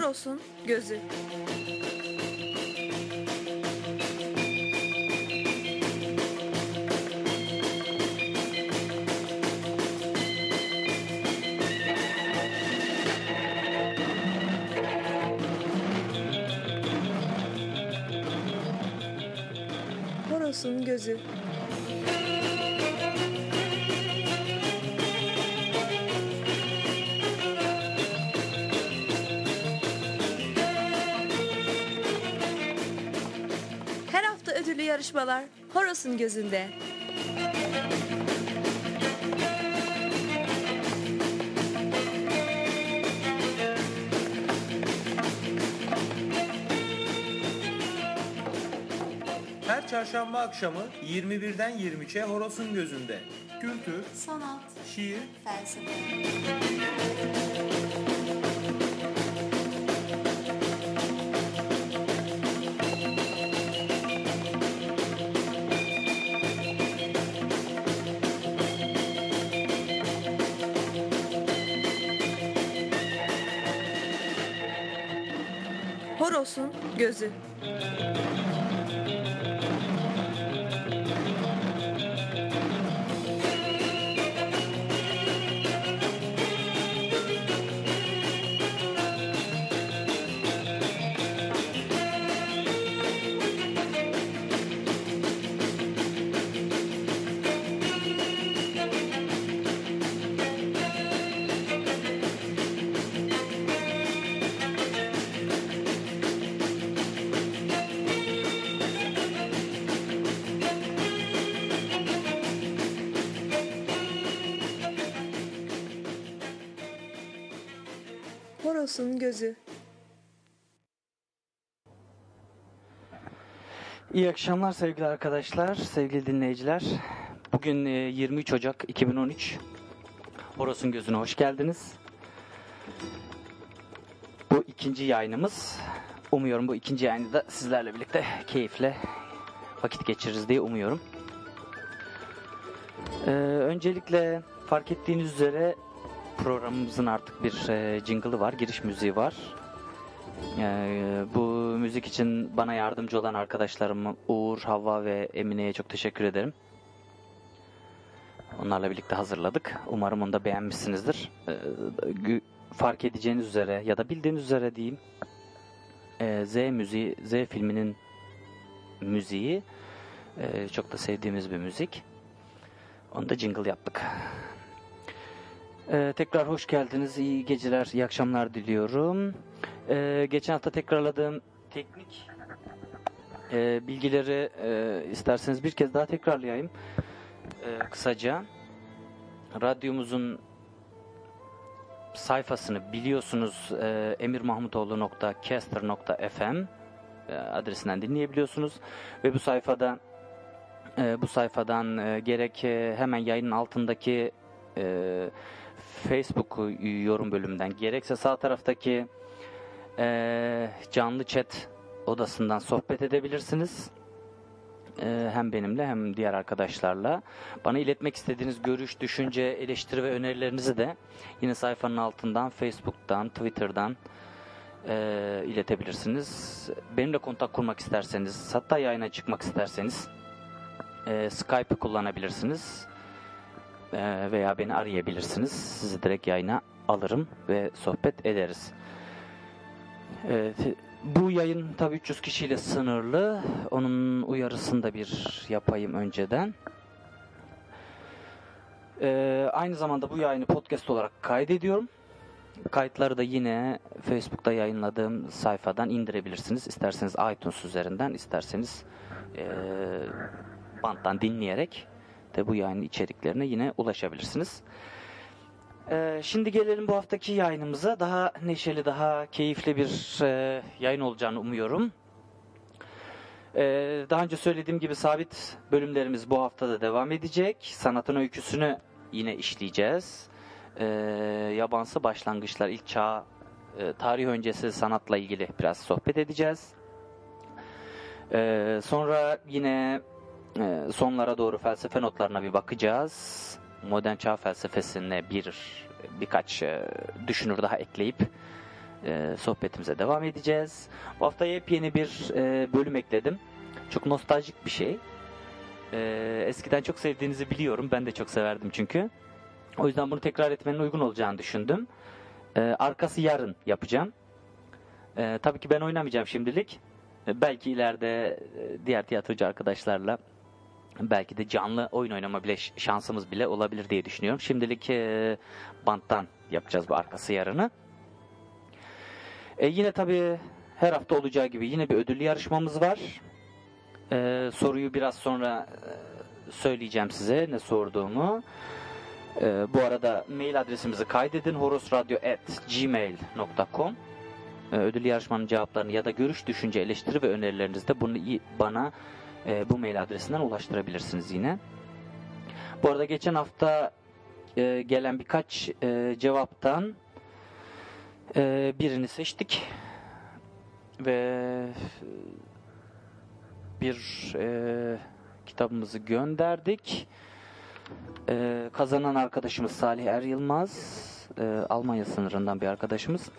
Horos'un gözü. Horos'un gözü. Ödüllü yarışmalar Horos'un gözünde. Her çarşamba akşamı 21'den 23'e Horos'un gözünde. Kültür, Sanat, şiir, felsefe. Gözü. İyi akşamlar sevgili arkadaşlar, sevgili dinleyiciler. Bugün e, 23 Ocak 2013. Horos'un gözüne hoş geldiniz. Bu ikinci yayınımız. Umuyorum bu ikinci yayını da sizlerle birlikte keyifle vakit geçiririz diye umuyorum. Ee, öncelikle fark ettiğiniz üzere programımızın artık bir e, jingle'ı var, giriş müziği var. Ee, bu müzik için bana yardımcı olan arkadaşlarım Uğur, Havva ve Emine'ye çok teşekkür ederim. Onlarla birlikte hazırladık. Umarım onu da beğenmişsinizdir. Ee, fark edeceğiniz üzere ya da bildiğiniz üzere diyeyim. e, Z müziği, Z filminin müziği e, çok da sevdiğimiz bir müzik. Onu da jingle yaptık. Ee, tekrar hoş geldiniz. İyi geceler, iyi akşamlar diliyorum. Ee, geçen hafta tekrarladığım teknik e, bilgileri e, isterseniz bir kez daha tekrarlayayım. E, kısaca. Radyomuzun sayfasını biliyorsunuz e, emirmahmutoğlu.caster.fm e, adresinden dinleyebiliyorsunuz ve bu sayfada e, bu sayfadan e, gerek e, hemen yayının altındaki e, Facebook yorum bölümünden gerekse sağ taraftaki e, canlı chat odasından sohbet edebilirsiniz. E, hem benimle hem diğer arkadaşlarla. Bana iletmek istediğiniz görüş, düşünce, eleştiri ve önerilerinizi de yine sayfanın altından Facebook'tan, Twitter'dan e, iletebilirsiniz. Benimle kontak kurmak isterseniz, hatta yayına çıkmak isterseniz e, Skype'ı kullanabilirsiniz. Veya beni arayabilirsiniz. Sizi direkt yayına alırım ve sohbet ederiz. Evet, bu yayın tabii 300 kişiyle sınırlı. Onun uyarısını da bir yapayım önceden. Ee, aynı zamanda bu yayını podcast olarak kaydediyorum. Kayıtları da yine Facebook'ta yayınladığım sayfadan indirebilirsiniz. İsterseniz iTunes üzerinden, isterseniz ee, banttan dinleyerek de bu yayın içeriklerine yine ulaşabilirsiniz. Ee, şimdi gelelim bu haftaki yayınımıza. Daha neşeli, daha keyifli bir e, yayın olacağını umuyorum. Ee, daha önce söylediğim gibi sabit bölümlerimiz bu hafta da devam edecek. Sanatın öyküsünü yine işleyeceğiz. Ee, yabansı başlangıçlar, ilk çağ, e, tarih öncesi sanatla ilgili biraz sohbet edeceğiz. Ee, sonra yine e, sonlara doğru felsefe notlarına bir bakacağız. Modern çağ felsefesine bir birkaç e, düşünür daha ekleyip e, sohbetimize devam edeceğiz. Bu hafta yepyeni bir e, bölüm ekledim. Çok nostaljik bir şey. Eskiden çok sevdiğinizi biliyorum. Ben de çok severdim çünkü. O yüzden bunu tekrar etmenin uygun olacağını düşündüm. Arkası yarın yapacağım. Tabii ki ben oynamayacağım şimdilik. Belki ileride diğer tiyatrocu arkadaşlarla belki de canlı oyun oynama bile şansımız bile olabilir diye düşünüyorum. Şimdilik e, banttan yapacağız bu arkası yarını. E, yine tabii her hafta olacağı gibi yine bir ödüllü yarışmamız var. E, soruyu biraz sonra e, söyleyeceğim size ne sorduğumu. E, bu arada mail adresimizi kaydedin horosradyo@gmail.com. E, ödüllü yarışmanın cevaplarını ya da görüş, düşünce, eleştiri ve önerilerinizi de bunu bana e, bu mail adresinden ulaştırabilirsiniz yine. Bu arada geçen hafta e, gelen birkaç e, cevaptan e, birini seçtik ve bir e, kitabımızı gönderdik. E, kazanan arkadaşımız Salih Er Yılmaz, e, Almanya sınırından bir arkadaşımız.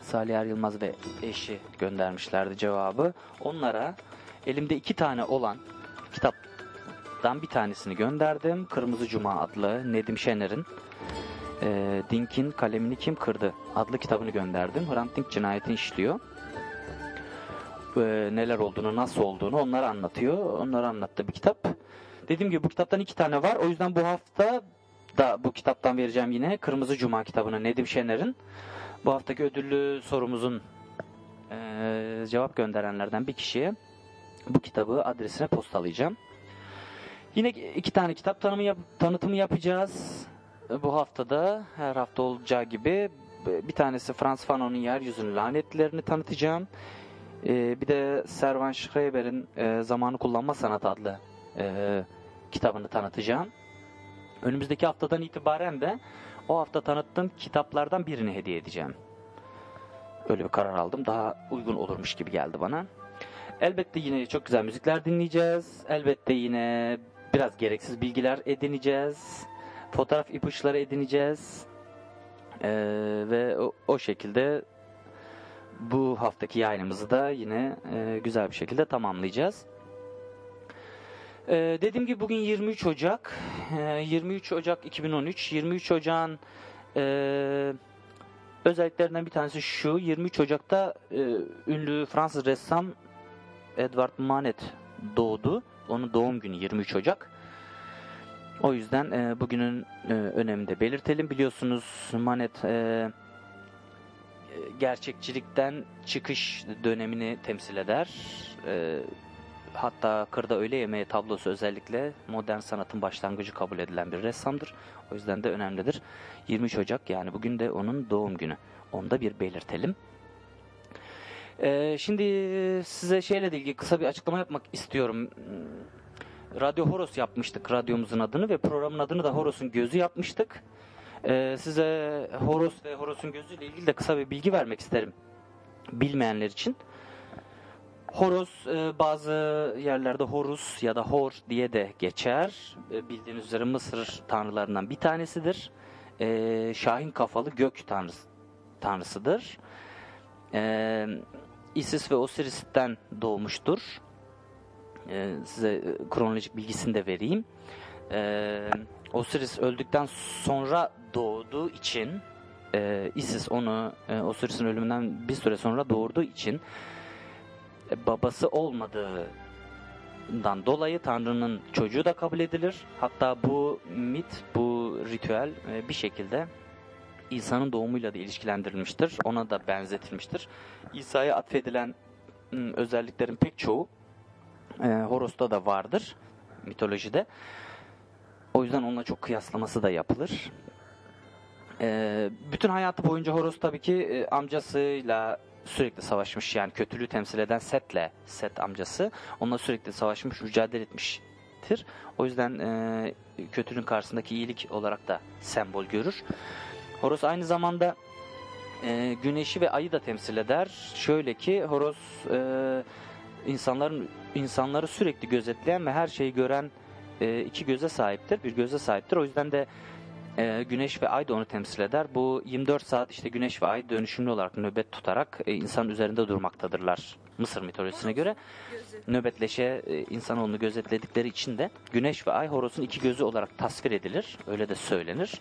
Salih Er Yılmaz ve eşi göndermişlerdi cevabı. Onlara elimde iki tane olan kitaptan bir tanesini gönderdim. Kırmızı Cuma adlı Nedim Şener'in e, Dink'in Kalemini Kim Kırdı adlı kitabını gönderdim. Hrant Dink cinayetini işliyor. E, neler olduğunu, nasıl olduğunu onları anlatıyor. Onları anlattı bir kitap. Dediğim gibi bu kitaptan iki tane var. O yüzden bu hafta da bu kitaptan vereceğim yine. Kırmızı Cuma kitabını Nedim Şener'in. Bu haftaki ödüllü sorumuzun e, cevap gönderenlerden bir kişiye bu kitabı adresine postalayacağım. Yine iki tane kitap tanımı yap- tanıtımı yapacağız. Bu haftada her hafta olacağı gibi bir tanesi Franz Fanon'un Yeryüzünün Lanetlerini tanıtacağım. E, bir de Servan Schreiber'in e, Zamanı Kullanma Sanatı adlı e, kitabını tanıtacağım. Önümüzdeki haftadan itibaren de o hafta tanıttığım kitaplardan birini hediye edeceğim. Öyle bir karar aldım. Daha uygun olurmuş gibi geldi bana. Elbette yine çok güzel müzikler dinleyeceğiz. Elbette yine biraz gereksiz bilgiler edineceğiz. Fotoğraf ipuçları edineceğiz. Ee, ve o, o şekilde bu haftaki yayınımızı da yine e, güzel bir şekilde tamamlayacağız. Ee, dediğim gibi bugün 23 Ocak. Ee, 23 Ocak 2013. 23 Ocak'ın e, özelliklerinden bir tanesi şu. 23 Ocak'ta e, ünlü Fransız ressam Edward Manet doğdu. Onun doğum günü 23 Ocak. O yüzden e, bugünün e, önemini de belirtelim. Biliyorsunuz Manet e, gerçekçilikten çıkış dönemini temsil eder. E, hatta Kırda Öğle Yemeği tablosu özellikle modern sanatın başlangıcı kabul edilen bir ressamdır. O yüzden de önemlidir. 23 Ocak yani bugün de onun doğum günü. Onu da bir belirtelim. Ee, şimdi size şeyle ilgili kısa bir açıklama yapmak istiyorum. Radyo Horos yapmıştık radyomuzun adını ve programın adını da Horos'un Gözü yapmıştık. Ee, size Horos ve Horos'un Gözü ile ilgili de kısa bir bilgi vermek isterim. Bilmeyenler için. Horos e, bazı yerlerde Horus ya da Hor diye de geçer. E, bildiğiniz üzere Mısır tanrılarından bir tanesidir. E, Şahin kafalı gök tanrısı, tanrısıdır. E, Isis ve Osiris'ten doğmuştur. E, size e, kronolojik bilgisini de vereyim. E, Osiris öldükten sonra doğduğu için e, Isis onu e, Osiris'in ölümünden bir süre sonra doğurduğu için e, babası olmadığından dolayı Tanrı'nın çocuğu da kabul edilir. Hatta bu mit, bu ritüel e, bir şekilde İsa'nın doğumuyla da ilişkilendirilmiştir. Ona da benzetilmiştir. İsa'ya atfedilen özelliklerin pek çoğu e, Horos'ta da vardır mitolojide. O yüzden onunla çok kıyaslaması da yapılır. E, bütün hayatı boyunca Horos tabii ki e, amcasıyla sürekli savaşmış. Yani kötülüğü temsil eden Set'le, Set amcası onunla sürekli savaşmış, mücadele etmiştir. O yüzden e, kötülüğün karşısındaki iyilik olarak da sembol görür. Horos aynı zamanda e, güneşi ve ayı da temsil eder. Şöyle ki Horos e, insanların insanları sürekli gözetleyen ve her şeyi gören e, iki göze sahiptir. Bir göze sahiptir. O yüzden de E, güneş ve ay da onu temsil eder. Bu 24 saat işte güneş ve ay dönüşümlü olarak nöbet tutarak e, insan üzerinde durmaktadırlar. Mısır mitolojisine göre nöbetleşe e, insanoğlunu gözetledikleri için de güneş ve ay Horos'un iki gözü olarak tasvir edilir. Öyle de söylenir.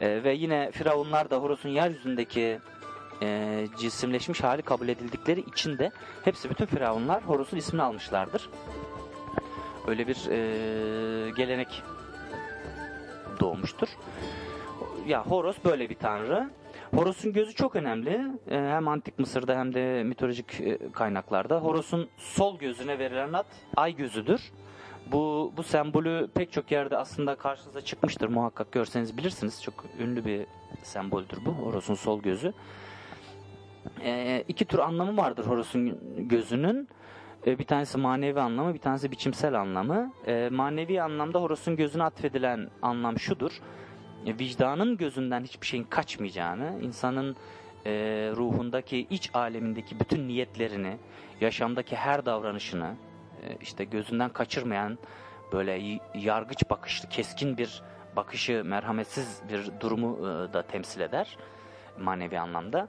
E, ve yine firavunlar da Horos'un yeryüzündeki e, cisimleşmiş hali kabul edildikleri için de hepsi bütün firavunlar Horos'un ismini almışlardır. Öyle bir e, gelenek doğmuştur. Ya Horos böyle bir tanrı. Horos'un gözü çok önemli. Ee, Hem antik Mısır'da hem de mitolojik e, kaynaklarda. Horos'un sol gözüne verilen ad ay gözüdür. Bu bu sembolü pek çok yerde aslında karşınıza çıkmıştır. Muhakkak görseniz bilirsiniz. Çok ünlü bir semboldür bu. Horos'un sol gözü. Ee, iki tür anlamı vardır Horos'un gözünün. Ee, bir tanesi manevi anlamı, bir tanesi biçimsel anlamı. Ee, manevi anlamda Horos'un gözüne atfedilen anlam şudur. E, vicdanın gözünden hiçbir şeyin kaçmayacağını, insanın e, ruhundaki, iç alemindeki bütün niyetlerini, yaşamdaki her davranışını e, işte gözünden kaçırmayan böyle yargıç bakışlı, keskin bir bakışı, merhametsiz bir durumu e, da temsil eder manevi anlamda.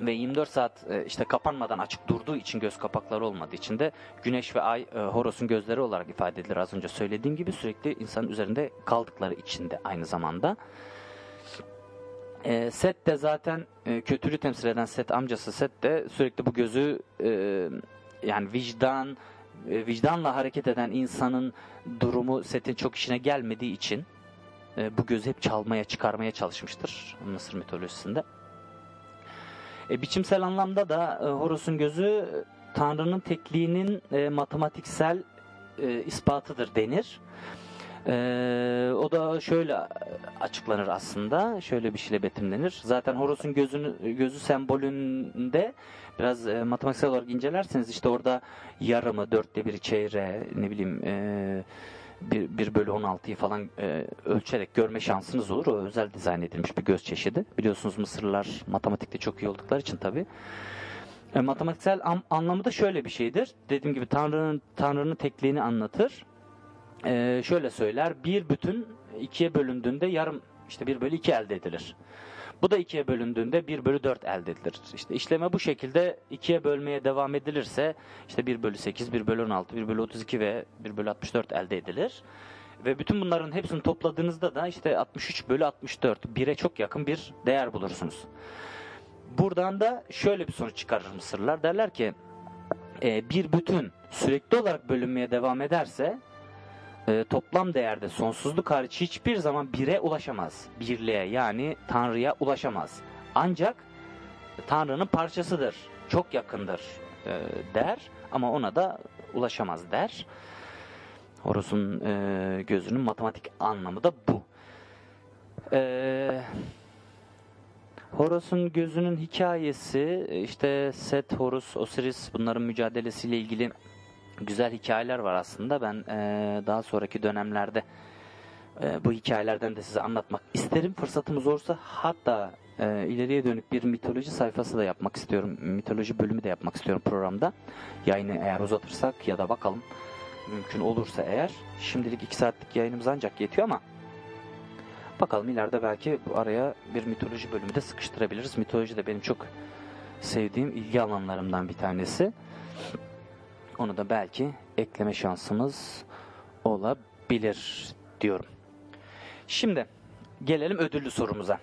Ve 24 saat e, işte kapanmadan açık durduğu için göz kapakları olmadığı için de güneş ve ay e, Horos'un gözleri olarak ifade edilir az önce söylediğim gibi sürekli insanın üzerinde kaldıkları için de aynı zamanda. E, Set de zaten e, kötülüğü temsil eden Set amcası Set de sürekli bu gözü e, yani vicdan e, vicdanla hareket eden insanın durumu Set'in çok işine gelmediği için e, bu gözü hep çalmaya çıkarmaya çalışmıştır Mısır mitolojisinde. E, biçimsel anlamda da e, Horus'un gözü e, Tanrı'nın tekliğinin e, matematiksel e, ispatıdır denir. E, o da şöyle açıklanır aslında. Şöyle bir şeyle betimlenir. Zaten Horus'un gözünü, gözü sembolünde biraz e, matematiksel olarak incelerseniz işte orada yarımı, dörtte bir çeyreği, ne bileyim e, 1, 1 bölü 16'yı falan e, ölçerek görme şansınız olur. O özel dizayn edilmiş bir göz çeşidi. Biliyorsunuz Mısırlılar matematikte çok iyi oldukları için tabii. E, matematiksel am- anlamı da şöyle bir şeydir. Dediğim gibi Tanrı'nın Tanrı'nın tekliğini anlatır. E, şöyle söyler. Bir bütün ikiye bölündüğünde yarım işte 1 bölü 2 elde edilir. Bu da ikiye bölündüğünde 1 bölü 4 elde edilir. İşte işleme bu şekilde ikiye bölmeye devam edilirse işte 1 bölü 8, 1 bölü 16, 1 bölü 32 ve 1 bölü 64 elde edilir. Ve bütün bunların hepsini topladığınızda da işte 63 bölü 64 1'e çok yakın bir değer bulursunuz. Buradan da şöyle bir sonuç çıkarır Mısırlılar. Derler ki e, bir bütün sürekli olarak bölünmeye devam ederse e, toplam değerde sonsuzluk hariç hiçbir zaman bire ulaşamaz. Birliğe yani Tanrı'ya ulaşamaz. Ancak Tanrı'nın parçasıdır. Çok yakındır e, der ama ona da ulaşamaz der. Horus'un e, gözünün matematik anlamı da bu. E, Horus'un gözünün hikayesi işte Set, Horus, Osiris bunların mücadelesiyle ilgili güzel hikayeler var aslında. Ben e, daha sonraki dönemlerde e, bu hikayelerden de size anlatmak isterim. Fırsatımız olursa hatta e, ileriye dönük bir mitoloji sayfası da yapmak istiyorum. Mitoloji bölümü de yapmak istiyorum programda. Yayını eğer uzatırsak ya da bakalım mümkün olursa eğer. Şimdilik 2 saatlik yayınımız ancak yetiyor ama bakalım ileride belki bu araya bir mitoloji bölümü de sıkıştırabiliriz. Mitoloji de benim çok sevdiğim ilgi alanlarımdan bir tanesi. Onu da belki ekleme şansımız olabilir diyorum. Şimdi gelelim ödüllü sorumuza.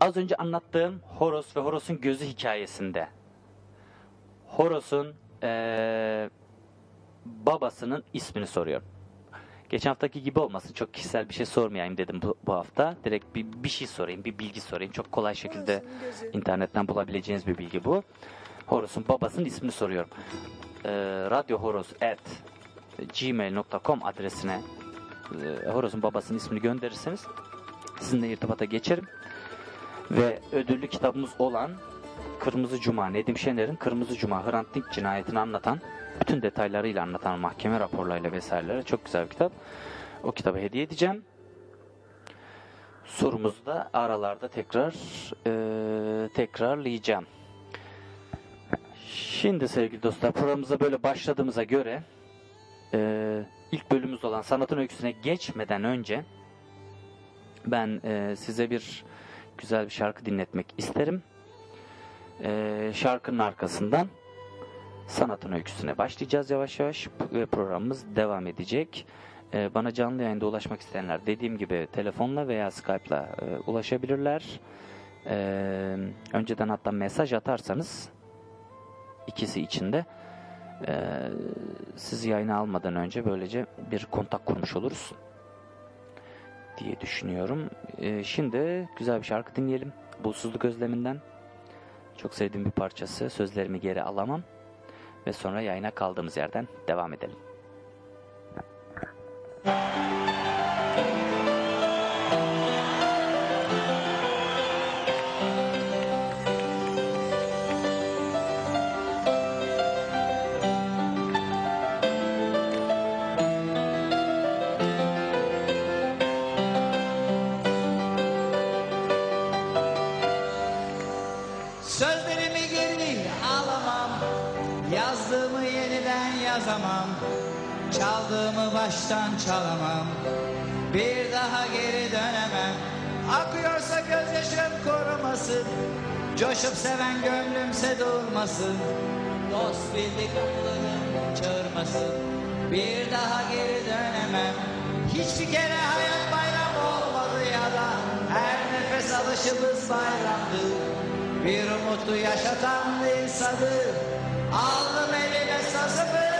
Az önce anlattığım Horos ve Horos'un gözü hikayesinde Horos'un eee, babasının ismini soruyorum. Geçen haftaki gibi olmasın. Çok kişisel bir şey sormayayım dedim bu, bu hafta. Direkt bir, bir şey sorayım, bir bilgi sorayım. Çok kolay şekilde Horus'un internetten bulabileceğiniz bir bilgi bu. Horos'un babasının ismini soruyorum. Ee, radyohoros@gmail.com adresine e, Horos'un babasının ismini gönderirseniz sizinle irtibata geçerim. Ve ödüllü kitabımız olan Kırmızı Cuma, Nedim Şener'in Kırmızı Cuma Hrant Dink cinayetini anlatan, bütün detaylarıyla anlatan mahkeme raporlarıyla vesaireleri çok güzel bir kitap. O kitabı hediye edeceğim. Sorumuzu da aralarda tekrar e, tekrarlayacağım. Şimdi sevgili dostlar programımıza böyle başladığımıza göre e, ilk bölümümüz olan sanatın öyküsüne geçmeden önce ben e, size bir güzel bir şarkı dinletmek isterim. E, şarkının arkasından sanatın öyküsüne başlayacağız yavaş yavaş ve programımız devam edecek. E, bana canlı yayında ulaşmak isteyenler dediğim gibi telefonla veya Skype'la e, ulaşabilirler. E, önceden hatta mesaj atarsanız ikisi içinde e, sizi yayına almadan önce böylece bir kontak kurmuş oluruz diye düşünüyorum. E, şimdi güzel bir şarkı dinleyelim. Bulsuzluk Özleminden. Çok sevdiğim bir parçası. Sözlerimi geri alamam. Ve sonra yayına kaldığımız yerden devam edelim. Sözlerimi Yazdığımı yeniden yazamam. Çaldığımı baştan çalamam. Bir daha geri dönemem. Akıyorsa gözyaşım korumasın Coşup seven gönlümse durmasın Dost bildik anılarım çağırmasın Bir daha geri dönemem. Hiçbir kere hayat bayram olmadı ya da Her nefes alışımız bayramdı. Bir umutlu yaşatan insanı Aldım elime sazımı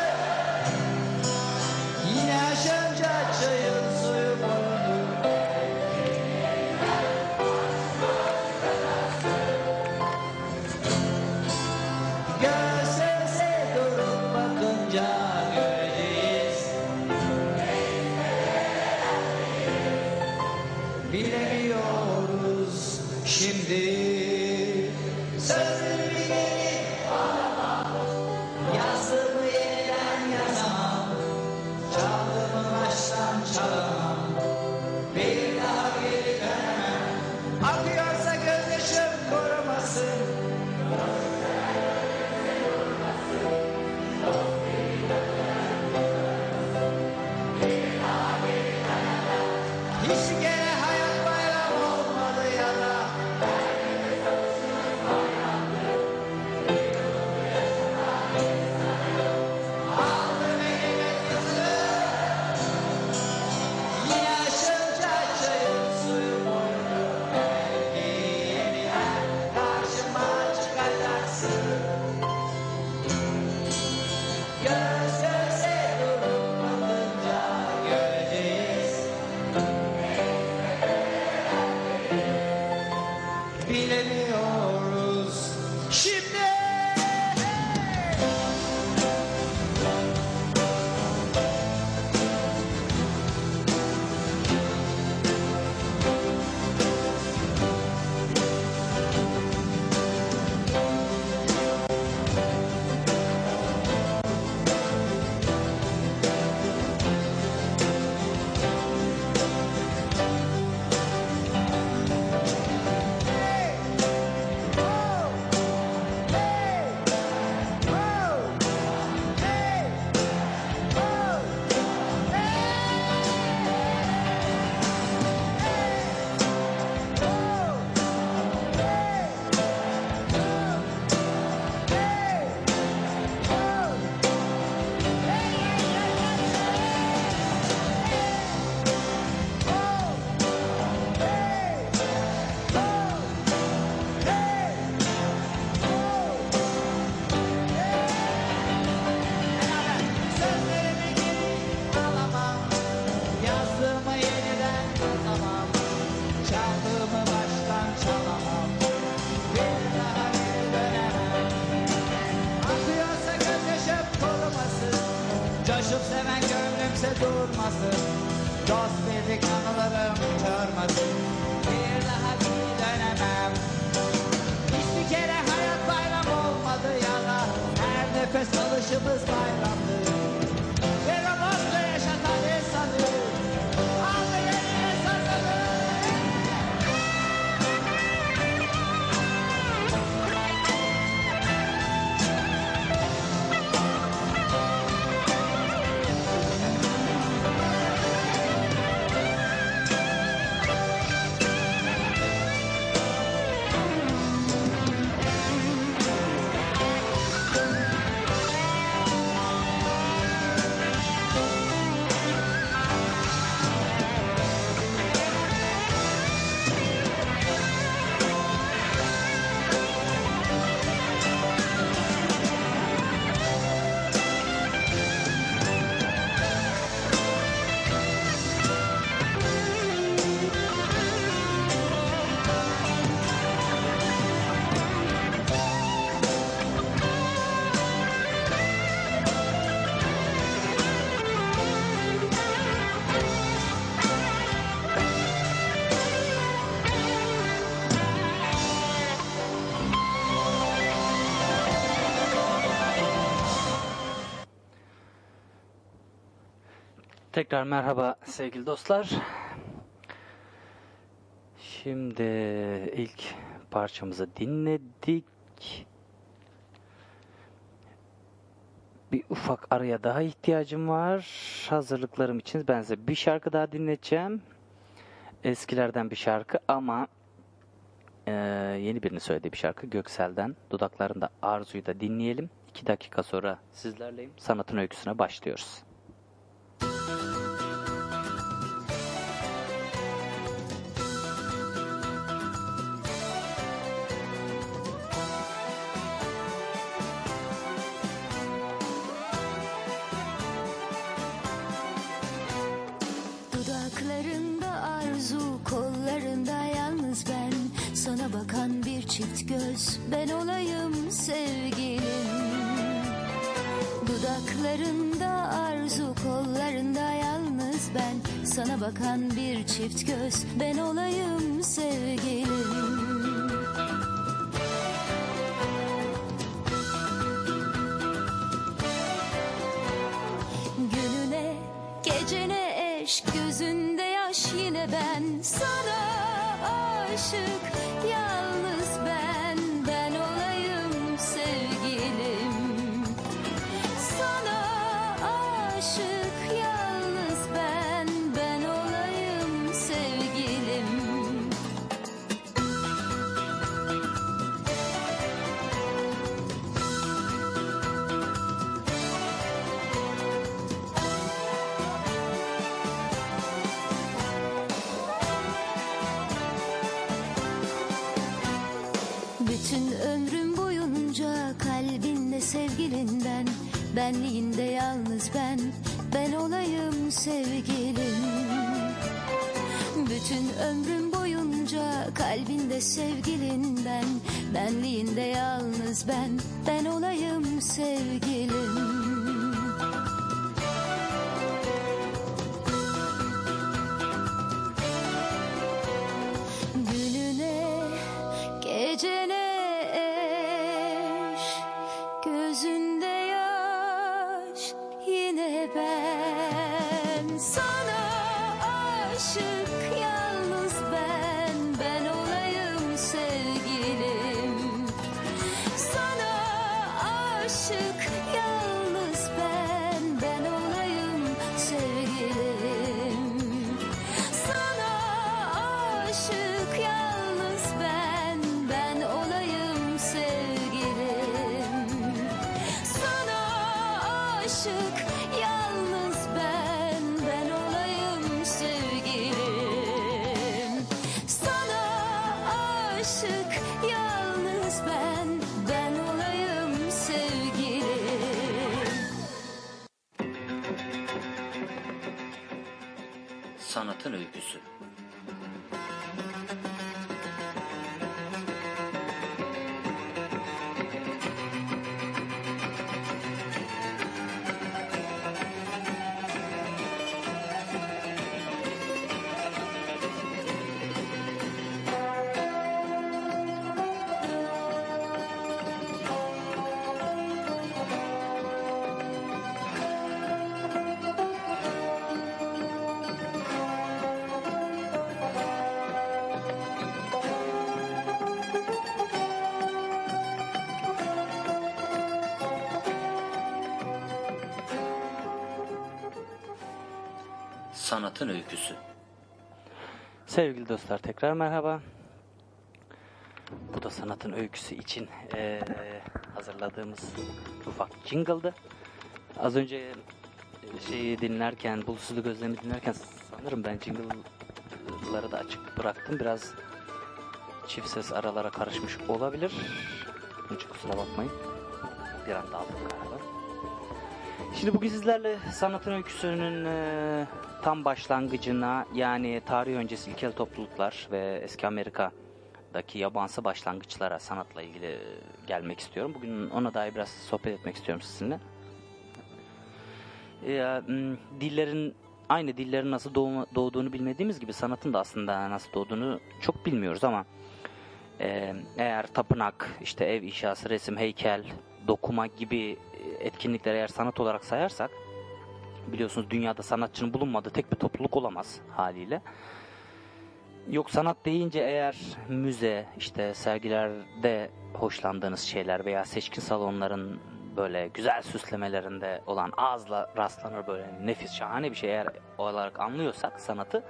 Tekrar merhaba sevgili dostlar. Şimdi ilk parçamızı dinledik. Bir ufak araya daha ihtiyacım var. Hazırlıklarım için ben size bir şarkı daha dinleteceğim. Eskilerden bir şarkı ama eee, yeni birini söylediği bir şarkı Göksel'den. Dudaklarında Arzu'yu da dinleyelim. İki dakika sonra sizlerleyim. Sanatın öyküsüne başlıyoruz. Çift göz, ben olayım sevgilim. Dudaklarında arzu, kollarında yalnız ben. Sana bakan bir çift göz, ben olayım sevgilim. Gününe gecene eş gözünde yaş yine ben. Sana aşık Benliğinde yalnız ben, ben olayım sevgilim. Bütün ömrüm boyunca kalbinde sevgilinden Benliğinde yalnız ben, ben olayım sevgilim Sanatın öyküsü. Sanatın öyküsü. Sevgili dostlar tekrar merhaba. Bu da sanatın öyküsü için eee, hazırladığımız ufak jingle'dı. Az önce şeyi dinlerken, bulutsuzluk gözlemi dinlerken sanırım ben jingle'ları da açık bıraktım. Biraz çift ses aralara karışmış olabilir. İçin kusura bakmayın. Bir anda aldım galiba. Şimdi bugün sizlerle sanatın öyküsünün e, tam başlangıcına yani tarih öncesi ilkel topluluklar ve eski Amerika'daki yabansı başlangıçlara sanatla ilgili e, gelmek istiyorum. Bugün ona dair biraz sohbet etmek istiyorum sizinle. M, dillerin aynı dillerin nasıl doğma- doğduğunu bilmediğimiz gibi sanatın da aslında nasıl doğduğunu çok bilmiyoruz ama e, eğer tapınak, işte ev inşası, resim, heykel, dokuma gibi etkinlikleri eğer sanat olarak sayarsak biliyorsunuz dünyada sanatçının bulunmadığı tek bir topluluk olamaz haliyle. Yok sanat deyince eğer müze, işte sergilerde hoşlandığınız şeyler veya seçkin salonların böyle güzel süslemelerinde olan ağızla rastlanır böyle nefis şahane bir şey eğer olarak anlıyorsak sanatı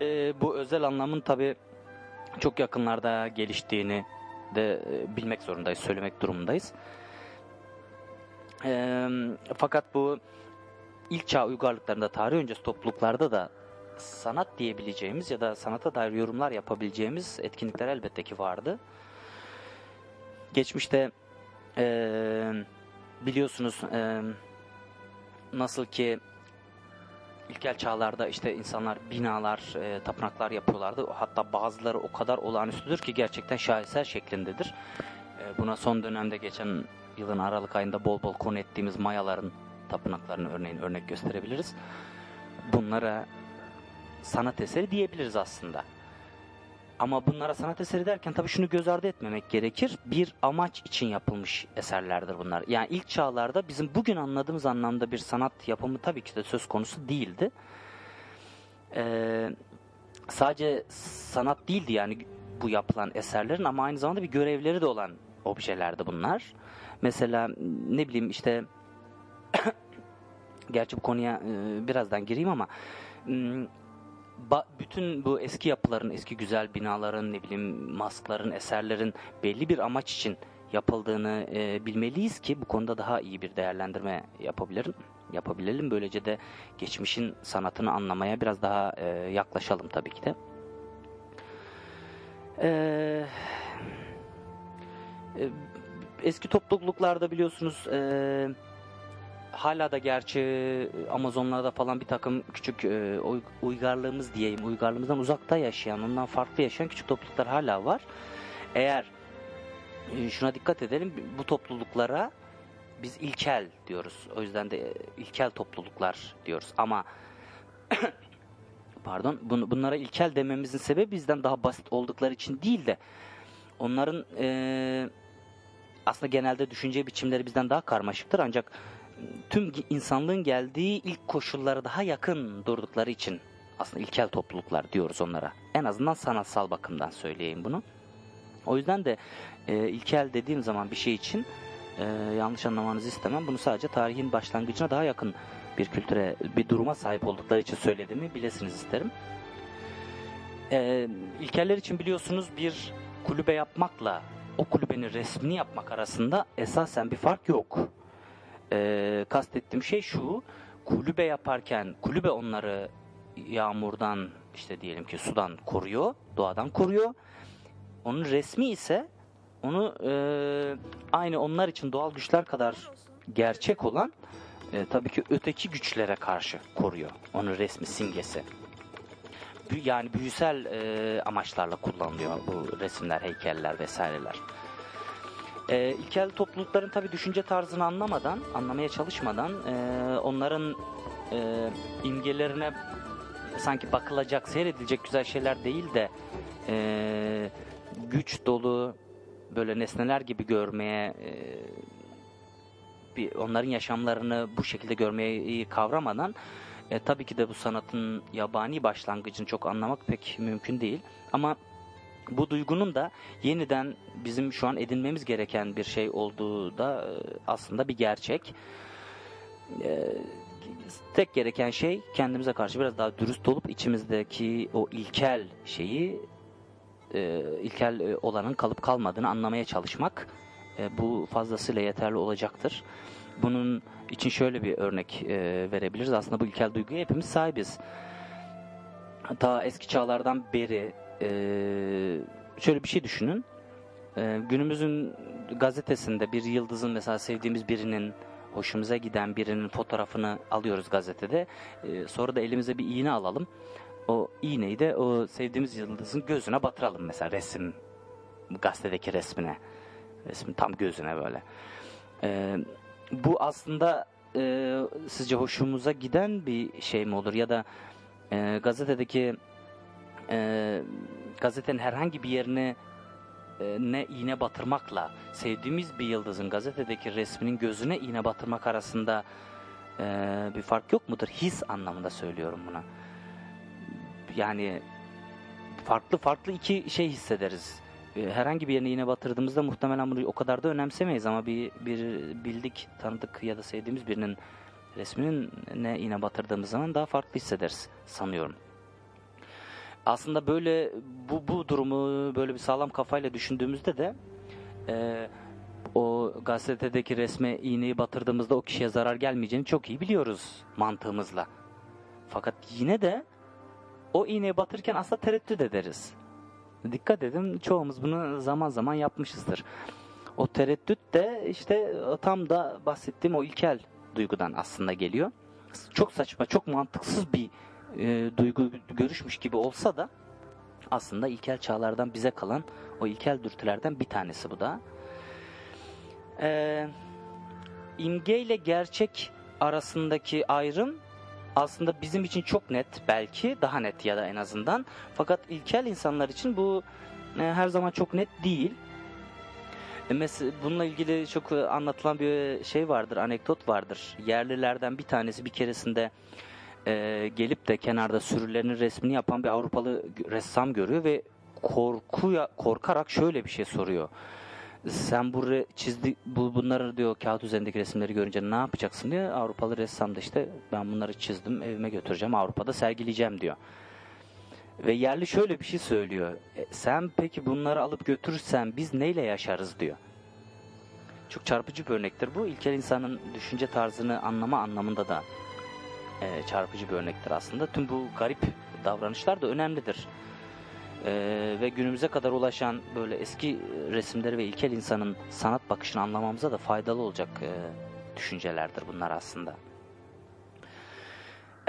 e, bu özel anlamın tabi çok yakınlarda geliştiğini de e, bilmek zorundayız, söylemek durumundayız. E, fakat bu ilk çağ uygarlıklarında tarih öncesi topluluklarda da sanat diyebileceğimiz ya da sanata dair yorumlar yapabileceğimiz etkinlikler elbette ki vardı. Geçmişte e, biliyorsunuz e, nasıl ki ilkel çağlarda işte insanlar binalar, e, tapınaklar yapıyorlardı. Hatta bazıları o kadar olağanüstüdür ki gerçekten şaheser şeklindedir. E, buna son dönemde geçen yılın Aralık ayında bol bol konu ettiğimiz Mayaların tapınaklarını örneğin örnek gösterebiliriz. Bunlara sanat eseri diyebiliriz aslında. Ama bunlara sanat eseri derken tabii şunu göz ardı etmemek gerekir. Bir amaç için yapılmış eserlerdir bunlar. Yani ilk çağlarda bizim bugün anladığımız anlamda bir sanat yapımı tabii ki de söz konusu değildi. Ee, sadece sanat değildi yani bu yapılan eserlerin ama aynı zamanda bir görevleri de olan objelerdi bunlar. Mesela ne bileyim işte gerçi bu konuya e, birazdan gireyim ama m, ba- bütün bu eski yapıların, eski güzel binaların, ne bileyim maskların, eserlerin belli bir amaç için yapıldığını e, bilmeliyiz ki bu konuda daha iyi bir değerlendirme yapabilirim. Yapabilelim. Böylece de geçmişin sanatını anlamaya biraz daha e, yaklaşalım tabii ki de. Eee e, eski topluluklarda biliyorsunuz e, hala da gerçi Amazonlarda falan bir takım küçük e, uy- uygarlığımız diyeyim uygarlığımızdan uzakta yaşayan ondan farklı yaşayan küçük topluluklar hala var. Eğer e, şuna dikkat edelim bu topluluklara biz ilkel diyoruz. O yüzden de e, ilkel topluluklar diyoruz ama pardon bun- bunlara ilkel dememizin sebebi bizden daha basit oldukları için değil de onların e, aslında genelde düşünce biçimleri bizden daha karmaşıktır ancak tüm insanlığın geldiği ilk koşullara daha yakın durdukları için aslında ilkel topluluklar diyoruz onlara. En azından sanatsal bakımdan söyleyeyim bunu. O yüzden de e, ilkel dediğim zaman bir şey için e, yanlış anlamanızı istemem. Bunu sadece tarihin başlangıcına daha yakın bir kültüre, bir duruma sahip oldukları için söylediğimi bilesiniz isterim. E, ilkeller için biliyorsunuz bir kulübe yapmakla o kulübenin resmini yapmak arasında esasen bir fark yok. Ee, kastettiğim şey şu, kulübe yaparken kulübe onları yağmurdan işte diyelim ki sudan koruyor, doğadan koruyor. Onun resmi ise onu e, aynı onlar için doğal güçler kadar gerçek olan e, tabii ki öteki güçlere karşı koruyor. Onun resmi simgesi. Yani büyüsel e, amaçlarla kullanılıyor bu resimler, heykeller vesaireler. E, ilkel toplulukların tabii düşünce tarzını anlamadan, anlamaya çalışmadan e, onların e, imgelerine sanki bakılacak, seyredilecek güzel şeyler değil de e, güç dolu böyle nesneler gibi görmeye e, bir onların yaşamlarını bu şekilde görmeye iyi kavramadan e, tabii ki de bu sanatın yabani başlangıcını çok anlamak pek mümkün değil. Ama bu duygunun da yeniden bizim şu an edinmemiz gereken bir şey olduğu da e, aslında bir gerçek. E, tek gereken şey kendimize karşı biraz daha dürüst olup içimizdeki o ilkel şeyi e, ilkel olanın kalıp kalmadığını anlamaya çalışmak bu fazlasıyla yeterli olacaktır. Bunun için şöyle bir örnek verebiliriz. Aslında bu ilkel duyguya hepimiz sahibiz. Ta eski çağlardan beri e, şöyle bir şey düşünün. E, günümüzün gazetesinde bir yıldızın mesela sevdiğimiz birinin hoşumuza giden birinin fotoğrafını alıyoruz gazetede. E, sonra da elimize bir iğne alalım. O iğneyi de o sevdiğimiz yıldızın gözüne batıralım mesela resim gazetedeki resmine. Resmin tam gözüne böyle. E, bu aslında e, sizce hoşumuza giden bir şey mi olur ya da e, gazetedeki e, gazetenin herhangi bir yerine e, ne iğne batırmakla sevdiğimiz bir yıldızın gazetedeki resminin gözüne iğne batırmak arasında Ee, bir fark yok mudur? His anlamında söylüyorum buna. Yani farklı farklı iki şey hissederiz. Ee, Herhangi bir yerine iğne batırdığımızda muhtemelen bunu o kadar da önemsemeyiz ama bir, bir bildik, tanıdık ya da sevdiğimiz birinin resminin ne iğne batırdığımız zaman daha farklı hissederiz sanıyorum. Aslında böyle bu, bu durumu böyle bir sağlam kafayla düşündüğümüzde de e, o gazetedeki resme iğneyi batırdığımızda o kişiye zarar gelmeyeceğini çok iyi biliyoruz mantığımızla. Fakat yine de o iğneyi batırırken aslında tereddüt ederiz. Dikkat edin çoğumuz bunu zaman zaman yapmışızdır. O tereddüt de işte tam da bahsettiğim o ilkel duygudan aslında geliyor. Çok saçma, çok mantıksız bir e, duygu görüşmüş gibi olsa da aslında ilkel çağlardan bize kalan o ilkel dürtülerden bir tanesi bu da. Ee, imge ile gerçek arasındaki ayrım aslında bizim için çok net belki daha net ya da en azından fakat ilkel insanlar için bu e, her zaman çok net değil. E, Mesela bununla ilgili çok e, anlatılan bir şey vardır, anekdot vardır. Yerlilerden bir tanesi bir keresinde e, gelip de kenarda sürülerinin resmini yapan bir Avrupalı ressam görüyor ve korkuya korkarak şöyle bir şey soruyor. Sen bu re- çizdi bu bunları diyor kağıt üzerindeki resimleri görünce ne yapacaksın diyor. Avrupalı ressam da işte ben bunları çizdim evime götüreceğim Avrupa'da sergileyeceğim diyor. Ve yerli şöyle bir şey söylüyor. "E, sen peki bunları alıp götürürsen biz neyle yaşarız diyor. Çok çarpıcı bir örnektir bu. İlkel insanın düşünce tarzını anlama anlamında da e, çarpıcı bir örnektir aslında. Tüm bu garip davranışlar da önemlidir. E, ve günümüze kadar ulaşan böyle eski resimleri ve ilkel insanın sanat bakışını anlamamıza da faydalı olacak e, düşüncelerdir bunlar aslında.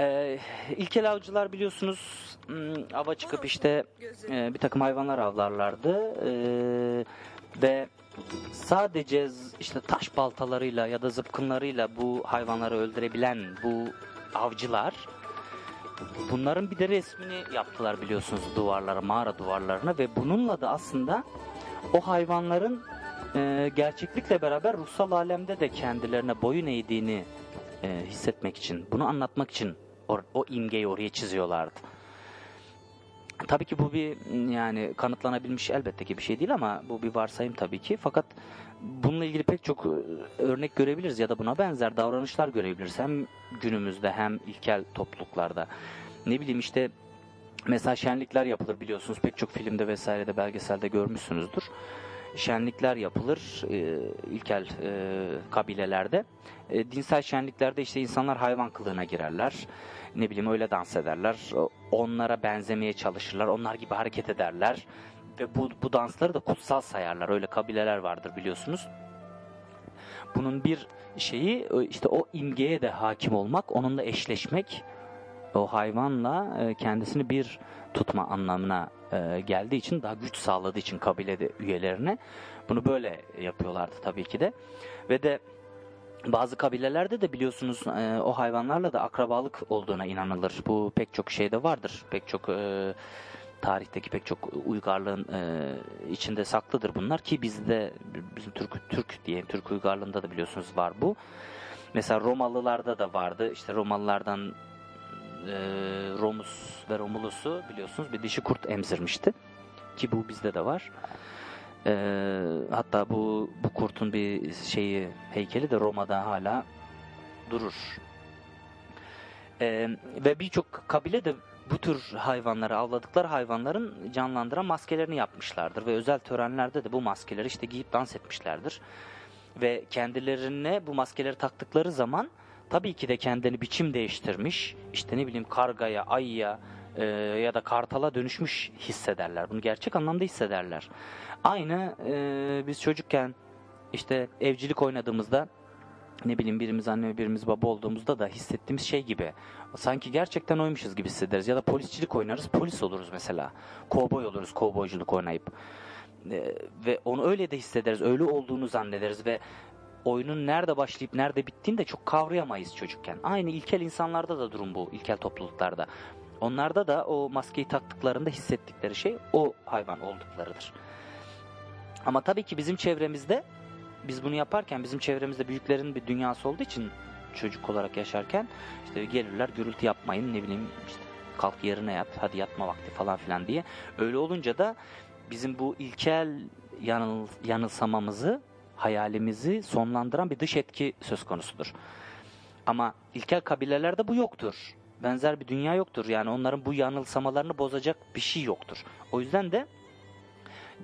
E, ilkel avcılar biliyorsunuz hmm, ava çıkıp işte e, bir takım hayvanlar avlarlardı E, ve sadece işte taş baltalarıyla ya da zıpkınlarıyla bu hayvanları öldürebilen bu avcılar bunların bir de resmini yaptılar biliyorsunuz duvarlara, mağara duvarlarına ve bununla da aslında o hayvanların e, gerçeklikle beraber ruhsal alemde de kendilerine boyun eğdiğini e, hissetmek için, bunu anlatmak için o, o imgeyi oraya çiziyorlardı. Tabii ki bu bir yani kanıtlanabilmiş elbette ki bir şey değil ama bu bir varsayım tabii ki. Fakat bununla ilgili pek çok e, örnek görebiliriz ya da buna benzer davranışlar görebiliriz. Hem günümüzde hem ilkel topluluklarda. Ne bileyim işte mesela şenlikler yapılır biliyorsunuz pek çok filmde vesairede belgeselde görmüşsünüzdür. Şenlikler yapılır e, ilkel e, kabilelerde. E, dinsel şenliklerde işte insanlar hayvan kılığına girerler. Ne bileyim öyle dans ederler. Onlara benzemeye çalışırlar. Onlar gibi hareket ederler. Ve bu, bu dansları da kutsal sayarlar. Öyle kabileler vardır biliyorsunuz. Bunun bir şeyi işte o imgeye de hakim olmak, onunla eşleşmek, o hayvanla e, kendisini bir tutma anlamına e, geldiği için daha güç sağladığı için kabile üyelerine bunu böyle yapıyorlardı tabii ki de. Ve de bazı kabilelerde de biliyorsunuz e, o hayvanlarla da akrabalık olduğuna inanılır. Bu pek çok şeyde vardır. Pek çok tarihteki pek çok uygarlığın e, içinde saklıdır bunlar ki bizde bizim Türk Türk diye Türk uygarlığında da biliyorsunuz var bu. Mesela Romalılarda da vardı. İşte Romalılardan e, Romus ve Romulus'u biliyorsunuz bir dişi kurt emzirmişti. Ki bu bizde de var. E, hatta bu bu kurtun bir şeyi heykeli de Roma'da hala durur. E, ve birçok kabile de bu tür hayvanları avladıkları hayvanların canlandıran maskelerini yapmışlardır ve özel törenlerde de bu maskeleri işte giyip dans etmişlerdir. Ve kendilerine bu maskeleri taktıkları zaman tabii ki de kendini biçim değiştirmiş. işte ne bileyim kargaya, ayıya e, ya da kartala dönüşmüş hissederler. Bunu gerçek anlamda hissederler. Aynı e, biz çocukken işte evcilik oynadığımızda ne bileyim birimiz anne birimiz baba olduğumuzda da hissettiğimiz şey gibi. Sanki gerçekten oymuşuz gibi hissederiz. Ya da polisçilik oynarız, polis oluruz mesela. Kovboy oluruz, kovboyculuk oynayıp. E, ve onu öyle de hissederiz, öyle olduğunu zannederiz ve oyunun nerede başlayıp nerede bittiğini de çok kavrayamayız çocukken. Aynı ilkel insanlarda da durum bu, ilkel topluluklarda. Onlarda da o maskeyi taktıklarında hissettikleri şey o hayvan olduklarıdır. Ama tabii ki bizim çevremizde biz bunu yaparken bizim çevremizde büyüklerin bir dünyası olduğu için çocuk olarak yaşarken işte gelirler gürültü yapmayın ne bileyim işte kalk yerine yat hadi yatma vakti falan filan diye. Öyle olunca da bizim bu ilkel yanıl, yanılsamamızı hayalimizi sonlandıran bir dış etki söz konusudur. Ama ilkel kabilelerde bu yoktur. Benzer bir dünya yoktur. Yani onların bu yanılsamalarını bozacak bir şey yoktur. O yüzden de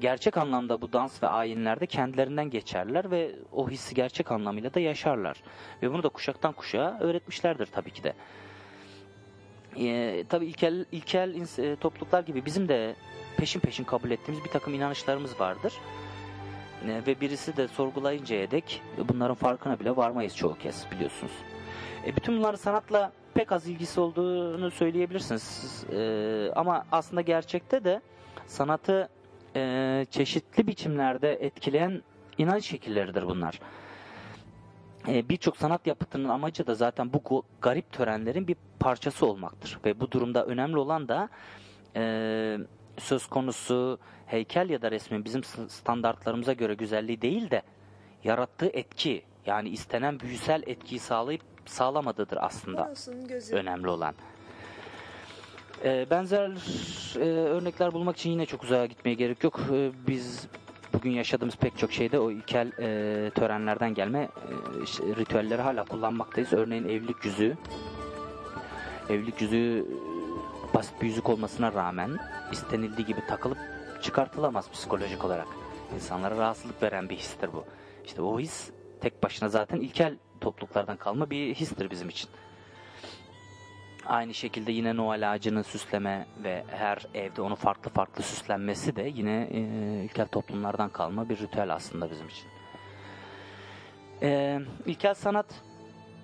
gerçek anlamda bu dans ve ayinlerde kendilerinden geçerler ve o hissi gerçek anlamıyla da yaşarlar. Ve bunu da kuşaktan kuşağa öğretmişlerdir tabii ki de. Ee, tabii ilkel, ilkel e, topluluklar gibi bizim de peşin peşin kabul ettiğimiz bir takım inanışlarımız vardır. E, ve birisi de sorgulayıncaya dek bunların farkına bile varmayız çoğu kez biliyorsunuz. E, bütün bunların sanatla pek az ilgisi olduğunu söyleyebilirsiniz. E, ama aslında gerçekte de sanatı e, çeşitli biçimlerde etkileyen inanç şekilleridir bunlar. E, Birçok sanat yapıtının amacı da zaten bu garip törenlerin bir parçası olmaktır. Ve bu durumda önemli olan da e, söz konusu heykel ya da resmin bizim standartlarımıza göre güzelliği değil de yarattığı etki yani istenen büyüsel etkiyi sağlayıp sağlamadığıdır aslında önemli olan. Ee, benzer e, örnekler bulmak için yine çok uzağa gitmeye gerek yok. Ee, biz bugün yaşadığımız pek çok şeyde o ilkel e, törenlerden gelme e, ritüelleri hala kullanmaktayız. Örneğin evlilik yüzüğü. Evlilik yüzüğü e, basit bir yüzük olmasına rağmen istenildiği gibi takılıp çıkartılamaz psikolojik olarak. İnsanlara rahatsızlık veren bir histir bu. İşte o his tek başına zaten ilkel topluluklardan kalma bir histir bizim için. Aynı şekilde yine Noel ağacını süsleme ve her evde onu farklı farklı süslenmesi de yine e, ilkel toplumlardan kalma bir ritüel aslında bizim için. E, ilkel sanat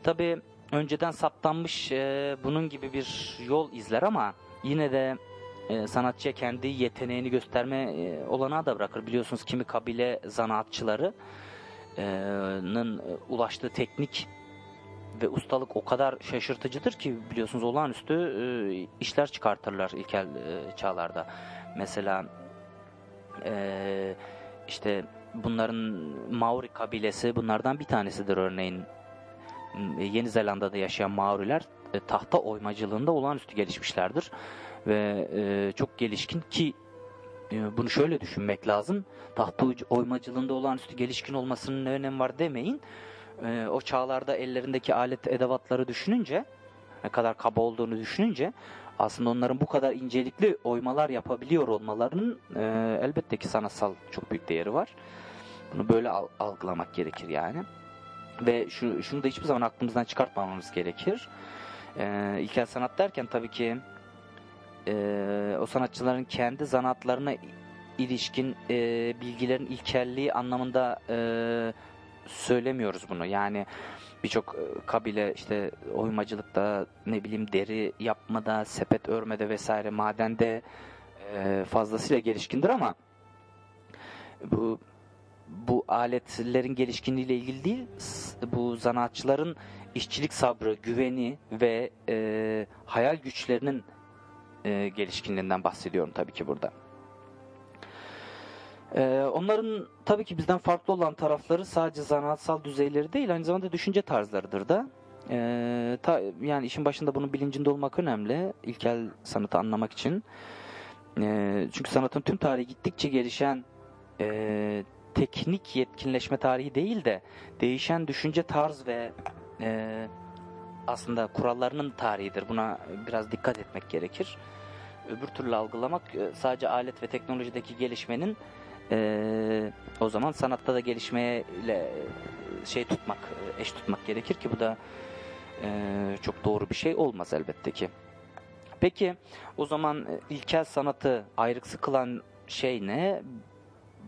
tabi önceden saptanmış e, bunun gibi bir yol izler ama yine de e, sanatçıya kendi yeteneğini gösterme e, olanağı da bırakır. Biliyorsunuz kimi kabile zanaatçıları e, nın ulaştığı teknik ve ustalık o kadar şaşırtıcıdır ki biliyorsunuz olağanüstü e, işler çıkartırlar ilkel e, çağlarda. Mesela e, işte bunların Maori kabilesi bunlardan bir tanesidir örneğin. Yeni Zelanda'da yaşayan Maoriler e, tahta oymacılığında olağanüstü gelişmişlerdir. Ve e, çok gelişkin ki e, bunu şöyle düşünmek lazım. Tahta oymacılığında olağanüstü gelişkin olmasının ne önemi var demeyin. E, o çağlarda ellerindeki alet edevatları düşününce ne kadar kaba olduğunu düşününce aslında onların bu kadar incelikli oymalar yapabiliyor olmalarının e, elbette ki sanatsal çok büyük değeri var. Bunu böyle al- algılamak gerekir yani. Ve şu, şunu da hiçbir zaman aklımızdan çıkartmamamız gerekir. E, ilkel sanat derken tabii ki e, o sanatçıların kendi zanaatlarına ilişkin e, bilgilerin ilkelliği anlamında e, söylemiyoruz bunu. Yani birçok e, kabile işte oymacılıkta ne bileyim deri yapmada, sepet örmede vesaire madende e, fazlasıyla gelişkindir ama bu bu aletlerin gelişkinliğiyle ilgili değil, bu zanaatçıların işçilik sabrı, güveni ve e, hayal güçlerinin e, gelişkinliğinden bahsediyorum tabii ki burada. E, onların tabii ki bizden farklı olan tarafları sadece zanaatsal düzeyleri değil, aynı zamanda düşünce tarzlarıdır da. E, ta, yani işin başında bunun bilincinde olmak önemli, ilkel sanatı anlamak için. E, çünkü sanatın tüm tarihi gittikçe gelişen e, teknik yetkinleşme tarihi değil de değişen düşünce tarz ve e, aslında kurallarının tarihidir. Buna biraz dikkat etmek gerekir. Öbür türlü algılamak e, sadece alet ve teknolojideki gelişmenin e, o zaman sanatta da gelişmeyle e, şey tutmak, e, eş tutmak gerekir ki bu da e, çok doğru bir şey olmaz elbette ki. Peki o zaman e, ilkel sanatı ayrıksı kılan şey ne?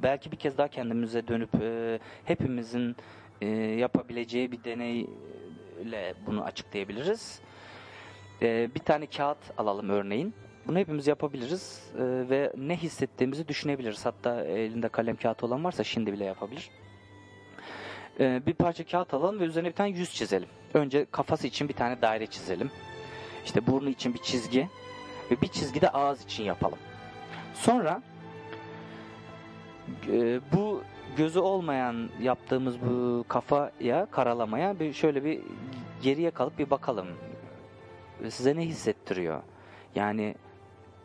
Belki bir kez daha kendimize dönüp e, hepimizin e, yapabileceği bir deneyle bunu açıklayabiliriz. E, bir tane kağıt alalım örneğin. Bunu hepimiz yapabiliriz e, ve ne hissettiğimizi düşünebiliriz. Hatta elinde kalem kağıt olan varsa şimdi bile yapabilir. E, bir parça kağıt alalım ve üzerine bir tane yüz çizelim. Önce kafası için bir tane daire çizelim. İşte burnu için bir çizgi ve bir çizgi de ağız için yapalım. Sonra e, bu gözü olmayan yaptığımız bu kafaya karalamaya bir şöyle bir geriye kalıp bir bakalım. Size ne hissettiriyor? Yani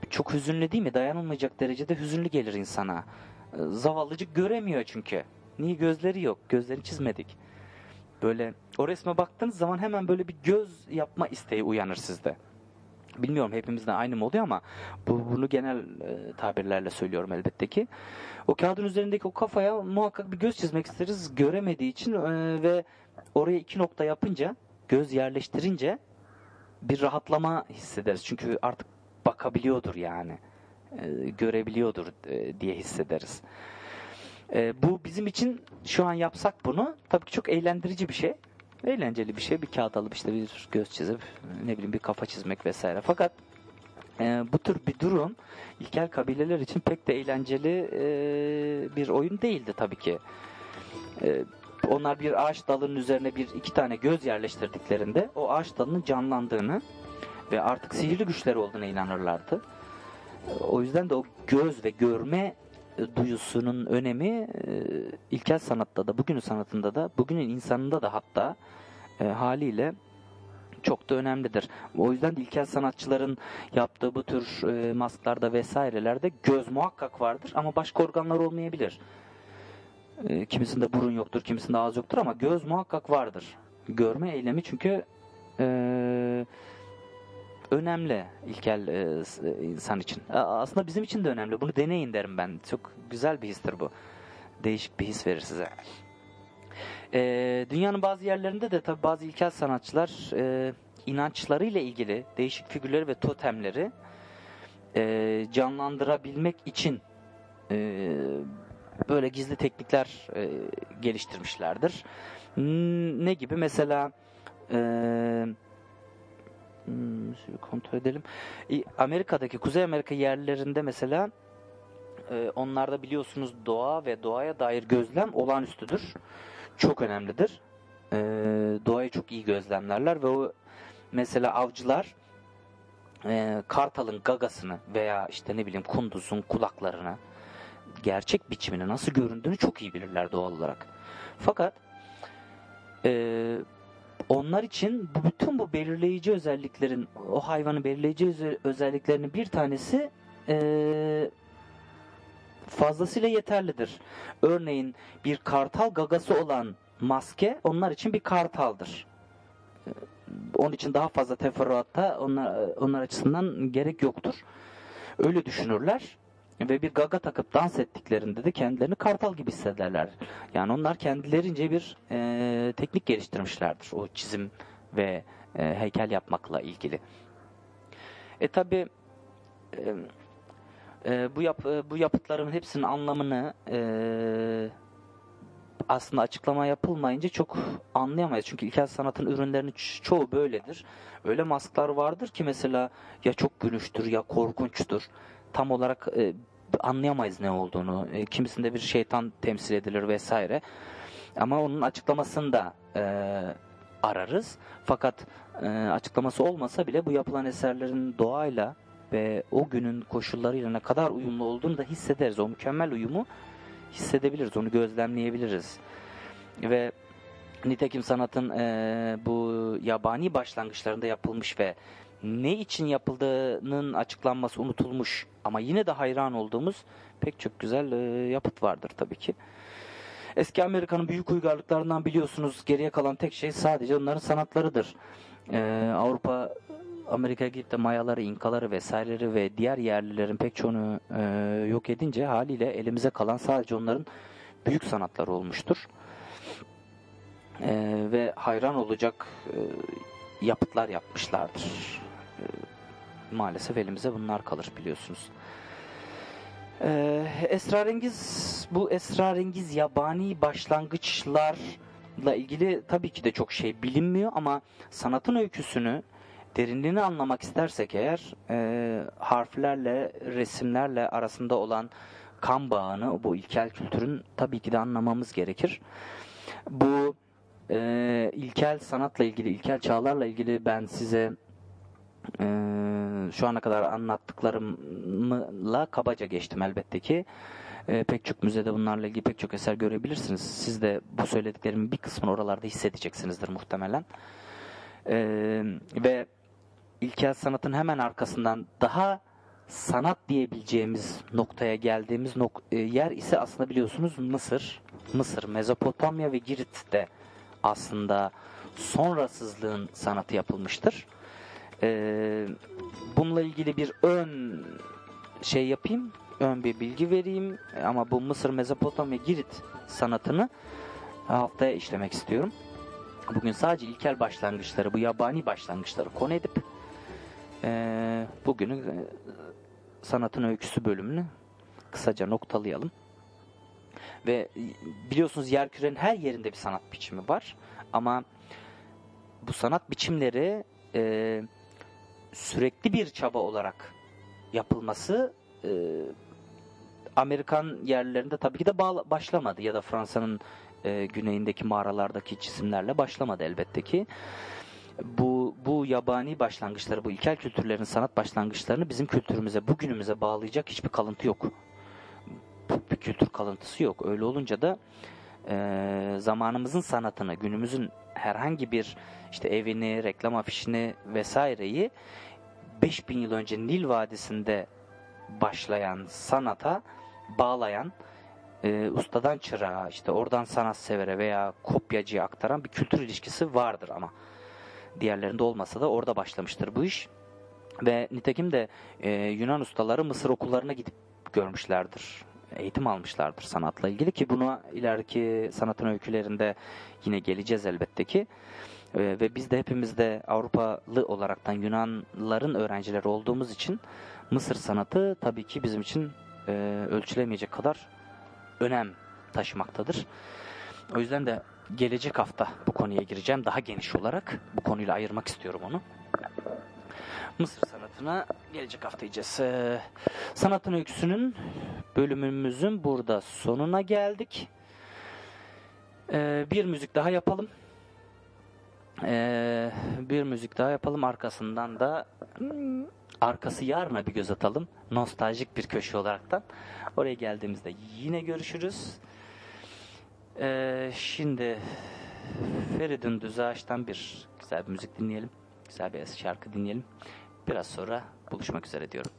çok hüzünlü değil mi? Dayanılmayacak derecede hüzünlü gelir insana. Ee, Zavallıcık göremiyor çünkü. Niye gözleri yok? Gözlerini çizmedik. Böyle o resme baktığınız zaman hemen böyle bir göz yapma isteği uyanır sizde. Bilmiyorum hepimizde aynı mı oluyor ama bu, bunu genel e, tabirlerle söylüyorum elbette ki. O kağıdın üzerindeki o kafaya muhakkak bir göz çizmek isteriz göremediği için e, ve oraya iki nokta yapınca göz yerleştirince bir rahatlama hissederiz. Çünkü artık bakabiliyordur yani. E, görebiliyordur e, diye hissederiz. E, bu bizim için şu an yapsak bunu tabii ki çok eğlendirici bir şey. Eğlenceli bir şey. Bir kağıt alıp işte bir göz çizip ne bileyim bir kafa çizmek vesaire. Fakat e, bu tür bir durum ilkel kabileler için pek de eğlenceli e, bir oyun değildi tabii ki. Onlar bir ağaç dalının üzerine bir iki tane göz yerleştirdiklerinde o ağaç dalının canlandığını ve artık sihirli güçleri olduğuna inanırlardı. O yüzden de o göz ve görme e, duyusunun önemi e, ilkel sanatta da bugünün sanatında da bugünün insanında da hatta e, haliyle çok da önemlidir. O yüzden de ilkel sanatçıların yaptığı bu tür masklarda vesairelerde göz muhakkak vardır ama başka organlar olmayabilir. Kimisinde burun yoktur, kimisinde ağız yoktur ama göz muhakkak vardır. Görme eylemi çünkü e, önemli ilkel e, e, insan için. Aslında bizim için de önemli. Bunu deneyin derim ben. Çok güzel bir histir bu. Değişik bir his verir size. E, dünyanın bazı yerlerinde de tabii bazı ilkel sanatçılar e, inançlarıyla ilgili değişik figürleri ve totemleri e, canlandırabilmek için e, böyle gizli teknikler e, geliştirmişlerdir. Ne gibi? Mesela e, hmm, kontrol edelim. Amerika'daki Kuzey Amerika yerlerinde mesela e, onlarda biliyorsunuz doğa ve doğaya dair gözlem olağanüstüdür. Çok önemlidir. E, doğayı çok iyi gözlemlerler ve o mesela avcılar e, kartalın gagasını veya işte ne bileyim kunduzun kulaklarını gerçek biçimini nasıl göründüğünü çok iyi bilirler doğal olarak. Fakat onlar için bütün bu belirleyici özelliklerin o hayvanın belirleyici öze- özelliklerinin bir tanesi e, fazlasıyla yeterlidir. Örneğin bir kartal gagası olan maske onlar için bir kartaldır. Onun için daha fazla teferruatta onlar, onlar açısından gerek yoktur. Öyle düşünürler ve bir gaga takıp dans ettiklerinde de kendilerini kartal gibi hissederler. Yani onlar kendilerince bir e, teknik geliştirmişlerdir o çizim ve e, heykel yapmakla ilgili. E tabi e, e, bu yap, e, bu yapıtların hepsinin anlamını e, aslında açıklama yapılmayınca çok anlayamayız. Çünkü ilkel sanatın ürünlerinin ço- çoğu böyledir. Öyle masklar vardır ki mesela ya çok gülüştür ya korkunçtur. Tam olarak e, anlayamayız ne olduğunu. E, kimisinde bir şeytan temsil edilir vesaire. Ama onun açıklamasını da e, ararız. Fakat e, açıklaması olmasa bile bu yapılan eserlerin doğayla ve o günün koşullarıyla ne kadar uyumlu olduğunu da hissederiz. O mükemmel uyumu hissedebiliriz, onu gözlemleyebiliriz. Ve nitekim sanatın e, bu yabani başlangıçlarında yapılmış ve ne için yapıldığının açıklanması unutulmuş ama yine de hayran olduğumuz pek çok güzel e, yapıt vardır tabii ki. Eski Amerika'nın büyük uygarlıklarından biliyorsunuz geriye kalan tek şey sadece onların sanatlarıdır. E, Avrupa Amerika'ya gidip de Mayaları, İnkaları vesaireleri ve diğer yerlilerin pek çoğunu e, yok edince haliyle elimize kalan sadece onların büyük sanatları olmuştur. E, ve hayran olacak e, yapıtlar yapmışlardır. Maalesef elimize bunlar kalır biliyorsunuz. E, esrarengiz bu esrarengiz yabani başlangıçlarla ilgili tabii ki de çok şey bilinmiyor ama sanatın öyküsünü derinliğini anlamak istersek eğer e, harflerle resimlerle arasında olan kan bağını bu ilkel kültürün tabii ki de anlamamız gerekir. Bu e, ilkel sanatla ilgili, ilkel çağlarla ilgili ben size e, şu ana kadar anlattıklarımla kabaca geçtim elbette ki. E, pek çok müzede bunlarla ilgili pek çok eser görebilirsiniz. Siz de bu söylediklerimin bir kısmını oralarda hissedeceksinizdir muhtemelen. E, ve ilkel sanatın hemen arkasından daha sanat diyebileceğimiz noktaya geldiğimiz nok- e, yer ise aslında biliyorsunuz Mısır. Mısır, Mezopotamya ve Girit'te aslında sonrasızlığın sanatı yapılmıştır. E, bununla ilgili bir ön şey yapayım, ön bir bilgi vereyim ama bu Mısır, Mezopotamya, Girit sanatını haftaya işlemek istiyorum. Bugün sadece ilkel başlangıçları, bu yabani başlangıçları konu edip e, bugünün e, sanatın öyküsü bölümünü kısaca noktalayalım. Ve biliyorsunuz yer kürenin her yerinde bir sanat biçimi var. Ama bu sanat biçimleri e, sürekli bir çaba olarak yapılması e, Amerikan yerlerinde tabii ki de bağla- başlamadı ya da Fransa'nın e, güneyindeki mağaralardaki cisimlerle başlamadı elbette ki. Bu, bu yabani başlangıçları, bu ilkel kültürlerin sanat başlangıçlarını bizim kültürümüze, bugünümüze bağlayacak hiçbir kalıntı yok. Bir kültür kalıntısı yok. Öyle olunca da e, zamanımızın sanatını, günümüzün herhangi bir işte evini, reklam afişini vesaireyi 5000 yıl önce Nil Vadisi'nde başlayan sanata bağlayan e, ustadan çırağa işte oradan sanatsevere veya kopyacıya aktaran bir kültür ilişkisi vardır ama diğerlerinde olmasa da orada başlamıştır bu iş. Ve nitekim de e, Yunan ustaları Mısır okullarına gidip görmüşlerdir eğitim almışlardır sanatla ilgili ki buna ileriki sanatın öykülerinde yine geleceğiz elbette ki E, ve biz de hepimiz de Avrupalı olaraktan Yunanların öğrencileri olduğumuz için Mısır sanatı tabii ki bizim için e, ölçülemeyecek kadar önem taşımaktadır. O yüzden de gelecek hafta bu konuya gireceğim. Daha geniş olarak bu konuyla ayırmak istiyorum onu. Mısır sanatına gelecek hafta sanatın öyküsünün bölümümüzün burada sonuna geldik. Ee, bir müzik daha yapalım. Ee, bir müzik daha yapalım. Arkasından da hmm, arkası yarına bir göz atalım. Nostaljik bir köşe olaraktan. Oraya geldiğimizde yine görüşürüz. Ee, şimdi Feridun Düzağaç'tan bir güzel bir müzik dinleyelim. Güzel bir şarkı dinleyelim. Biraz sonra buluşmak üzere diyorum.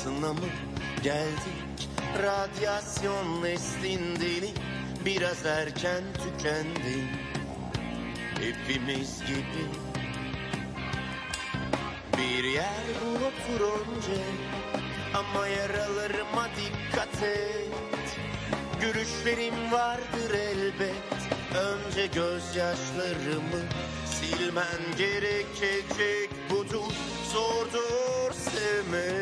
Yarısına mı geldik? Radyasyon neslindeni biraz erken tükendin. Hepimiz gibi bir yer bul otur önce ama yaralarıma dikkat et. Görüşlerim vardır elbet Önce gözyaşlarımı silmen gerekecek Budur zordur sevmek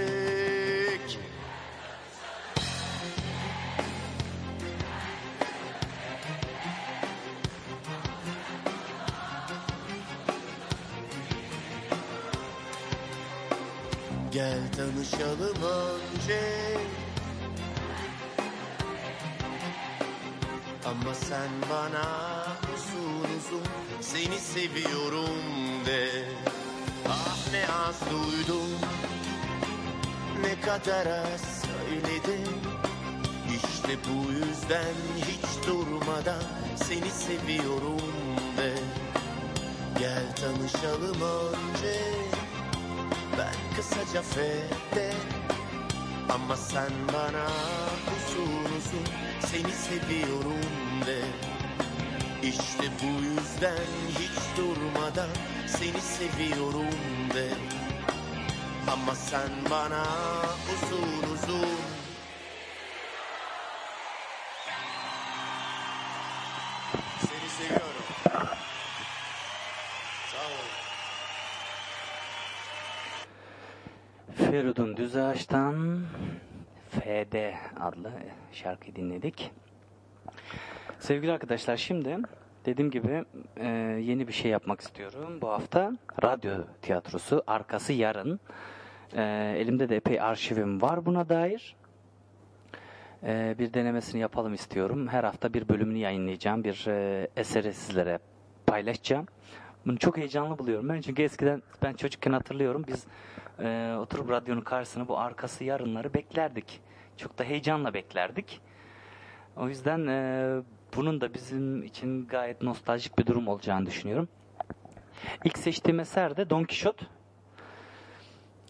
Gel tanışalım önce. Ama sen bana uzun uzun seni seviyorum de. Ah ne az duydum. Ne kadar az söyledim İşte bu yüzden hiç durmadan seni seviyorum de. Gel tanışalım önce kısaca fede. Ama sen bana uzun seni seviyorum de. İşte bu yüzden hiç durmadan seni seviyorum de. Ama sen bana uzun uzun Feridun Düzağaç'tan FD adlı şarkıyı dinledik. Sevgili arkadaşlar şimdi dediğim gibi e, yeni bir şey yapmak istiyorum. Bu hafta radyo tiyatrosu arkası yarın. E, elimde de epey arşivim var buna dair. E, bir denemesini yapalım istiyorum. Her hafta bir bölümünü yayınlayacağım. Bir e, eseri sizlere paylaşacağım. Bunu çok heyecanlı buluyorum ben. Çünkü eskiden ben çocukken hatırlıyorum. Biz e, oturup radyonun karşısına bu arkası yarınları beklerdik. Çok da heyecanla beklerdik. O yüzden e, bunun da bizim için gayet nostaljik bir durum olacağını düşünüyorum. İlk seçtiğim eser de Don Quixote.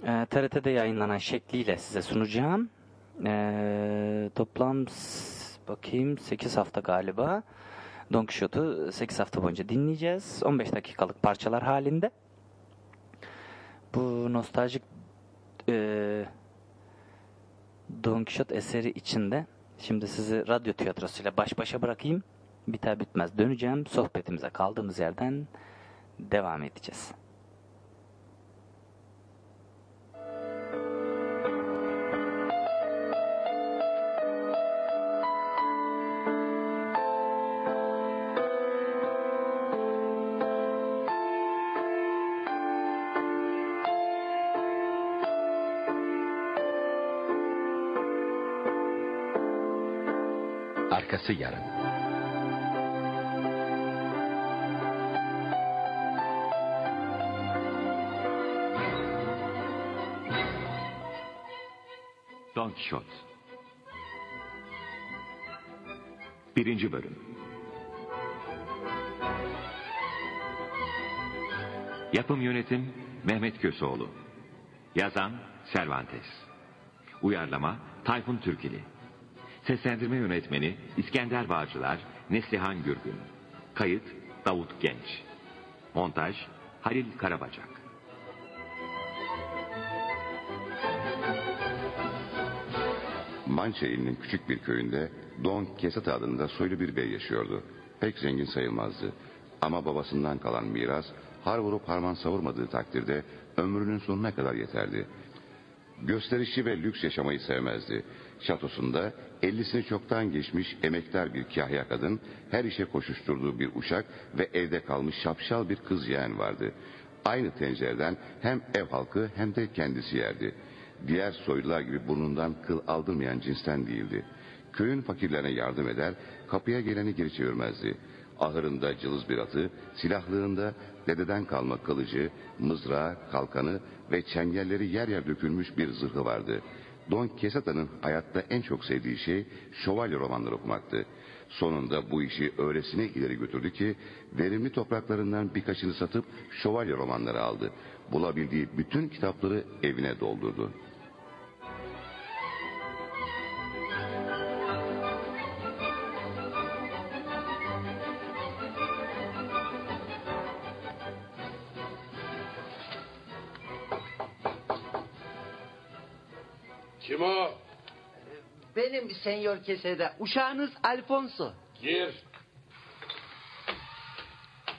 E, TRT'de yayınlanan şekliyle size sunacağım. E, toplam bakayım 8 hafta galiba. Don Quixote'u 8 hafta boyunca dinleyeceğiz. 15 dakikalık parçalar halinde. Bu nostaljik e, Don Quixote eseri içinde şimdi sizi radyo tiyatrosuyla baş başa bırakayım. Biter bitmez döneceğim. Sohbetimize kaldığımız yerden devam edeceğiz. Arkası yarın. Don Quixote. Birinci Bölüm. Yapım Yönetim Mehmet Köseoğlu. Yazan Cervantes. Uyarlama Tayfun Türkili Seslendirme Yönetmeni İskender Bağcılar Neslihan Gürgün Kayıt Davut Genç Montaj Halil Karabacak Mançe küçük bir köyünde Don Kesat adında soylu bir bey yaşıyordu. Pek zengin sayılmazdı. Ama babasından kalan miras har vurup harman savurmadığı takdirde ömrünün sonuna kadar yeterdi. Gösterişli ve lüks yaşamayı sevmezdi. Şatosunda ellisini çoktan geçmiş emektar bir kahya kadın, her işe koşuşturduğu bir uşak ve evde kalmış şapşal bir kız yeğen vardı. Aynı tencereden hem ev halkı hem de kendisi yerdi. Diğer soylular gibi burnundan kıl aldırmayan cinsten değildi. Köyün fakirlerine yardım eder, kapıya geleni geri çevirmezdi. Ahırında cılız bir atı, silahlığında dededen kalma kılıcı, mızrağı, kalkanı ve çengelleri yer yer dökülmüş bir zırhı vardı. Don Quixote'nin hayatta en çok sevdiği şey şövalye romanları okumaktı. sonunda bu işi öylesine ileri götürdü ki verimli topraklarından birkaçını satıp şövalye romanları aldı. Bulabildiği bütün kitapları evine doldurdu. Benim senyor kesede uşağınız Alfonso. Gir.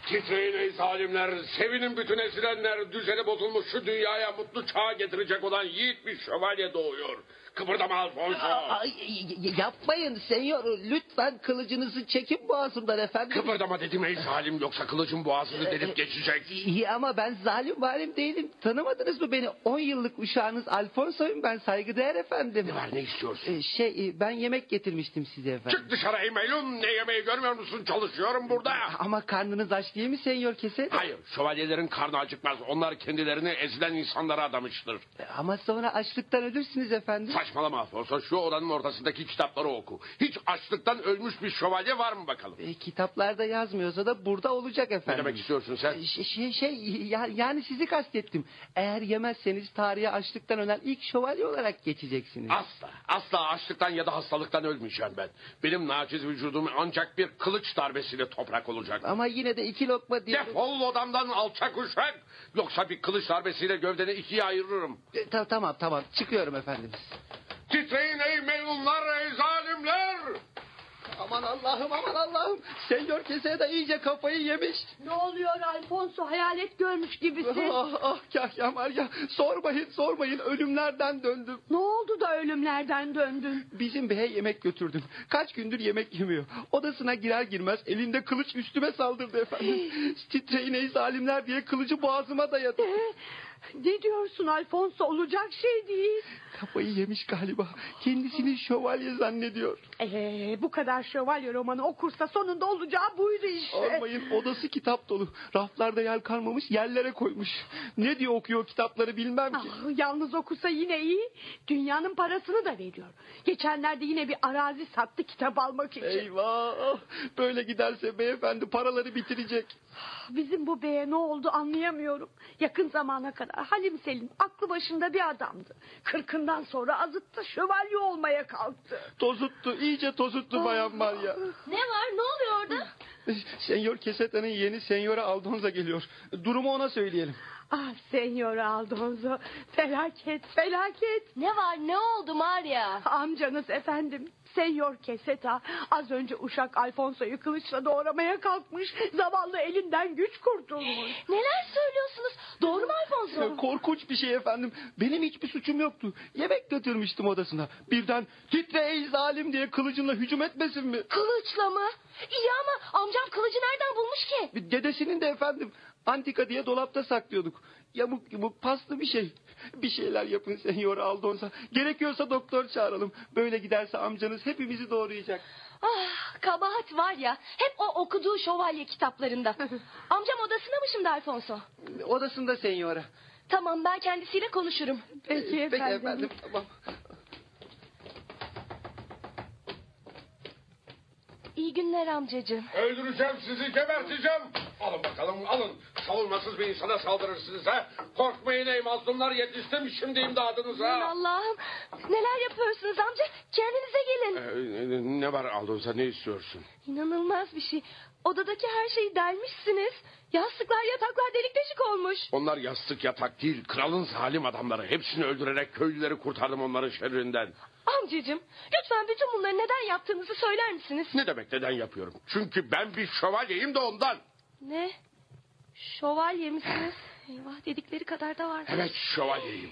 Titreyin ey zalimler, sevinin bütün ezilenler, düzeni bozulmuş şu dünyaya mutlu çağa getirecek olan yiğit bir şövalye doğuyor. Kıpırdama Alfonso. Ay, y- yapmayın senyor lütfen kılıcınızı çekin boğazımdan efendim. Kıpırdama dedim ey zalim yoksa kılıcın boğazını delip geçecek. İyi ama ben zalim valim değilim. Tanımadınız mı beni? 10 yıllık uşağınız Alfonso'yum ben saygıdeğer efendim. Ne var ne istiyorsun? Ee, Şey e, ben yemek getirmiştim size efendim. Çık dışarı ey melun, ne yemeği görmüyor musun? Çalışıyorum burada. Ama karnınız aç değil mi senyor kese? Hayır, şövalyelerin karnı acıkmaz. Onlar kendilerini ezilen insanlara adamıştır. Ama sonra açlıktan ölürsünüz efendim. Saçmalama Alfonso, şu odanın ortasındaki kitapları oku. Hiç açlıktan ölmüş bir şövalye var mı bakalım? E, kitaplarda yazmıyorsa da burada olacak Ne efendim. demek istiyorsun sen? Şey, şey, şey ya- yani sizi kastettim. Eğer yemezseniz tarihe açlıktan ölen ilk şövalye olarak geçeceksiniz. Asla, asla açlıktan ya da hastalıktan ölmeyeceğim ben. Benim naciz vücudum ancak bir kılıç darbesiyle toprak olacak. Ama yine de iki lokma diye... Defol odamdan alçak uşak. Yoksa bir kılıç darbesiyle gövdeni ikiye ayırırım. E, ta- tamam tamam çıkıyorum efendim. Titreyin ey melunlar, ey zalimler. Aman Allah'ım aman Allah'ım. Senyor keseye de iyice kafayı yemiş. Ne oluyor Alfonso hayalet görmüş gibisin. Ah ah Kahya Maria sormayın sormayın ölümlerden döndüm. ne oldu da ölümlerden döndün? Bizim beye yemek götürdüm. Kaç gündür yemek yemiyor. Odasına girer girmez elinde kılıç üstüme saldırdı efendim. Titreyin ey zalimler diye kılıcı boğazıma dayadı. Ne diyorsun Alfonso olacak şey değil. Kafayı yemiş galiba. Kendisini şövalye zannediyor. Ee, bu kadar şövalye romanı okursa sonunda olacağı buydu işte. Olmayın odası kitap dolu. Raflarda yer kalmamış yerlere koymuş. Ne diye okuyor kitapları bilmem ki. Ah, yalnız okusa yine iyi. Dünyanın parasını da veriyor. Geçenlerde yine bir arazi sattı kitap almak için. Eyvah! Böyle giderse beyefendi paraları bitirecek. Bizim bu beye ne oldu anlayamıyorum. Yakın zamana kadar Halim Selim aklı başında bir adamdı. Kırkından sonra azıttı şövalye olmaya kalktı. Tozuttu, iyice tozuttu bayan Maria. Ne var ne oluyor orada? Senyor Keseta'nın yeni Senyora Aldonza geliyor. Durumu ona söyleyelim. Ah Senyor Aldonzo felaket felaket. Ne var ne oldu Maria? Amcanız efendim Senyor Keseta az önce uşak Alfonso'yu kılıçla doğramaya kalkmış. Zavallı elinden güç kurtulmuş. Neler söylüyorsunuz? Doğru mu Alfonso? Korkunç bir şey efendim. Benim hiçbir suçum yoktu. Yemek götürmüştüm odasına. Birden titre ey zalim diye kılıcınla hücum etmesin mi? Kılıçla mı? İyi ama amcam kılıcı nereden bulmuş ki? Dedesinin de efendim. Antika diye dolapta saklıyorduk. Yamuk yumuk paslı bir şey. Bir şeyler yapın Senyor Aldonza. Gerekiyorsa doktor çağıralım. Böyle giderse amcanız hepimizi doğrayacak. Ah kabahat var ya hep o okuduğu şövalye kitaplarında. Amcam odasında mı şimdi Alfonso? Odasında Senyora. Tamam ben kendisiyle konuşurum. Peki efendim. Peki efendim tamam. İyi günler amcacığım. Öldüreceğim sizi, geberteceğim. Alın bakalım, alın. Savunmasız bir insana saldırırsınız ha. Korkmayın ey mazlumlar, yetiştim şimdi Aman imdadınıza. Allah'ım neler yapıyorsunuz amca? Kendinize gelin. Ee, ne var Aldonza, ne istiyorsun? İnanılmaz bir şey. Odadaki her şeyi delmişsiniz. Yastıklar yataklar delik deşik olmuş. Onlar yastık yatak değil, kralın zalim adamları. Hepsini öldürerek köylüleri kurtardım onların şerrinden. Amcacığım lütfen bütün bunları neden yaptığınızı söyler misiniz? Ne demek neden yapıyorum? Çünkü ben bir şövalyeyim de ondan. Ne? Şövalye misiniz? Eyvah dedikleri kadar da var. Evet şövalyeyim.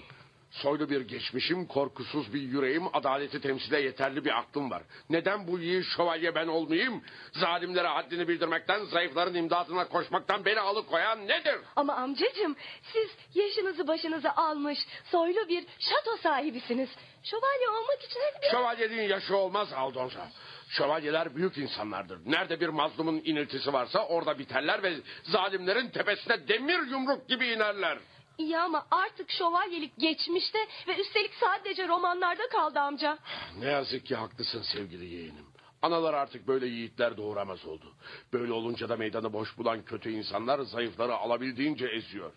Soylu bir geçmişim, korkusuz bir yüreğim, adaleti temsile yeterli bir aklım var. Neden bu yiğit şövalye ben olmayayım? Zalimlere haddini bildirmekten, zayıfların imdadına koşmaktan beni alıkoyan nedir? Ama amcacığım siz yaşınızı başınıza almış soylu bir şato sahibisiniz. Şövalye olmak için hadi bir... Şövalyeliğin yaşı olmaz Aldonza. Şövalyeler büyük insanlardır. Nerede bir mazlumun iniltisi varsa orada biterler ve zalimlerin tepesine demir yumruk gibi inerler. İyi ama artık şövalyelik geçmişte ve üstelik sadece romanlarda kaldı amca. Ne yazık ki haklısın sevgili yeğenim. Analar artık böyle yiğitler doğuramaz oldu. Böyle olunca da meydanı boş bulan kötü insanlar zayıfları alabildiğince eziyor.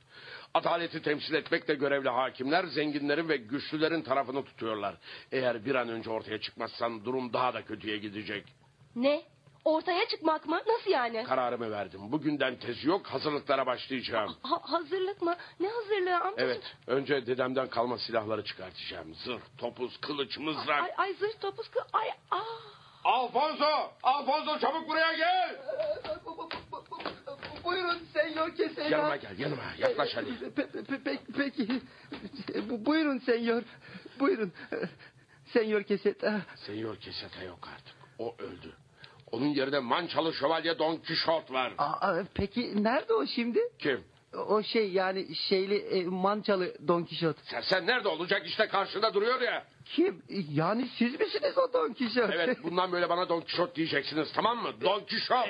Adaleti temsil etmekle görevli hakimler zenginlerin ve güçlülerin tarafını tutuyorlar. Eğer bir an önce ortaya çıkmazsan durum daha da kötüye gidecek. Ne? Ortaya çıkmak mı? Nasıl yani? Kararımı verdim. Bugünden tezi yok hazırlıklara başlayacağım. Ha- hazırlık mı? Ne hazırlığı amcacığım? Evet önce dedemden kalma silahları çıkartacağım. Zırh, topuz, kılıç, mızrak. Ay, ay zırh topuz kı... Ay aa. Alfonso! Alfonso çabuk buraya gel! Buyurun senyor keseyim. Yanıma gel yanıma yaklaş hadi. peki. Bu- Buyurun senyor. Buyurun. Senyor keset. ah. Senyor Kesete yok artık. O öldü. Onun yerine mançalı şövalye Don Kişot var. Aa, peki nerede o şimdi? Kim? O şey yani şeyli e, mançalı Don Kişot. Sen, sen nerede olacak işte karşında duruyor ya. Kim? Yani siz misiniz o Don Kişot? Evet bundan böyle bana Don Kişot diyeceksiniz tamam mı? Don Kişot.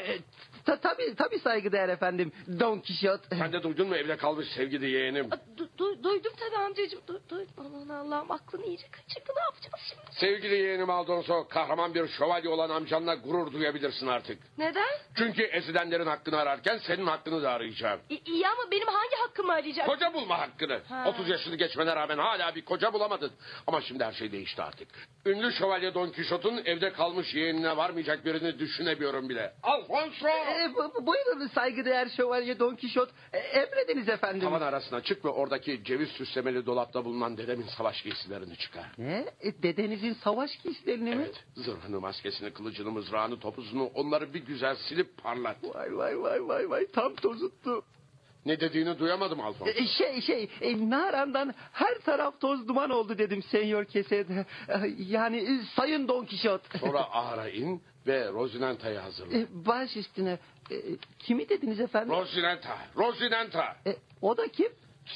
Ta, tabii, tabii saygıdeğer efendim. Don Kişot. Sen de duydun mu evde kalmış sevgili yeğenim. Du- du- duydum tabii amcacığım. Du- du- Aman Allah'ım aklını iyice kaçırdı. Ne yapacağız şimdi? Sevgili yeğenim Aldonso kahraman bir şövalye olan amcanla gurur duyabilirsin artık. Neden? Çünkü ezilenlerin hakkını ararken senin hakkını da arayacağım. İ- iyi ama benim hangi hakkımı arayacak? Koca bulma hakkını. Ha. 30 yaşını geçmene rağmen hala bir koca bulamadın. Ama şimdi her şey değişti artık. Ünlü şövalye Don Kişot'un evde kalmış yeğenine varmayacak birini düşünemiyorum bile. Alfonso! E, bu- bu- buyurun saygıdeğer şövalye Don Kişot. E, emrediniz efendim. Tavan arasına çık ve oradaki ceviz süslemeli dolapta bulunan dedemin savaş giysilerini çıkar. Ne? E, dedenizin savaş giysilerini mi? Evet, zırhını, maskesini, kılıcını, mızrağını, topuzunu onları bir güzel silip parlat. Vay vay vay vay vay tam tozuttu. Ne dediğini duyamadım Alfonso. E, şey şey e, Naran'dan her taraf toz duman oldu dedim senyor Kesed. E, yani e, sayın Don Kişot. Sonra ahıra in ve Rosinanta'yı hazırla. E, baş üstüne. E, kimi dediniz efendim? Rosinanta, Rosinanta. E, o da kim?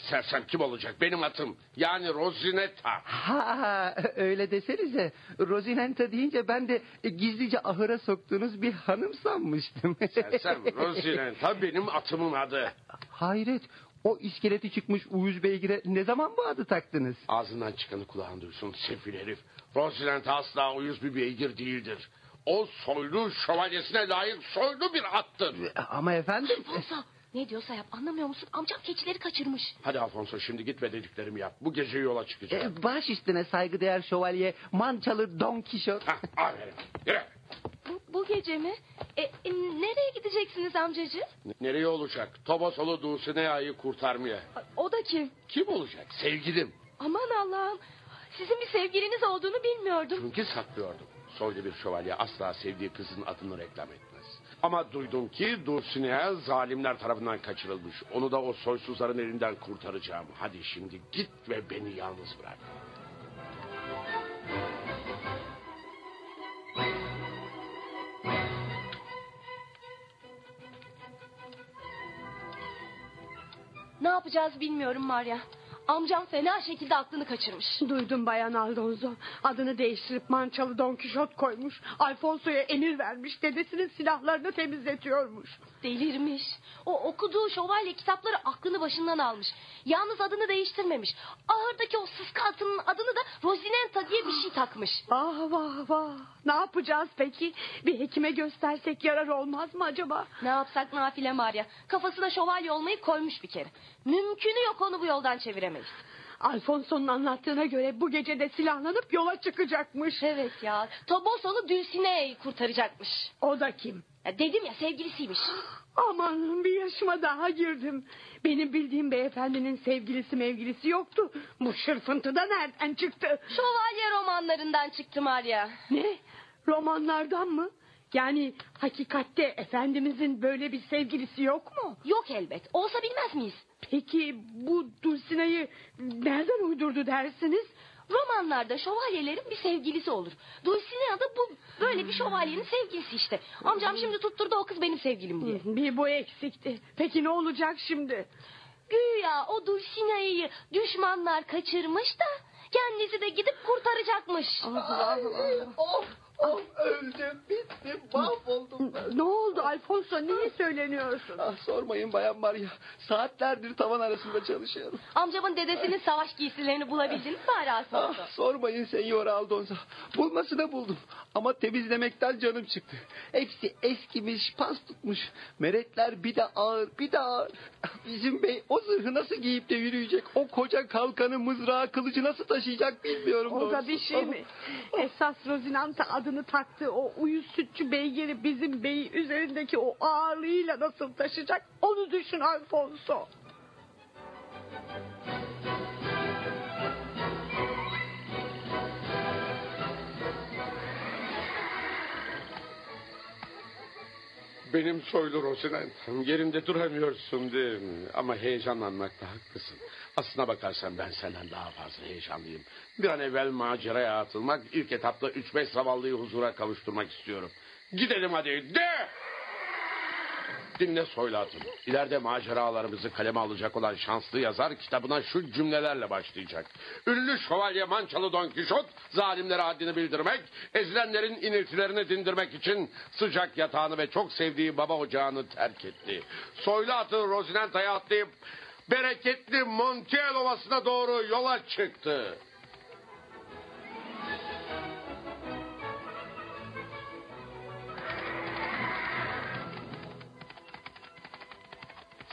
Sersem kim olacak? Benim atım. Yani Rosinetta. Ha öyle desenize. Rosinanta deyince ben de e, gizlice ahıra soktuğunuz bir hanım sanmıştım. Sersem Rosinanta benim atımın adı. Hayret. O iskeleti çıkmış Uyuz Beygir'e ne zaman bu adı taktınız? Ağzından çıkanı kulağın duysun sefil herif. Rosinanta asla uyuz bir beygir değildir. O soylu şövalyesine layık soylu bir attır. Ama efendim... Alfonso ne diyorsa yap anlamıyor musun? Amcam keçileri kaçırmış. Hadi Alfonso şimdi git ve dediklerimi yap. Bu gece yola çıkacağım. E, baş üstüne saygıdeğer şövalye Mançalı Don Kişot. Hah, aferin. Yürü. Bu, bu gece mi? E, e, nereye gideceksiniz amcacığım? N- Nereye olacak? Tobasolu Dulcinea'yı kurtarmaya. O da kim? Kim olacak? Sevgilim. Aman Allah'ım. Sizin bir sevgiliniz olduğunu bilmiyordum. Çünkü saklıyordum. Soylu bir şövalye asla sevdiği kızın adını reklam etmez. Ama duydum ki Dulcinea zalimler tarafından kaçırılmış. Onu da o soysuzların elinden kurtaracağım. Hadi şimdi git ve beni yalnız bırak. Ne yapacağız bilmiyorum Maria. Amcam fena şekilde aklını kaçırmış. Duydum Bayan Aldonzo. Adını değiştirip mançalı Don Kişot koymuş. Alfonso'ya emir vermiş. Dedesinin silahlarını temizletiyormuş. Delirmiş. O okuduğu şövalye kitapları aklını başından almış. Yalnız adını değiştirmemiş. Ahırdaki o sıska atının adını da Rosinenta diye bir şey takmış. Ah vah vah. Ne yapacağız peki? Bir hekime göstersek yarar olmaz mı acaba? Ne yapsak nafile Maria. Kafasına şövalye olmayı koymuş bir kere. Mümkünü yok onu bu yoldan çeviremeyiz. Alfonso'nun anlattığına göre bu gece de silahlanıp yola çıkacakmış. Evet ya. Tobosolu Dulcinea'yı kurtaracakmış. O da kim? Ya dedim ya sevgilisiymiş. Aman bir yaşıma daha girdim. Benim bildiğim beyefendinin sevgilisi mevgilisi yoktu. Bu şırfıntı da nereden çıktı? Şövalye romanlarından çıktı Maria. Ne? Romanlardan mı? Yani hakikatte Efendimizin böyle bir sevgilisi yok mu? Yok elbet. Olsa bilmez miyiz? Peki bu Dulcinea'yı nereden uydurdu dersiniz? Romanlarda şövalyelerin bir sevgilisi olur. Dulcinea da bu böyle bir şövalyenin sevgilisi işte. Amcam şimdi tutturdu o kız benim sevgilim diye. Bir bu eksikti. Peki ne olacak şimdi? Güya o Dulcinea'yı düşmanlar kaçırmış da kendisi de gidip kurtaracakmış. Of Of öldüm, bittim, mahvoldum ben. Ne oldu Alfonso? Niye söyleniyorsun? Ah sormayın Bayan Maria. Saatlerdir tavan arasında çalışıyorum. Amcamın dedesinin savaş giysilerini bulabildiniz mi bari Alfonso? Ah sormayın Senyor Aldonza. Bulmasını buldum. Ama temizlemekten canım çıktı. Hepsi eskimiş, pas tutmuş. Meretler bir de ağır, bir de ağır. Bizim bey o zırhı nasıl giyip de yürüyecek? O koca kalkanı, mızrağı, kılıcı nasıl taşıyacak bilmiyorum O da bir şey mi? Esas Rozinante adını taktığı o uyuz sütçü beygiri bizim beyi üzerindeki o ağırlığıyla nasıl taşıyacak? Onu düşün Alfonso. Benim soylu Rosinen. Yerinde duramıyorsun değil mi? Ama heyecanlanmakta haklısın. Aslına bakarsan ben senden daha fazla heyecanlıyım. Bir an evvel maceraya atılmak, ilk etapta üç beş zavallıyı huzura kavuşturmak istiyorum. Gidelim hadi, de! Dinle soylu hatun. İleride maceralarımızı kaleme alacak olan şanslı yazar kitabına şu cümlelerle başlayacak. Ünlü şövalye Mançalı Don Kişot zalimlere haddini bildirmek, ezilenlerin iniltilerini dindirmek için sıcak yatağını ve çok sevdiği baba ocağını terk etti. Soylu atı Rozinanta'ya atlayıp bereketli Montiel Ovası'na doğru yola çıktı.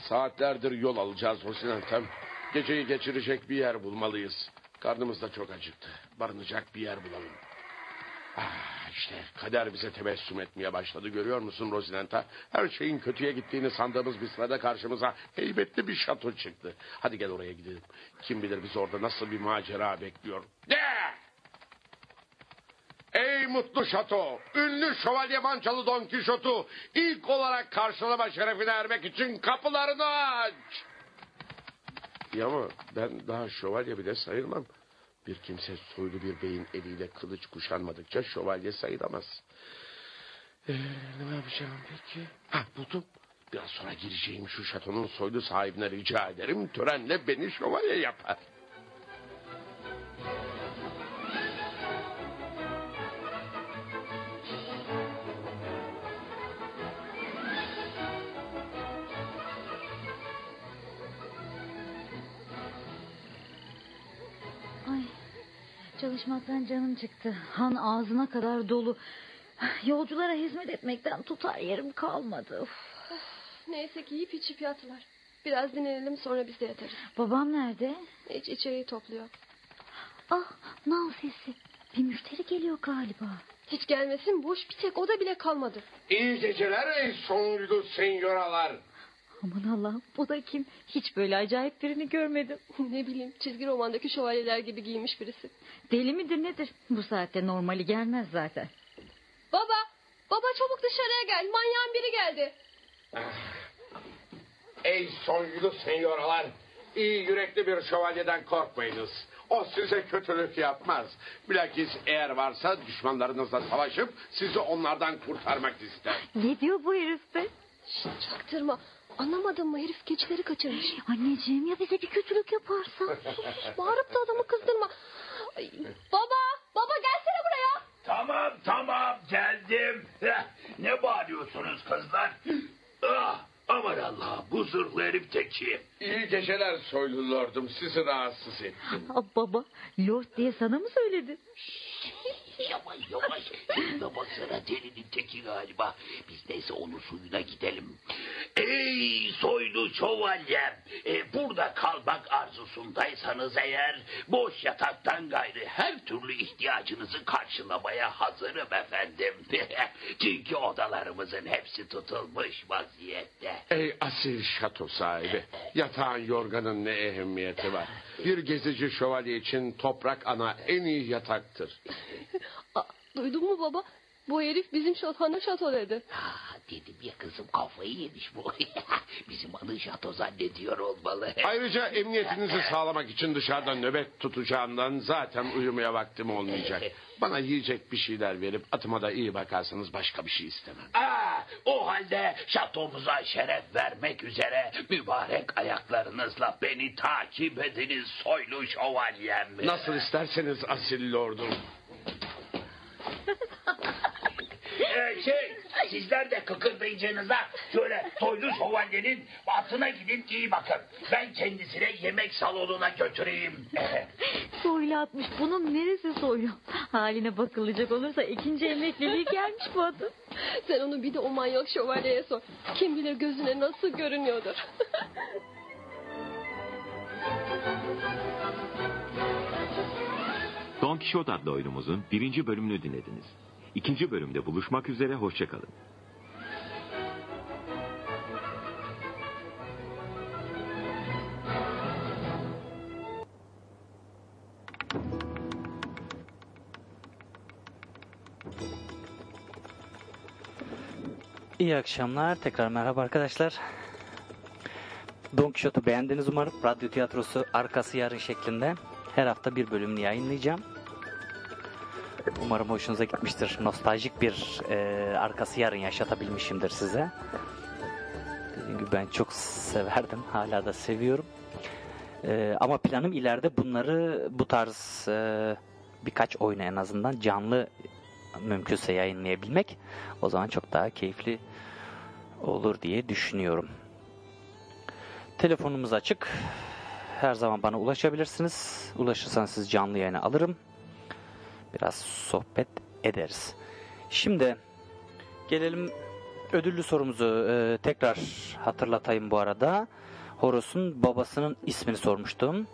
Saatlerdir yol alacağız Rosinantem. Geceyi geçirecek bir yer bulmalıyız. Karnımız da çok acıktı. Barınacak bir yer bulalım. Ah, işte kader bize tebessüm etmeye başladı görüyor musun Rosinanta? Her şeyin kötüye gittiğini sandığımız bir sırada karşımıza heybetli bir şato çıktı. Hadi gel oraya gidelim. Kim bilir biz orada nasıl bir macera bekliyor. De! Ey mutlu şato! Ünlü şövalye mançalı Don Kişot'u ilk olarak karşılama şerefine ermek için kapılarını aç! Ya ama ben daha şövalye bile sayılmam. Bir kimse soylu bir beyin eliyle kılıç kuşanmadıkça şövalye sayılamaz. Ee, ne yapacağım peki? Ha buldum. Biraz sonra gireceğim şu şatonun soylu sahibine rica ederim. Törenle beni şövalye yapar. Çalışmaktan canım çıktı. Han ağzına kadar dolu. Yolculara hizmet etmekten tutar yerim kalmadı. Uf. Neyse ki yiyip içip yattılar. Biraz dinlenelim sonra biz de yatarız. Babam nerede? Hiç içeriği topluyor. Ah, nal sesi. Bir müşteri geliyor galiba. Hiç gelmesin boş bir tek oda bile kalmadı. İyi geceler ey sonlu senyoralar. Aman Allah'ım bu da kim? Hiç böyle acayip birini görmedim. ne bileyim çizgi romandaki şövalyeler gibi giymiş birisi. Deli midir nedir? Bu saatte normali gelmez zaten. Baba, baba çabuk dışarıya gel. Manyağın biri geldi. Ey sonlu senyoralar. İyi yürekli bir şövalyeden korkmayınız. O size kötülük yapmaz. Bilakis eğer varsa düşmanlarınızla savaşıp sizi onlardan kurtarmak ister. Ne diyor bu herif be? Şşt, çaktırma. Anlamadın mı herif keçileri kaçırmış. Anneciğim ya bize bir kötülük yaparsa? Sus bağırıp da adamı kızdırma. Ay, baba, baba gelsene buraya. Tamam tamam geldim. Ne bağırıyorsunuz kızlar? Ah, aman Allah bu zırhlı herif teki. İyi geceler soylu lordum. Sizi rahatsız ettim. Aa, baba, Lord diye sana mı söyledi? Yavaş yavaş. Şuna baksana delinin teki galiba. Biz neyse onun suyuna gidelim. Ey soylu şövalyem. E, burada kalmak arzusundaysanız eğer boş yataktan gayrı her türlü ihtiyacınızı karşılamaya hazırım efendim. Çünkü odalarımızın hepsi tutulmuş vaziyette. Ey asil şato sahibi. Yatağın yorganın ne ehemmiyeti var. Bir gezici şövalye için toprak ana en iyi yataktır. Duydun mu baba? Bu herif bizim şatana şato dedi. Ha, dedim ya kızım kafayı yemiş bu. Bizim adı şato zannediyor olmalı. Ayrıca emniyetinizi sağlamak için dışarıda nöbet tutacağımdan zaten uyumaya vaktim olmayacak. Bana yiyecek bir şeyler verip atıma da iyi bakarsanız başka bir şey istemem. Aa, o halde şatomuza şeref vermek üzere mübarek ayaklarınızla beni takip ediniz soylu şövalyem. Nasıl isterseniz asil lordum. Ee, şey, sizler de kıkırdayacağınıza şöyle soylu şövalyenin atına gidin iyi bakın. Ben kendisine yemek salonuna götüreyim. Soylu atmış. Bunun neresi soylu? Haline bakılacak olursa ikinci emekliliği gelmiş bu adam. Sen onu bir de o manyak şövalyeye sor. Kim bilir gözüne nasıl görünüyordur. Don Kişot adlı oyunumuzun birinci bölümünü dinlediniz. İkinci bölümde buluşmak üzere, hoşçakalın. İyi akşamlar. Tekrar merhaba arkadaşlar. Don Quixote'u beğendiniz umarım. Radyo tiyatrosu arkası yarın şeklinde. Her hafta bir bölümünü yayınlayacağım. Umarım hoşunuza gitmiştir. Nostaljik bir e, arkası yarın yaşatabilmişimdir size. Dediğim gibi ben çok severdim. Hala da seviyorum. E, ama planım ileride bunları bu tarz e, birkaç oyunu en azından canlı mümkünse yayınlayabilmek. O zaman çok daha keyifli olur diye düşünüyorum. Telefonumuz açık. Her zaman bana ulaşabilirsiniz. Ulaşırsanız siz canlı yayına alırım. Biraz sohbet ederiz. Şimdi gelelim ödüllü sorumuzu e, tekrar hatırlatayım bu arada. Horus'un babasının ismini sormuştum.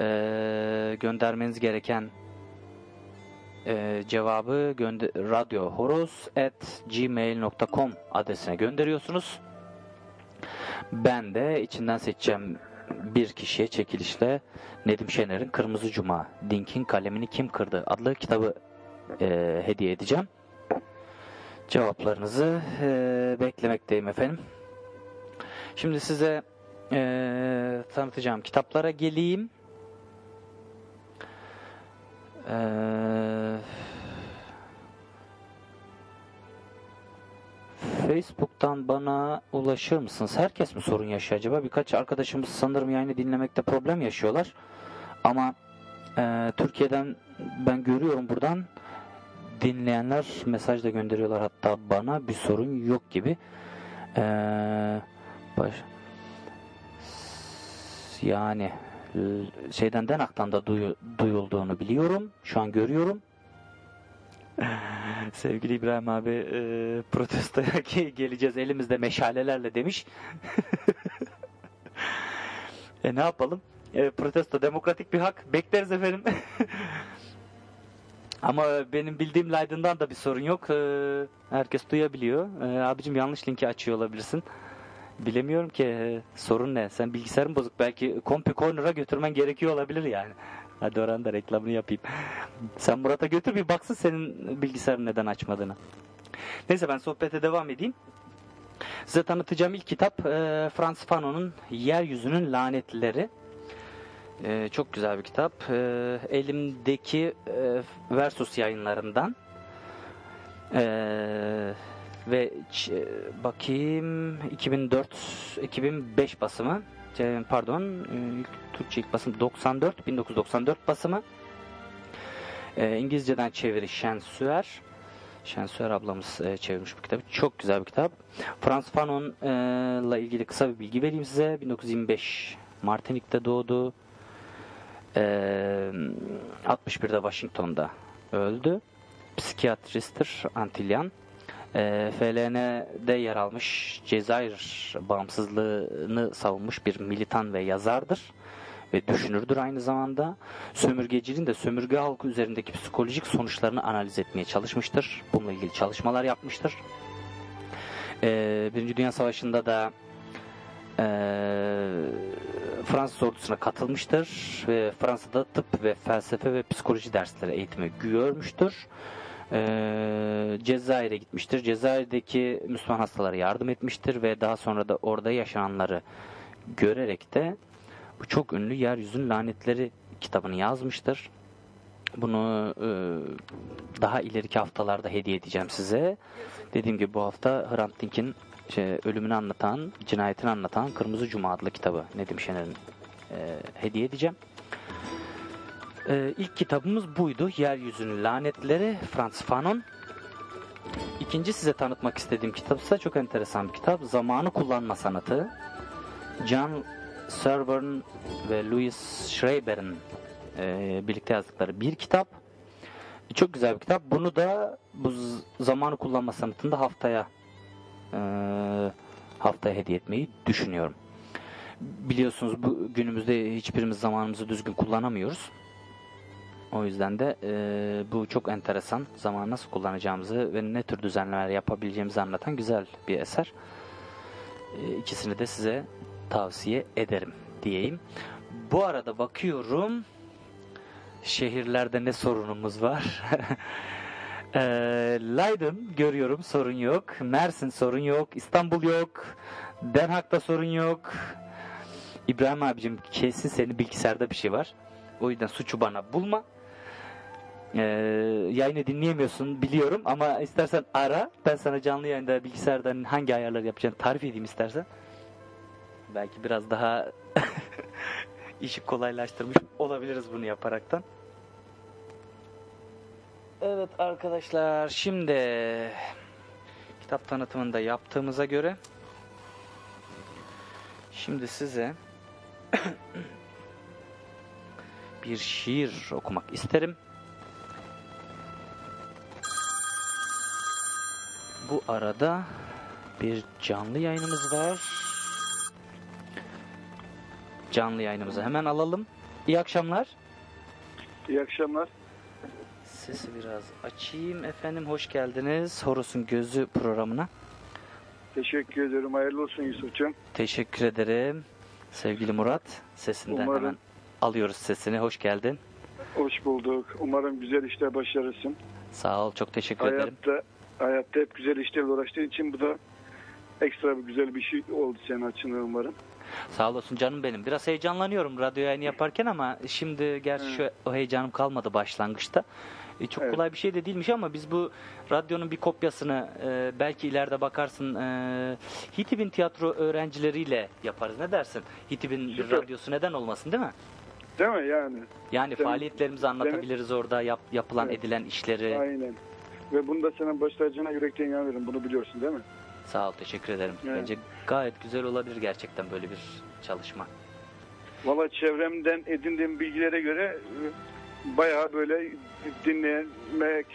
E, göndermeniz gereken e, cevabı gönder radyohoros@gmail.com adresine gönderiyorsunuz. Ben de içinden seçeceğim bir kişiye çekilişle Nedim Şener'in Kırmızı Cuma, Dink'in Kalemini Kim Kırdı adlı kitabı e, hediye edeceğim. Cevaplarınızı e, beklemekteyim efendim. Şimdi size e, tanıtacağım kitaplara geleyim. Eee Facebook'tan bana ulaşır mısınız? Herkes mi sorun yaşıyor acaba? Birkaç arkadaşımız sanırım yayını dinlemekte problem yaşıyorlar. Ama e, Türkiye'den ben görüyorum buradan dinleyenler mesaj da gönderiyorlar hatta bana bir sorun yok gibi. E, baş, yani şeyden Denak'tan da duyu- duyulduğunu biliyorum. Şu an görüyorum. Sevgili İbrahim abi e, protestoya ge- geleceğiz elimizde meşalelerle demiş. e ne yapalım? E, protesto demokratik bir hak. Bekleriz efendim. Ama benim bildiğim Leiden'dan da bir sorun yok. E, herkes duyabiliyor. E, abicim yanlış linki açıyor olabilirsin. Bilemiyorum ki e, sorun ne? Sen bilgisayarın bozuk. Belki Compu Corner'a götürmen gerekiyor olabilir yani. Hadi oranın da reklamını yapayım. Sen Murat'a götür bir baksın senin bilgisayarın neden açmadığını. Neyse ben sohbete devam edeyim. Size tanıtacağım ilk kitap e, Frans Fanon'un Yeryüzünün Lanetlileri. E, çok güzel bir kitap. E, elimdeki e, Versus yayınlarından. E, ve e, bakayım 2004 2005 basımı pardon e, Türkçe ilk basım 94 1994 basımı e, İngilizceden çeviri Şensüer Şensüer ablamız e, çevirmiş bu kitabı. Çok güzel bir kitap. Frans Fanon'la ilgili kısa bir bilgi vereyim size. 1925 Martinik'te doğdu. E, 61'de Washington'da öldü. Psikiyatristtir, Antilyan. E, FLN'de yer almış, Cezayir bağımsızlığını savunmuş bir militan ve yazardır ve düşünürdür aynı zamanda. Sömürgeciliğin de sömürge halkı üzerindeki psikolojik sonuçlarını analiz etmeye çalışmıştır. Bununla ilgili çalışmalar yapmıştır. E, Birinci Dünya Savaşı'nda da e, Fransız ordusuna katılmıştır ve Fransa'da tıp ve felsefe ve psikoloji dersleri eğitimi görmüştür. Ee, Cezayir'e gitmiştir. Cezayir'deki Müslüman hastalara yardım etmiştir ve daha sonra da orada yaşananları görerek de bu çok ünlü Yeryüzünün Lanetleri kitabını yazmıştır. Bunu e, daha ileriki haftalarda hediye edeceğim size. Dediğim gibi bu hafta Hrant Dink'in şey, ölümünü anlatan, cinayetini anlatan Kırmızı Cuma adlı kitabı Nedim Şener'in e, hediye edeceğim. Ee, ilk kitabımız buydu. Yeryüzünün Lanetleri Frans Fanon. ikinci size tanıtmak istediğim kitap ise çok enteresan bir kitap. Zamanı Kullanma Sanatı. John Servern ve Louis Schreiber'in e, birlikte yazdıkları bir kitap. Çok güzel bir kitap. Bunu da bu zamanı kullanma sanatında haftaya e, haftaya hediye etmeyi düşünüyorum. Biliyorsunuz bu günümüzde hiçbirimiz zamanımızı düzgün kullanamıyoruz. O yüzden de e, bu çok enteresan. Zamanı nasıl kullanacağımızı ve ne tür düzenlemeler yapabileceğimizi anlatan güzel bir eser. E, ikisini de size tavsiye ederim diyeyim. Bu arada bakıyorum şehirlerde ne sorunumuz var. e, Leiden görüyorum sorun yok. Mersin sorun yok. İstanbul yok. Den Haag'da sorun yok. İbrahim abicim kesin senin bilgisayarda bir şey var. O yüzden suçu bana bulma. Ee, yayını dinleyemiyorsun biliyorum ama istersen ara. Ben sana canlı yayında bilgisayardan hangi ayarları yapacağını tarif edeyim istersen. Belki biraz daha işi kolaylaştırmış olabiliriz bunu yaparaktan. Evet arkadaşlar şimdi kitap tanıtımını da yaptığımıza göre şimdi size bir şiir okumak isterim. Bu arada bir canlı yayınımız var. Canlı yayınımızı hemen alalım. İyi akşamlar. İyi akşamlar. Sesi biraz açayım efendim. Hoş geldiniz Horus'un Gözü programına. Teşekkür ederim. Hayırlı olsun Yusuf'cum. Teşekkür ederim. Sevgili Murat, sesinden Umarım- hemen alıyoruz sesini. Hoş geldin. Hoş bulduk. Umarım güzel işler başarırsın. Sağ ol, çok teşekkür ederim. Hayatta, hayatta hep güzel işlerle uğraştığın için bu da ekstra bir güzel bir şey oldu senin açına umarım. Sağ olasın canım benim. Biraz heyecanlanıyorum radyo yayını yaparken ama şimdi gerçi şu o heyecanım kalmadı başlangıçta. E, çok kolay bir şey de değilmiş ama biz bu radyonun bir kopyasını e, belki ileride bakarsın e, Hitib'in tiyatro öğrencileriyle yaparız. Ne dersin? Hitib'in bir radyosu neden olmasın değil mi? Değil mi yani? Yani Senin- faaliyetlerimizi anlatabiliriz orada yap, yapılan Evet. edilen işleri. Aynen. Ve bunu da senin baş tacına yürekten inanıyorum. Bunu biliyorsun değil mi? Sağ ol teşekkür ederim. Evet. Bence gayet güzel olabilir gerçekten böyle bir çalışma. Valla çevremden edindiğim bilgilere göre e, bayağı böyle dinlemek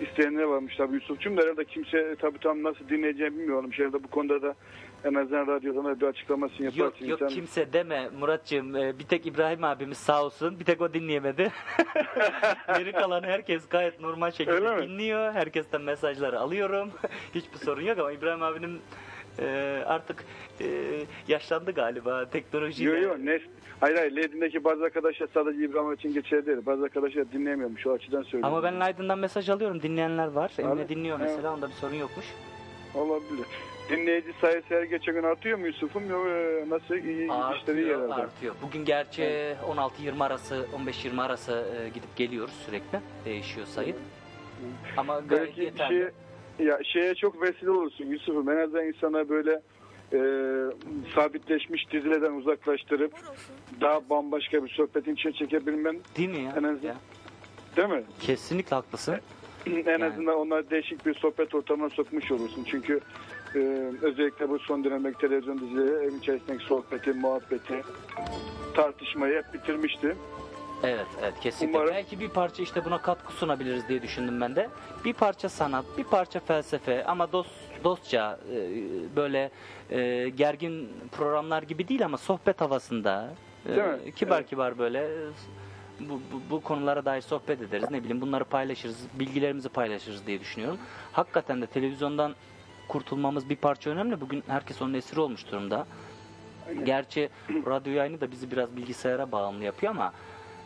isteyenler varmış tabii Yusuf'cum da herhalde kimse tabii tam nasıl dinleyeceğini bilmiyorum. Herhalde bu konuda da en azından radyodan da bir açıklamasını yaparsın. Yok yok İnsan- kimse deme Muratcığım. Ee, Bir tek İbrahim abimiz sağ olsun. Bir tek o dinleyemedi. Geri kalan herkes gayet normal şekilde dinliyor. Herkesten mesajları alıyorum. Hiçbir sorun yok ama İbrahim abinin e, artık e, yaşlandı galiba teknolojiyle. Yok yok. Ne, hayır hayır. Leydi'ndeki bazı arkadaşlar sadece İbrahim için geçerli değil. Bazı arkadaşlar dinleyemiyormuş. O açıdan söylüyorum. Ama ben Aydın'dan mesaj alıyorum. Dinleyenler var. Emre dinliyor mesela. Onda bir sorun yokmuş. Olabilir. Dinleyici sayısı her geçen gün artıyor mu Yusuf'um? E, nasıl? İyi işleri iyi Artıyor, artıyor. Bugün gerçi 16-20 arası, 15-20 arası e, gidip geliyoruz sürekli. Değişiyor sayı. Ama gayet Belki yeterli. şey, ya şeye çok vesile olursun Yusuf'um. En azından insana böyle e, sabitleşmiş dizilerden uzaklaştırıp daha bambaşka bir sohbetin içine çekebilmen Değil mi ya? en azından Ya. değil mi? Kesinlikle haklısın. en azından onlar değişik bir sohbet ortamına sokmuş olursun. Çünkü e, özellikle bu son dönemdeki televizyon dizileri evin içerisindeki sohbeti, muhabbeti, tartışmayı hep bitirmişti. Evet, evet kesinlikle. Umarım- Belki bir parça işte buna katkı sunabiliriz diye düşündüm ben de. Bir parça sanat, bir parça felsefe ama dost dostça e, böyle e, gergin programlar gibi değil ama sohbet havasında e, Değil kibar Evet. kibar böyle bu, bu, bu konulara dair sohbet ederiz. Ne bileyim bunları paylaşırız, bilgilerimizi paylaşırız diye düşünüyorum. Hakikaten de televizyondan kurtulmamız bir parça önemli. Bugün herkes onun esiri olmuş durumda. Gerçi radyo yayını da bizi biraz bilgisayara bağımlı yapıyor ama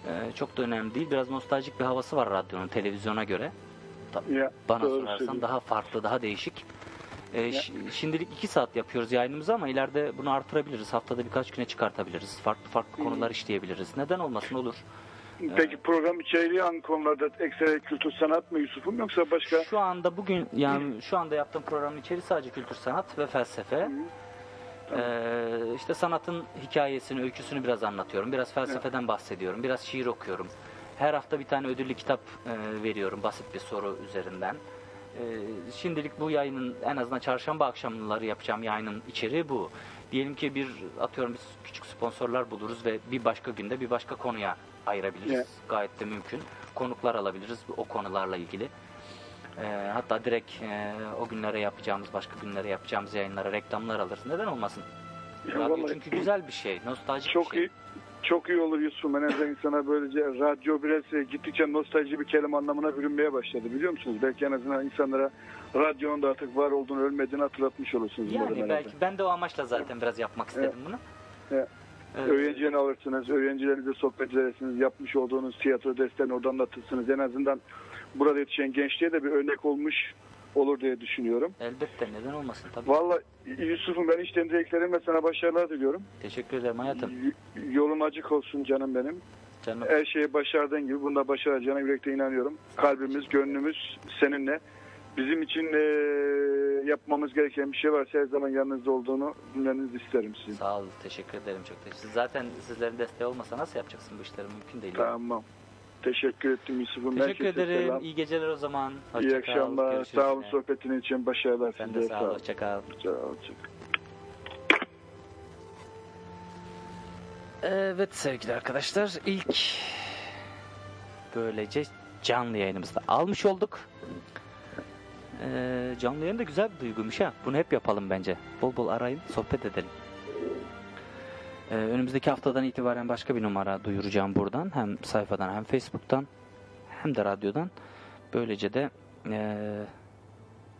e, çok da önemli değil. Biraz nostaljik bir havası var radyonun televizyona göre. Tabii Ya, bana sorarsan söylüyorsun. daha farklı, daha değişik. E, şimdilik iki saat yapıyoruz yayınımızı ama ileride bunu artırabiliriz. Haftada birkaç güne çıkartabiliriz. Farklı farklı konular işleyebiliriz. Neden olmasın olur. Peki program içeriği hangi konularda ekstra kültür sanat mı Yusuf'um yoksa başka? Şu anda bugün yani şu anda yaptığım programın içeriği sadece kültür sanat ve felsefe. Ee, işte sanatın hikayesini, öyküsünü biraz anlatıyorum. Biraz felsefeden bahsediyorum. Biraz şiir okuyorum. Her hafta bir tane ödüllü kitap e, veriyorum basit bir soru üzerinden. Ee, şimdilik bu yayının en azından çarşamba akşamları yapacağım yayının içeriği bu. Diyelim ki bir atıyorum biz küçük sponsorlar buluruz ve bir başka günde bir başka konuya ayırabiliriz. Evet. Gayet de mümkün. Konuklar alabiliriz o konularla ilgili. Ee, hatta direkt e, o günlere yapacağımız, başka günlere yapacağımız yayınlara reklamlar alırız. Neden olmasın? Ya Radyo vallahi- çünkü güzel bir şey, nostaljik Çok bir şey. iyi. Çok iyi olur Yusuf. En azından insana böylece radyo biraz e, gittikçe nostalji bir kelime anlamına bürünmeye başladı biliyor musunuz? Belki en azından insanlara radyonun da artık var olduğunu ölmediğini hatırlatmış olursunuz. Yani belki ben de o amaçla zaten biraz yapmak istedim bunu. Evet. Evet. Öğrencilerini alırsınız, öğrencilerinizle sohbet edersiniz, yapmış olduğunuz tiyatro derslerini orada anlatırsınız. En azından burada yetişen gençliğe de bir örnek olmuş olur diye düşünüyorum. Elbette neden olmasın tabii. Vallahi Yusuf'um ben işten dileklerim ve sana başarılar diliyorum. Teşekkür ederim hayatım. Y- Yolun açık olsun canım benim. Canım. Her şeyi başardığın gibi bunda başaracağına yürekten inanıyorum. Kalbimiz, gönlümüz seninle. Bizim için eee, yapmamız gereken bir şey varsa her zaman yanınızda olduğunu bilmenizi isterim sizin. Sağ olun, teşekkür ederim çok teşekkür Zaten sizlerin desteği olmasa nasıl yapacaksın bu işleri mümkün değil. Tamam. Teşekkür ettim Yusuf'um. Teşekkür Herkese ederim. selam. İyi geceler o zaman. Hoşça İyi kal, akşamlar. görüşürüz Sağ olun sohbetin için. Başarılar Sen size. de sağ ol. Hoşça kal. Sağ ol. hoşça kal. Evet sevgili arkadaşlar ilk böylece canlı yayınımızda almış olduk. Ee, canlı yayın da güzel bir duyguymuş ha. Bunu hep yapalım bence. Bol bol arayın, sohbet edelim. Ee, önümüzdeki haftadan itibaren başka bir numara duyuracağım buradan. Hem sayfadan hem Facebook'tan hem de radyodan. Böylece de ee,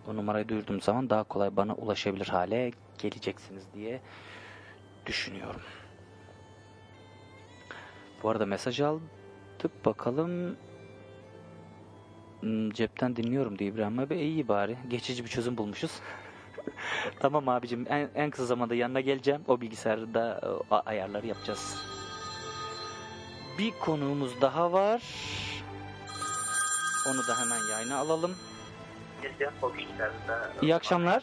o numarayı duyurduğum zaman daha kolay bana ulaşabilir hale geleceksiniz diye düşünüyorum. Bu arada mesaj aldık bakalım. Hmm, Cepten dinliyorum diye İbrahim abi. İyi bari. Geçici bir çözüm bulmuşuz. tamam abicim en, en kısa zamanda yanına geleceğim. O bilgisayarda e, o ayarları yapacağız. Bir konuğumuz daha var. Onu da hemen yayına alalım. İyi akşamlar.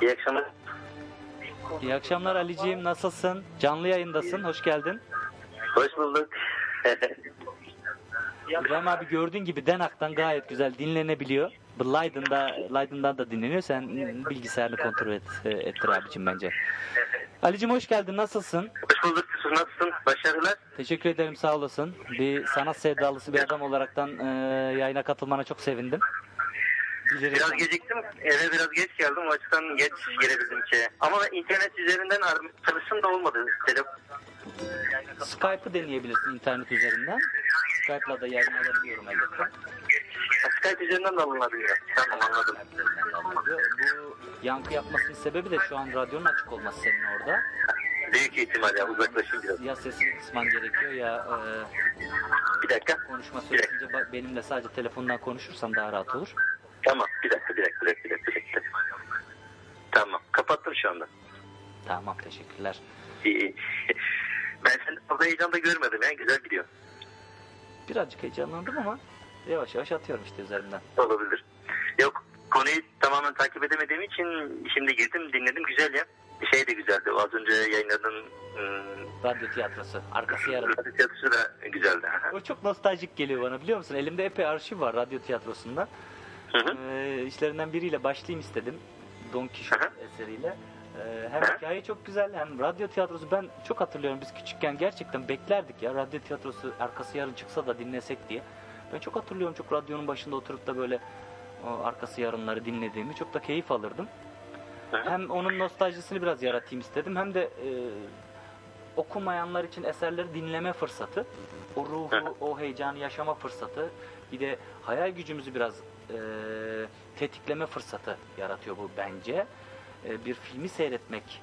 İyi akşamlar. İyi akşamlar Aliciğim. Nasılsın? Canlı yayındasın. Hoş geldin. Hoş bulduk. İbrahim abi gördüğün gibi Denak'tan gayet güzel dinlenebiliyor. Bu Leiden'da, Leiden'dan da dinleniyor. Sen bilgisayarını kontrol et, e, ettir abicim bence. Ali'cim hoş geldin. Nasılsın? Hoş bulduk Yusuf. Nasılsın? Başarılar. Teşekkür ederim. Sağ olasın. Bir sanat sevdalısı bir adam olaraktan e, yayına katılmana çok sevindim. Bilirim. Biraz geciktim. Eve biraz geç geldim. O açıdan geç gelebildim ki. Ama internet üzerinden çalıştım da olmadı. Telefon. Skype'ı deneyebilirsin internet üzerinden. Skype'la da yayın alabiliyorum elbette. Skype üzerinden de alınabiliyor. Tamam anladım. Bu yankı yapmasının sebebi de şu an radyonun açık olması senin orada. Büyük ihtimal ya uzaklaşayım biraz. Ya sesini kısman gerekiyor ya e, bir dakika. konuşma süresince benimle sadece telefondan konuşursam daha rahat olur. Tamam. Bir dakika, bir dakika, bir dakika, bir dakika. bir dakika. Tamam. Kapattım şu anda. Tamam teşekkürler. İyi. Ben seni fazla heyecanda görmedim ya. Güzel gidiyor. Birazcık heyecanlandım ama yavaş yavaş atıyorum işte üzerinden. Olabilir. Yok konuyu tamamen takip edemediğim için şimdi girdim dinledim güzel ya. Şey de güzeldi az önce yayınladığın ım, Radyo tiyatrosu. Arkası yarın. radyo tiyatrosu da güzeldi. O çok nostaljik geliyor bana biliyor musun? Elimde epey arşiv var radyo tiyatrosunda. Ee, işlerinden biriyle başlayayım istedim. Don Quixote eseriyle. Ee, hem hikaye çok güzel hem radyo tiyatrosu ben çok hatırlıyorum biz küçükken gerçekten beklerdik ya radyo tiyatrosu arkası yarın çıksa da dinlesek diye. Ben çok hatırlıyorum çok radyonun başında oturup da böyle o arkası yarınları dinlediğimi çok da keyif alırdım. Hem onun nostaljisini biraz yaratayım istedim hem de e, okumayanlar için eserleri dinleme fırsatı, o ruhu, o heyecanı yaşama fırsatı, bir de hayal gücümüzü biraz e, tetikleme fırsatı yaratıyor bu bence. E, bir filmi seyretmek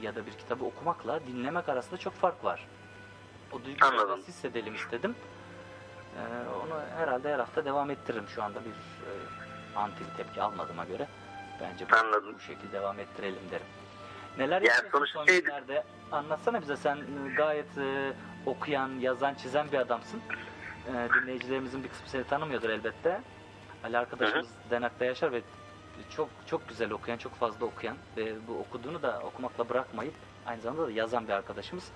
ya da bir kitabı okumakla dinlemek arasında çok fark var. O duyguyu biraz hissedelim istedim. E, onu herhalde her hafta devam ettiririm şu anda bir e, anti bir tepki almadığıma göre. Bence bu, bu şekilde devam ettirelim derim. Neler yapıyorsun son günlerde? Anlatsana bize sen e, gayet e, okuyan, yazan, çizen bir adamsın. E, dinleyicilerimizin bir kısmı seni tanımıyordur elbette. Ali arkadaşımız Denak'ta yaşar ve çok çok güzel okuyan, çok fazla okuyan ve bu okuduğunu da okumakla bırakmayıp aynı zamanda da yazan bir arkadaşımız.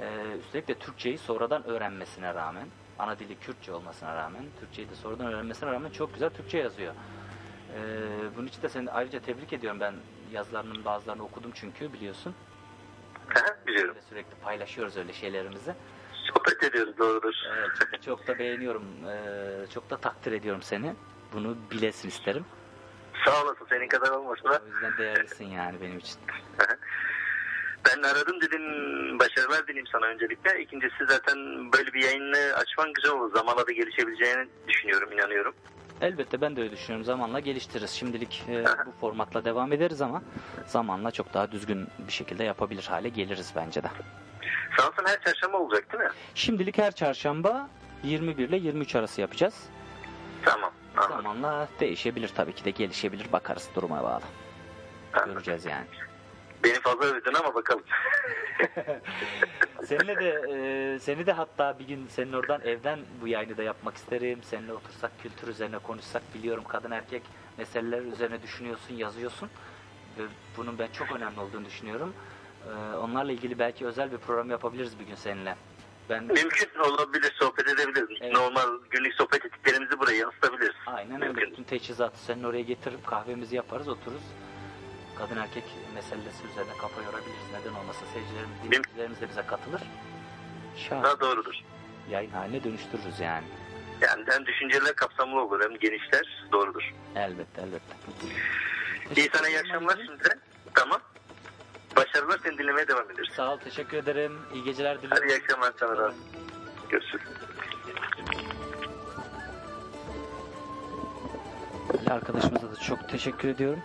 E, üstelik de Türkçeyi sonradan öğrenmesine rağmen ana dili Kürtçe olmasına rağmen, Türkçeyi de sonradan öğrenmesine rağmen çok güzel Türkçe yazıyor. Ee, bunun için de seni ayrıca tebrik ediyorum. Ben yazılarının bazılarını okudum çünkü biliyorsun. Biliyorum. Böyle sürekli paylaşıyoruz öyle şeylerimizi. Sohbet ediyoruz doğrudur. Evet, çok, çok da beğeniyorum. Ee, çok da takdir ediyorum seni. Bunu bilesin isterim. Sağ olasın senin kadar olmasa da. O yüzden değerlisin yani benim için. Ben aradım dedim başarılar dileyim sana öncelikle. İkincisi zaten böyle bir yayını açman güzel olur. Zamanla da gelişebileceğini düşünüyorum, inanıyorum. Elbette ben de öyle düşünüyorum. Zamanla geliştiririz. Şimdilik e, bu formatla devam ederiz ama zamanla çok daha düzgün bir şekilde yapabilir hale geliriz bence de. Sanırsam her çarşamba olacak değil mi? Şimdilik her çarşamba 21 ile 23 arası yapacağız. Tamam. Zamanla değişebilir tabii ki de gelişebilir. Bakarız duruma bağlı. Göreceğiz yani. Beni fazla övdün ama bakalım. Seninle de e, seni de hatta bir gün senin oradan evden bu yayını da yapmak isterim. Seninle otursak kültür üzerine konuşsak biliyorum kadın erkek meseleler üzerine düşünüyorsun, yazıyorsun. Ve bunun ben çok önemli olduğunu düşünüyorum. E, onlarla ilgili belki özel bir program yapabiliriz bir gün seninle. Ben Mümkün olabilir, sohbet edebiliriz. Normal günlük sohbet ettiklerimizi buraya yansıtabiliriz. Aynen öyle. Bütün teçhizatı senin oraya getirip kahvemizi yaparız, otururuz. Kadın erkek meselesi üzerine kafa yorabiliriz. Neden olmasa seyircilerimiz, dinleyicilerimiz de bize katılır. Şahane. Daha doğrudur. Yayın haline dönüştürürüz yani. Yani hem düşünceler kapsamlı olur hem genişler. Doğrudur. Elbette elbette. İyi sana iyi akşamlar şimdi. Tamam. Başarılar seni dinlemeye devam ederiz. Sağ ol, teşekkür ederim. İyi geceler diliyorum. Hadi iyi akşamlar sana da. Görüşürüz. Ali arkadaşımıza da çok teşekkür ediyorum.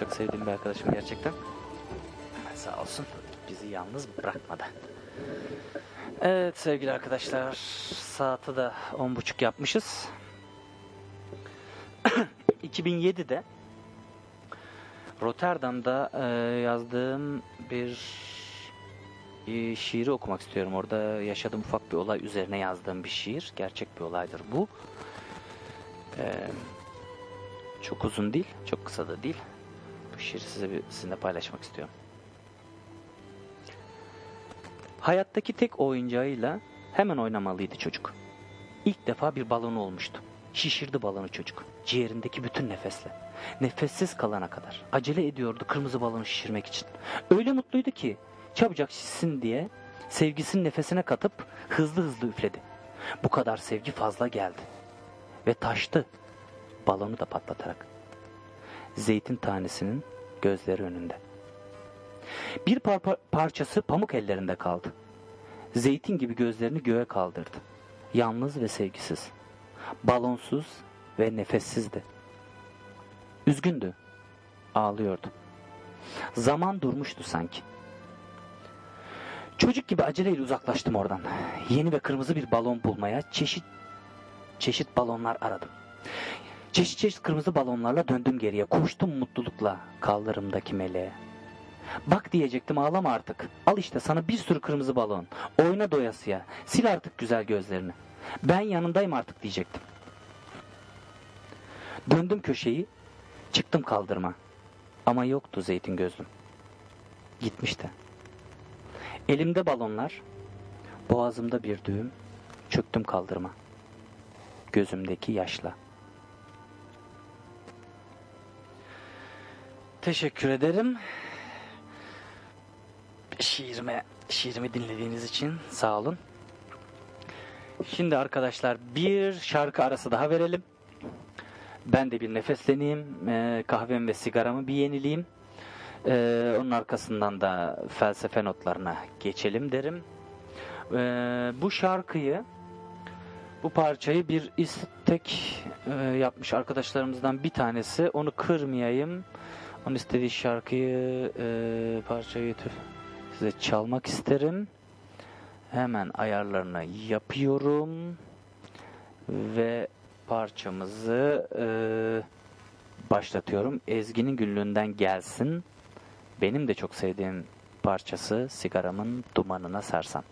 Çok sevdiğim bir arkadaşım gerçekten. Sağ olsun. Bizi yalnız bırakmadı. Evet sevgili arkadaşlar. Saati de on buçuk yapmışız. 2007'de Rotterdam'da e, yazdığım bir e, şiiri okumak istiyorum. Orada yaşadığım ufak bir olay üzerine yazdığım bir şiir. Gerçek bir olaydır bu. E, çok uzun değil, çok kısa da değil. Bu şiiri size bir, sizinle paylaşmak istiyorum. Hayattaki tek oyuncağıyla hemen oynamalıydı çocuk. İlk defa bir balonu olmuştu. Şişirdi balonu çocuk. Ciğerindeki bütün nefesle. Nefessiz kalana kadar. Acele ediyordu kırmızı balonu şişirmek için. Öyle mutluydu ki çabucak şişsin diye sevgisinin nefesine katıp hızlı hızlı üfledi. Bu kadar sevgi fazla geldi. Ve taştı. Balonu da patlatarak. Zeytin tanesinin gözleri önünde. Bir par- parçası pamuk ellerinde kaldı. Zeytin gibi gözlerini göğe kaldırdı. Yalnız ve sevgisiz. Balonsuz ve nefessizdi. Üzgündü. Ağlıyordu. Zaman durmuştu sanki. Çocuk gibi aceleyle uzaklaştım oradan. Yeni ve kırmızı bir balon bulmaya çeşit çeşit balonlar aradım. Çeşit çeşit kırmızı balonlarla döndüm geriye. Koştum mutlulukla kaldırımdaki meleğe. Bak diyecektim ağlama artık. Al işte sana bir sürü kırmızı balon. Oyna doyasıya. Sil artık güzel gözlerini. Ben yanındayım artık diyecektim. Döndüm köşeyi. Çıktım kaldırma. Ama yoktu zeytin gözlüm. Gitmişti. Elimde balonlar. Boğazımda bir düğüm. Çöktüm kaldırma. Gözümdeki yaşla. Teşekkür ederim. Şiirime, şiirimi dinlediğiniz için sağ olun. Şimdi arkadaşlar bir şarkı arası daha verelim. Ben de bir nefesleneyim. Ee, kahvemi ve sigaramı bir yenileyim. Ee, onun arkasından da felsefe notlarına geçelim derim. Ee, bu şarkıyı, bu parçayı bir istek e, yapmış arkadaşlarımızdan bir tanesi. Onu kırmayayım. Onun istediği şarkıyı, e, parçayı size çalmak isterim. Hemen ayarlarını yapıyorum. Ve parçamızı e, başlatıyorum. Ezgi'nin günlüğünden gelsin. Benim de çok sevdiğim parçası sigaramın dumanına sarsam.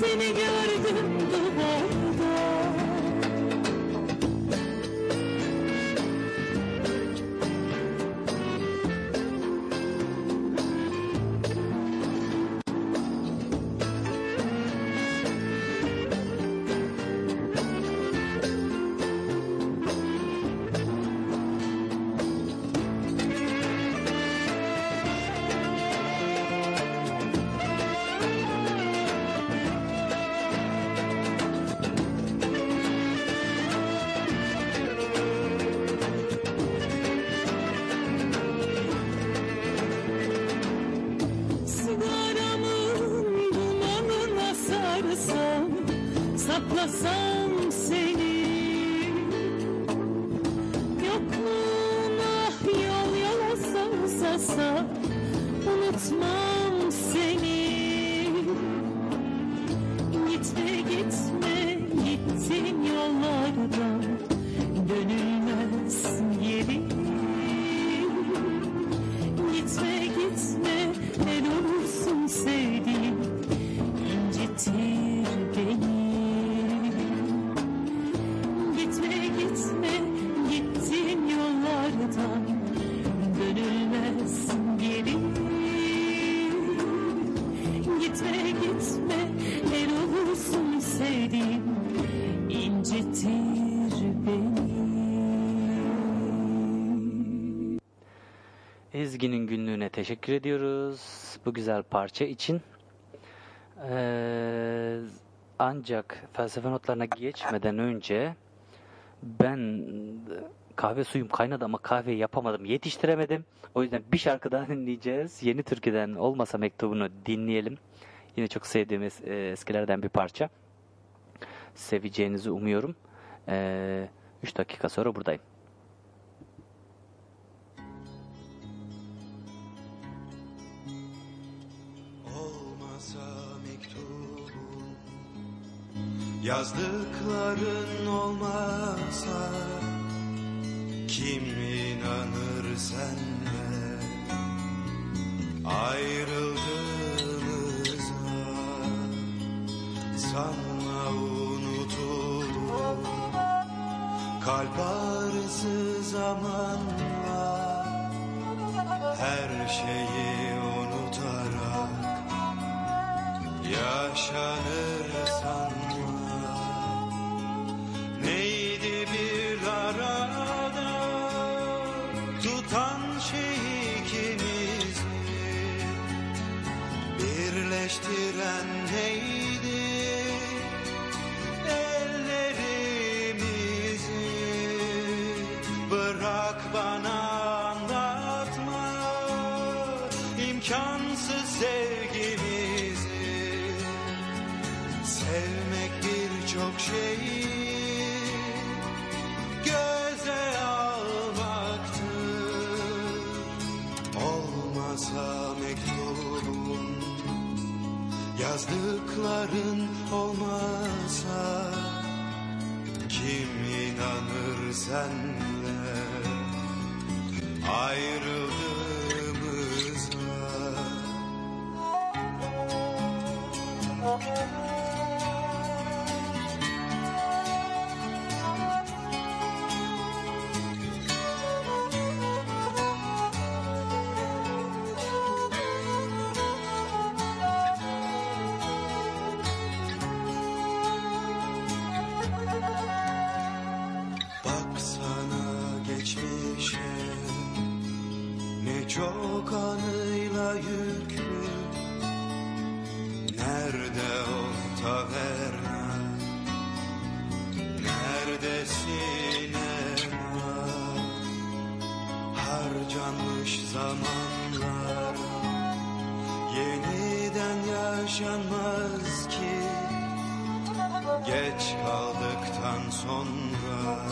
Seni gördüm Ezgi'nin günlüğüne teşekkür ediyoruz bu güzel parça için. Ee, ancak felsefe notlarına geçmeden önce ben kahve suyum kaynadı ama kahveyi yapamadım, yetiştiremedim. O yüzden bir şarkı daha dinleyeceğiz. Yeni türküden olmasa mektubunu dinleyelim. Yine çok sevdiğimiz e, eskilerden bir parça. Seveceğinizi umuyorum. 3 dakika sonra buradayım. Yazdıkların olmasa Kim inanır senle? Ayrıldığımıza Sanma unutulur. Kalp ağrısı zamanla Her şeyi unutarak Yaşanır sanma Neydi bir arada Tutan şey ikimizi Birleştiren neydi Ellerimizi? Bırak bana Yazdıkların olmasa kim inanır senle? Ayrıldığımıza yaşanmaz ki. Geç kaldıktan sonra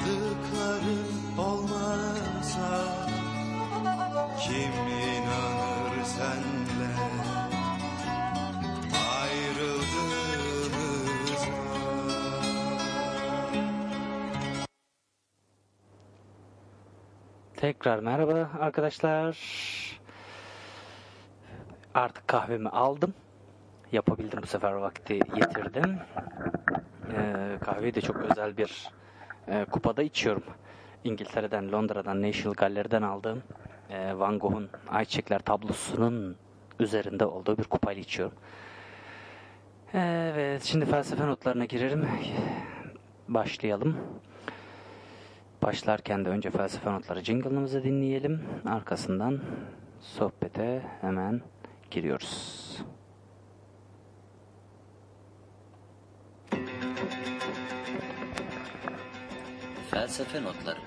yazdıkların olmasa Kim inanır senle ayrıldığımıza Tekrar merhaba arkadaşlar. Artık kahvemi aldım. Yapabildim bu sefer vakti getirdim. Ee, kahveyi de çok özel bir e, kupada içiyorum. İngiltere'den, Londra'dan, National Gallery'den aldığım e, Van Gogh'un Ayçiçekler tablosunun üzerinde olduğu bir kupayla içiyorum. Evet, şimdi felsefe notlarına girelim. Başlayalım. Başlarken de önce felsefe notları jingle'ımızı dinleyelim. Arkasından sohbete hemen giriyoruz. Felsefe notları.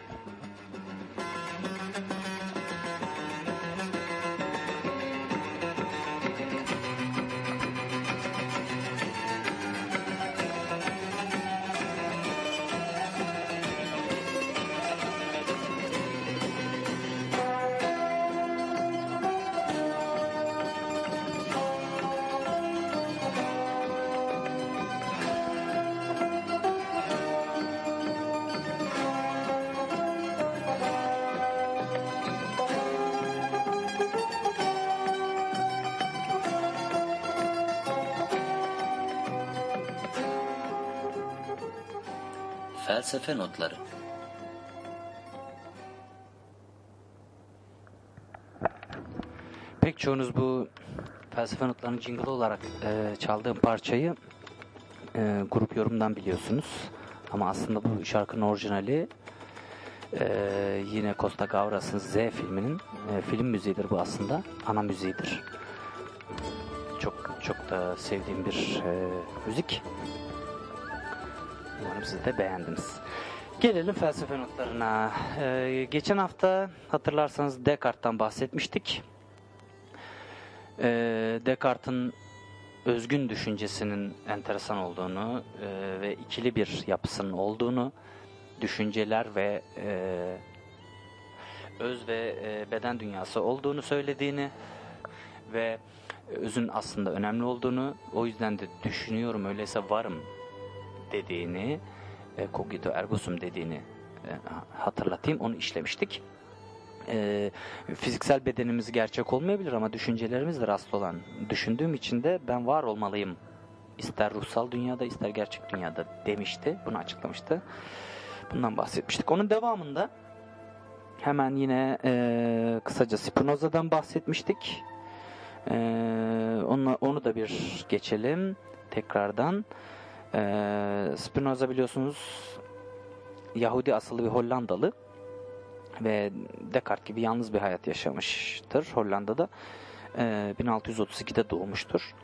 Felsefe notları. Pek çoğunuz bu felsefe notlarının jingle olarak e, çaldığım parçayı e, grup yorumdan biliyorsunuz. Ama aslında bu şarkının orijinali e, yine Costa Gavras'ın Z filminin e, film müziğidir bu aslında. Ana müziğidir. Çok çok da sevdiğim bir e, müzik. Umarım siz de beğendiniz. Gelelim felsefe notlarına. Ee, geçen hafta hatırlarsanız Descartes'tan bahsetmiştik. Ee, Descartes'in özgün düşüncesinin enteresan olduğunu e, ve ikili bir yapısının olduğunu, düşünceler ve e, öz ve e, beden dünyası olduğunu söylediğini ve özün aslında önemli olduğunu, o yüzden de düşünüyorum öyleyse varım dediğini, e, cogito ergo sum dediğini e, hatırlatayım, onu işlemiştik. E, fiziksel bedenimiz gerçek olmayabilir ama düşüncelerimiz de rast olan. Düşündüğüm için de ben var olmalıyım. İster ruhsal dünyada ister gerçek dünyada demişti. Bunu açıklamıştı. Bundan bahsetmiştik. Onun devamında hemen yine e, kısaca Spinoza'dan bahsetmiştik. E, onu, onu da bir geçelim tekrardan. E, Spinoza biliyorsunuz Yahudi asıllı bir Hollandalı ve Descartes gibi yalnız bir hayat yaşamıştır Hollanda'da. E, 1632'de doğmuştur.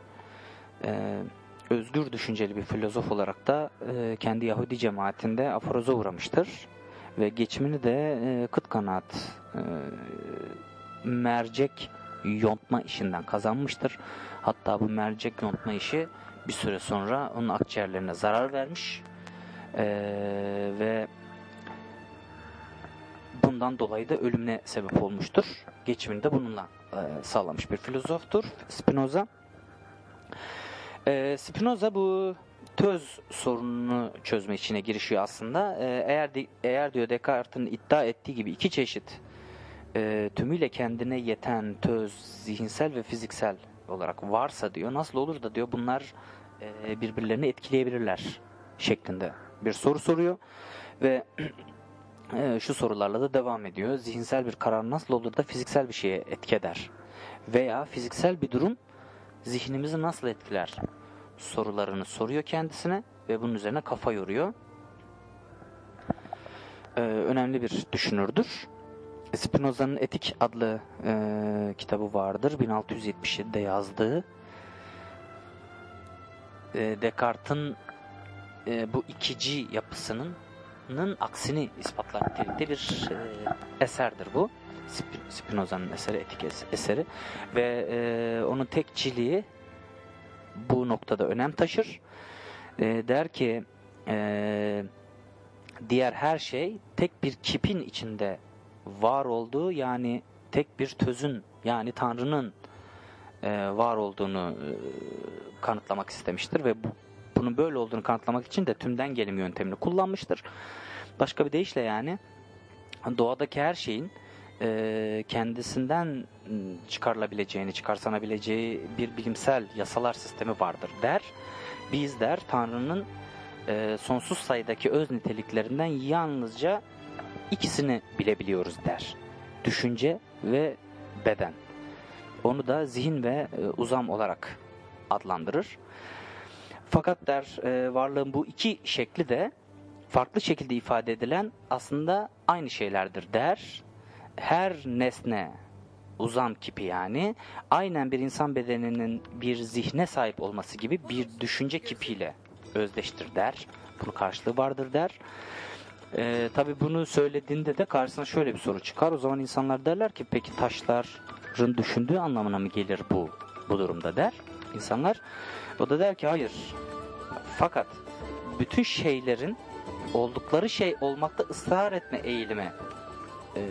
E, özgür düşünceli bir filozof olarak da e, kendi Yahudi cemaatinde aforoza uğramıştır. Ve geçimini de e, kıt kanaat e, mercek yontma işinden kazanmıştır. Hatta bu mercek yontma işi bir süre sonra onun akciğerlerine zarar vermiş. E, ve bundan dolayı da ölümüne sebep olmuştur. Geçimini de bununla e, sağlamış bir filozoftur Spinoza. E, Spinoza bu töz sorununu çözme içine girişiyor aslında. E, eğer de, eğer diyor Descartes'in iddia ettiği gibi iki çeşit e, tümüyle kendine yeten töz zihinsel ve fiziksel olarak varsa diyor nasıl olur da diyor bunlar e, birbirlerini etkileyebilirler şeklinde bir soru soruyor ve e, şu sorularla da devam ediyor. Zihinsel bir karar nasıl olur da fiziksel bir şeye etki eder? Veya fiziksel bir durum zihnimizi nasıl etkiler? Sorularını soruyor kendisine ve bunun üzerine kafa yoruyor. Ee, önemli bir düşünürdür. Spinoza'nın Etik adlı e, kitabı vardır. 1677'de yazdığı. E, Descartes'in e, bu ikici yapısının aksini ispatlar nitelikte bir e, eserdir bu. Spinoza'nın eseri, etik eseri. Ve e, onun tekçiliği bu noktada önem taşır. E, der ki e, diğer her şey tek bir kipin içinde var olduğu yani tek bir tözün yani Tanrı'nın e, var olduğunu e, kanıtlamak istemiştir ve bu, bunun böyle olduğunu kanıtlamak için de tümden gelim yöntemini kullanmıştır. Başka bir deyişle yani doğadaki her şeyin e, kendisinden çıkarılabileceğini, çıkarsanabileceği bir bilimsel yasalar sistemi vardır der. Biz der Tanrı'nın e, sonsuz sayıdaki öz niteliklerinden yalnızca ikisini bilebiliyoruz der. Düşünce ve beden. Onu da zihin ve e, uzam olarak adlandırır. Fakat der e, varlığın bu iki şekli de farklı şekilde ifade edilen aslında aynı şeylerdir der. Her nesne uzam kipi yani aynen bir insan bedeninin bir zihne sahip olması gibi bir düşünce kipiyle özdeştir der. Bunun karşılığı vardır der. Ee, Tabi bunu söylediğinde de karşısına şöyle bir soru çıkar. O zaman insanlar derler ki peki taşların düşündüğü anlamına mı gelir bu bu durumda der. İnsanlar o da der ki hayır. Fakat bütün şeylerin oldukları şey olmakta ısrar etme eğilimi e,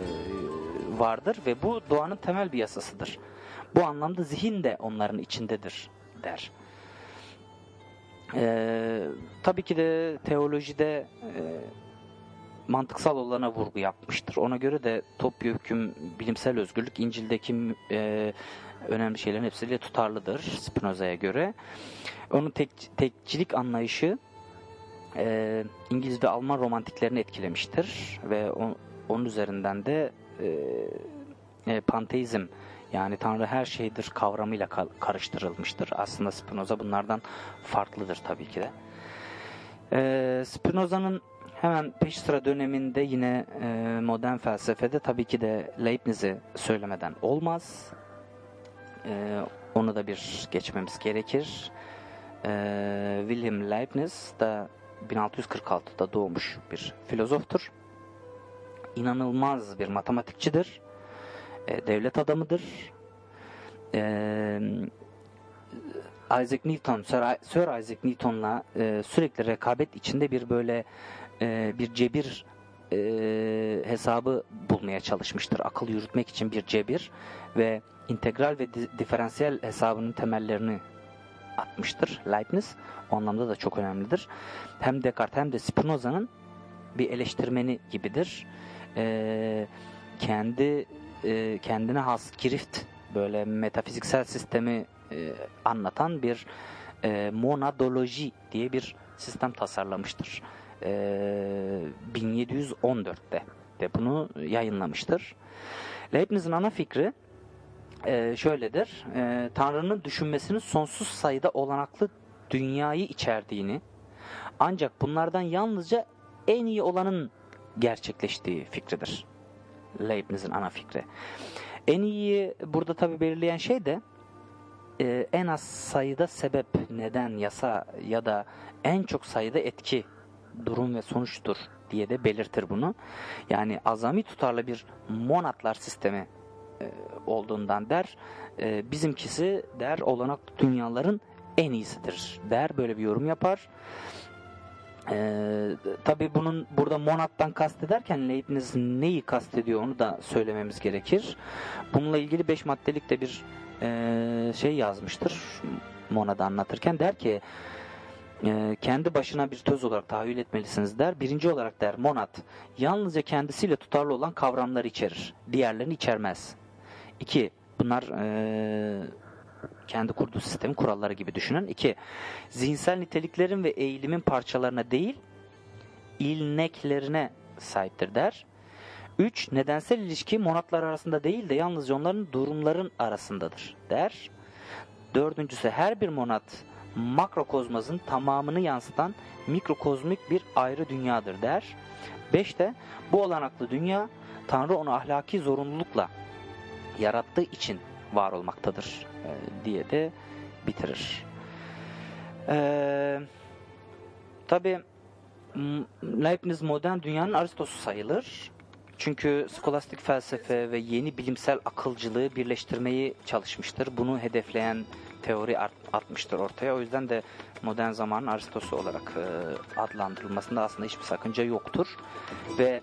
vardır ve bu doğanın temel bir yasasıdır. Bu anlamda zihin de onların içindedir der. E, tabii ki de teolojide e, mantıksal olana vurgu yapmıştır. Ona göre de topyekun bilimsel özgürlük İncil'deki e, önemli şeylerin hepsiyle tutarlıdır Spinoza'ya göre. Onun tek, tekçilik anlayışı e, İngiliz ve Alman romantiklerini etkilemiştir ve on, onun üzerinden de e, e, panteizm yani Tanrı her şeydir kavramıyla ka karıştırılmıştır. Aslında Spinoza bunlardan farklıdır tabii ki de. E, Spinoza'nın hemen peş sıra döneminde yine e, modern felsefede tabii ki de Leibniz'i söylemeden olmaz. E, onu da bir geçmemiz gerekir. E, Wilhelm Leibniz da 1646'da doğmuş bir filozoftur. İnanılmaz bir matematikçidir. E, devlet adamıdır. E, Isaac Newton, Sir, Isaac Newton'la e, sürekli rekabet içinde bir böyle e, bir cebir e, hesabı bulmaya çalışmıştır. Akıl yürütmek için bir cebir ve integral ve diferansiyel hesabının temellerini atmıştır Leibniz. O anlamda da çok önemlidir. Hem Descartes hem de Spinoza'nın bir eleştirmeni gibidir. E, kendi e, kendine has girift böyle metafiziksel sistemi e, anlatan bir e, monadoloji diye bir sistem tasarlamıştır. E, 1714'te de bunu yayınlamıştır. Leibniz'in ana fikri e, şöyledir. E, Tanrı'nın düşünmesinin sonsuz sayıda olanaklı dünyayı içerdiğini ancak bunlardan yalnızca en iyi olanın gerçekleştiği fikridir. Leibniz'in ana fikri. En iyi burada tabi belirleyen şey de e, en az sayıda sebep, neden, yasa ya da en çok sayıda etki, durum ve sonuçtur diye de belirtir bunu. Yani azami tutarlı bir monatlar sistemi e, olduğundan der. E, bizimkisi der olanaklı dünyaların en iyisidir der. Böyle bir yorum yapar. Ee, tabii bunun burada Monat'tan kastederken Leibniz neyi kastediyor onu da söylememiz gerekir. Bununla ilgili 5 maddelik de bir e, şey yazmıştır Monat'ı anlatırken. Der ki e, kendi başına bir töz olarak tahayyül etmelisiniz der. Birinci olarak der Monat yalnızca kendisiyle tutarlı olan kavramları içerir. Diğerlerini içermez. İki, bunlar e, kendi kurduğu sistemin kuralları gibi düşünün. İki, zihinsel niteliklerin ve eğilimin parçalarına değil, ilneklerine sahiptir der. Üç, nedensel ilişki monatlar arasında değil de yalnızca onların durumların arasındadır der. Dördüncüsü her bir monat makrokozmazın tamamını yansıtan mikrokozmik bir ayrı dünyadır der. Beşte bu olanaklı dünya Tanrı onu ahlaki zorunlulukla yarattığı için var olmaktadır e, diye de bitirir. E, Tabi Leibniz modern dünyanın Aristosu sayılır. Çünkü skolastik felsefe ve yeni bilimsel akılcılığı birleştirmeyi çalışmıştır. Bunu hedefleyen teori atmıştır ortaya. O yüzden de modern zamanın Aristosu olarak e, adlandırılmasında aslında hiçbir sakınca yoktur. Ve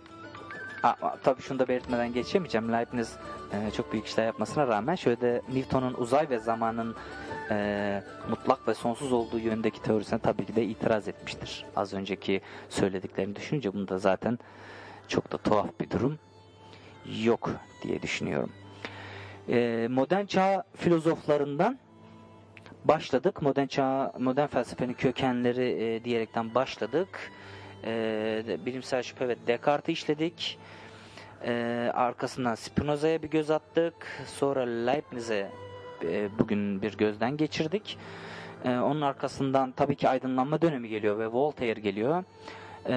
tabii şunu da belirtmeden geçemeyeceğim. Leibniz e, çok büyük işler yapmasına rağmen şöyle de Newton'un uzay ve zamanın e, mutlak ve sonsuz olduğu yönündeki teorisine tabii ki de itiraz etmiştir. Az önceki söylediklerini düşününce bunda zaten çok da tuhaf bir durum yok diye düşünüyorum. E, modern çağ filozoflarından başladık. Modern çağ, modern felsefenin kökenleri e, diyerekten başladık. E, bilimsel şüphe ve Descartes'i işledik. E, arkasından Spinoza'ya bir göz attık. Sonra Leibniz'e e, bugün bir gözden geçirdik. E, onun arkasından tabii ki aydınlanma dönemi geliyor ve Voltaire geliyor. E,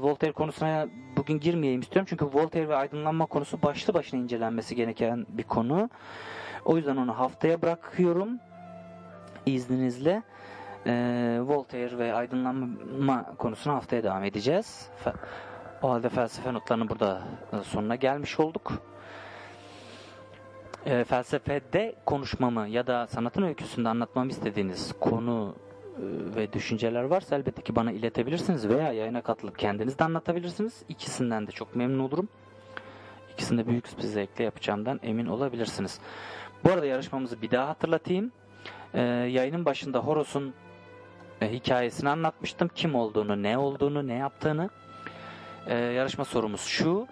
Voltaire konusuna bugün girmeyeyim istiyorum. Çünkü Voltaire ve aydınlanma konusu başlı başına incelenmesi gereken bir konu. O yüzden onu haftaya bırakıyorum. İzninizle. E, Voltaire ve aydınlanma konusuna haftaya devam edeceğiz. Fe- o halde felsefe notlarının burada e, sonuna gelmiş olduk. E, felsefede konuşmamı ya da sanatın öyküsünde anlatmamı istediğiniz konu e, ve düşünceler varsa elbette ki bana iletebilirsiniz veya yayına katılıp kendiniz de anlatabilirsiniz. İkisinden de çok memnun olurum. İkisini de büyük bir zevkle yapacağımdan emin olabilirsiniz. Bu arada yarışmamızı bir daha hatırlatayım. E, yayının başında Horos'un e, hikayesini anlatmıştım. Kim olduğunu, ne olduğunu, ne yaptığını. E, yarışma sorumuz şu.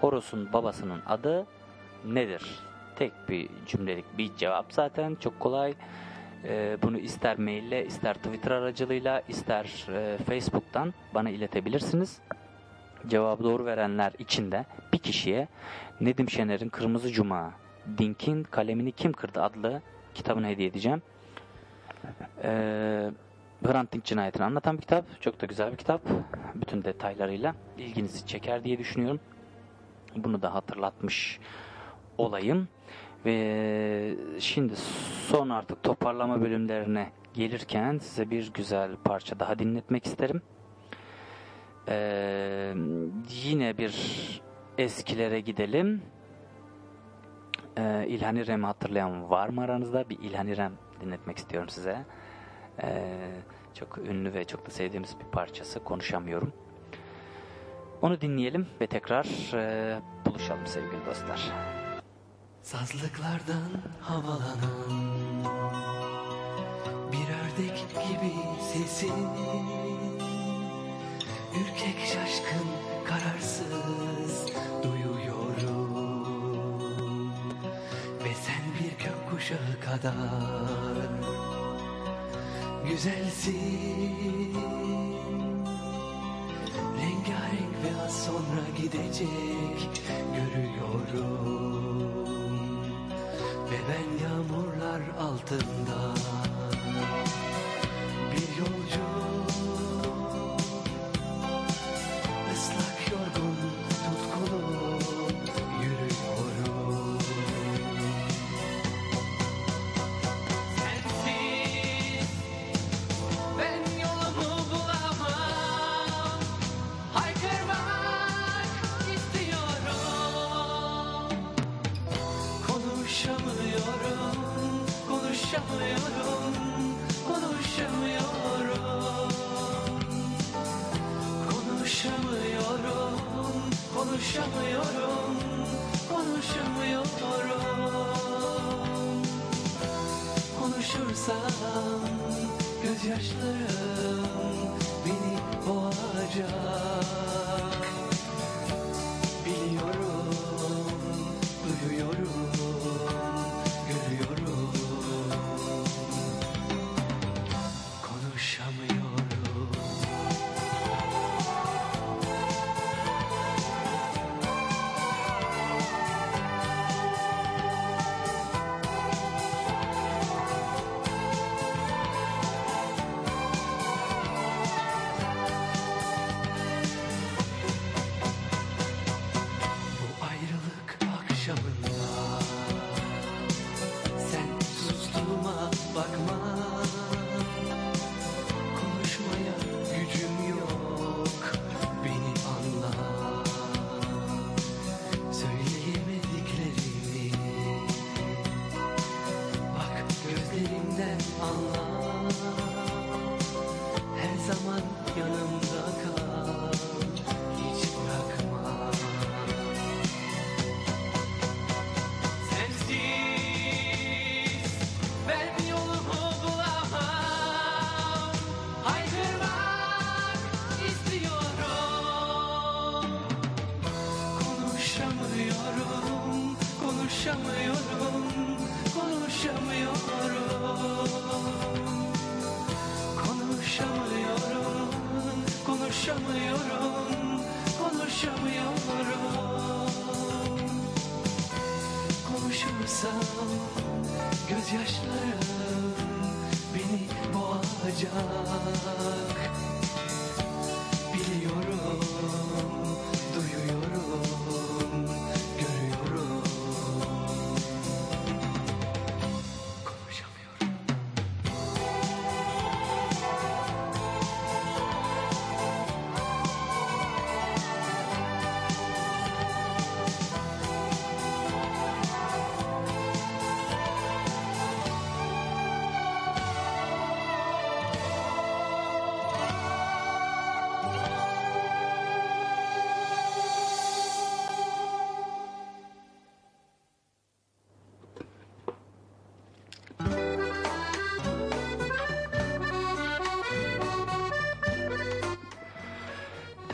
Horos'un babasının adı nedir? Tek bir cümlelik bir cevap zaten. Çok kolay. E, bunu ister maille, ister Twitter aracılığıyla, ister e, Facebook'tan bana iletebilirsiniz. Cevabı doğru verenler içinde bir kişiye Nedim Şener'in Kırmızı Cuma, Dink'in Kalemini Kim Kırdı adlı kitabını hediye edeceğim. Eee Hrant cinayetini anlatan bir kitap. Çok da güzel bir kitap. Bütün detaylarıyla ilginizi çeker diye düşünüyorum. Bunu da hatırlatmış olayım. Ve şimdi son artık toparlama bölümlerine gelirken size bir güzel parça daha dinletmek isterim. Ee, yine bir eskilere gidelim. Ee, İlhan İrem'i hatırlayan var mı aranızda? Bir İlhan İrem dinletmek istiyorum size. Ee, çok ünlü ve çok da sevdiğimiz bir parçası. Konuşamıyorum. Onu dinleyelim ve tekrar e, buluşalım sevgili dostlar. Sazlıklardan havalanan Bir ördek gibi sesin Ürkek şaşkın kararsız ışığı kadar. Güzelsin. Rengarenk ve az sonra gidecek. Görüyorum. Ve ben yağmurlar altında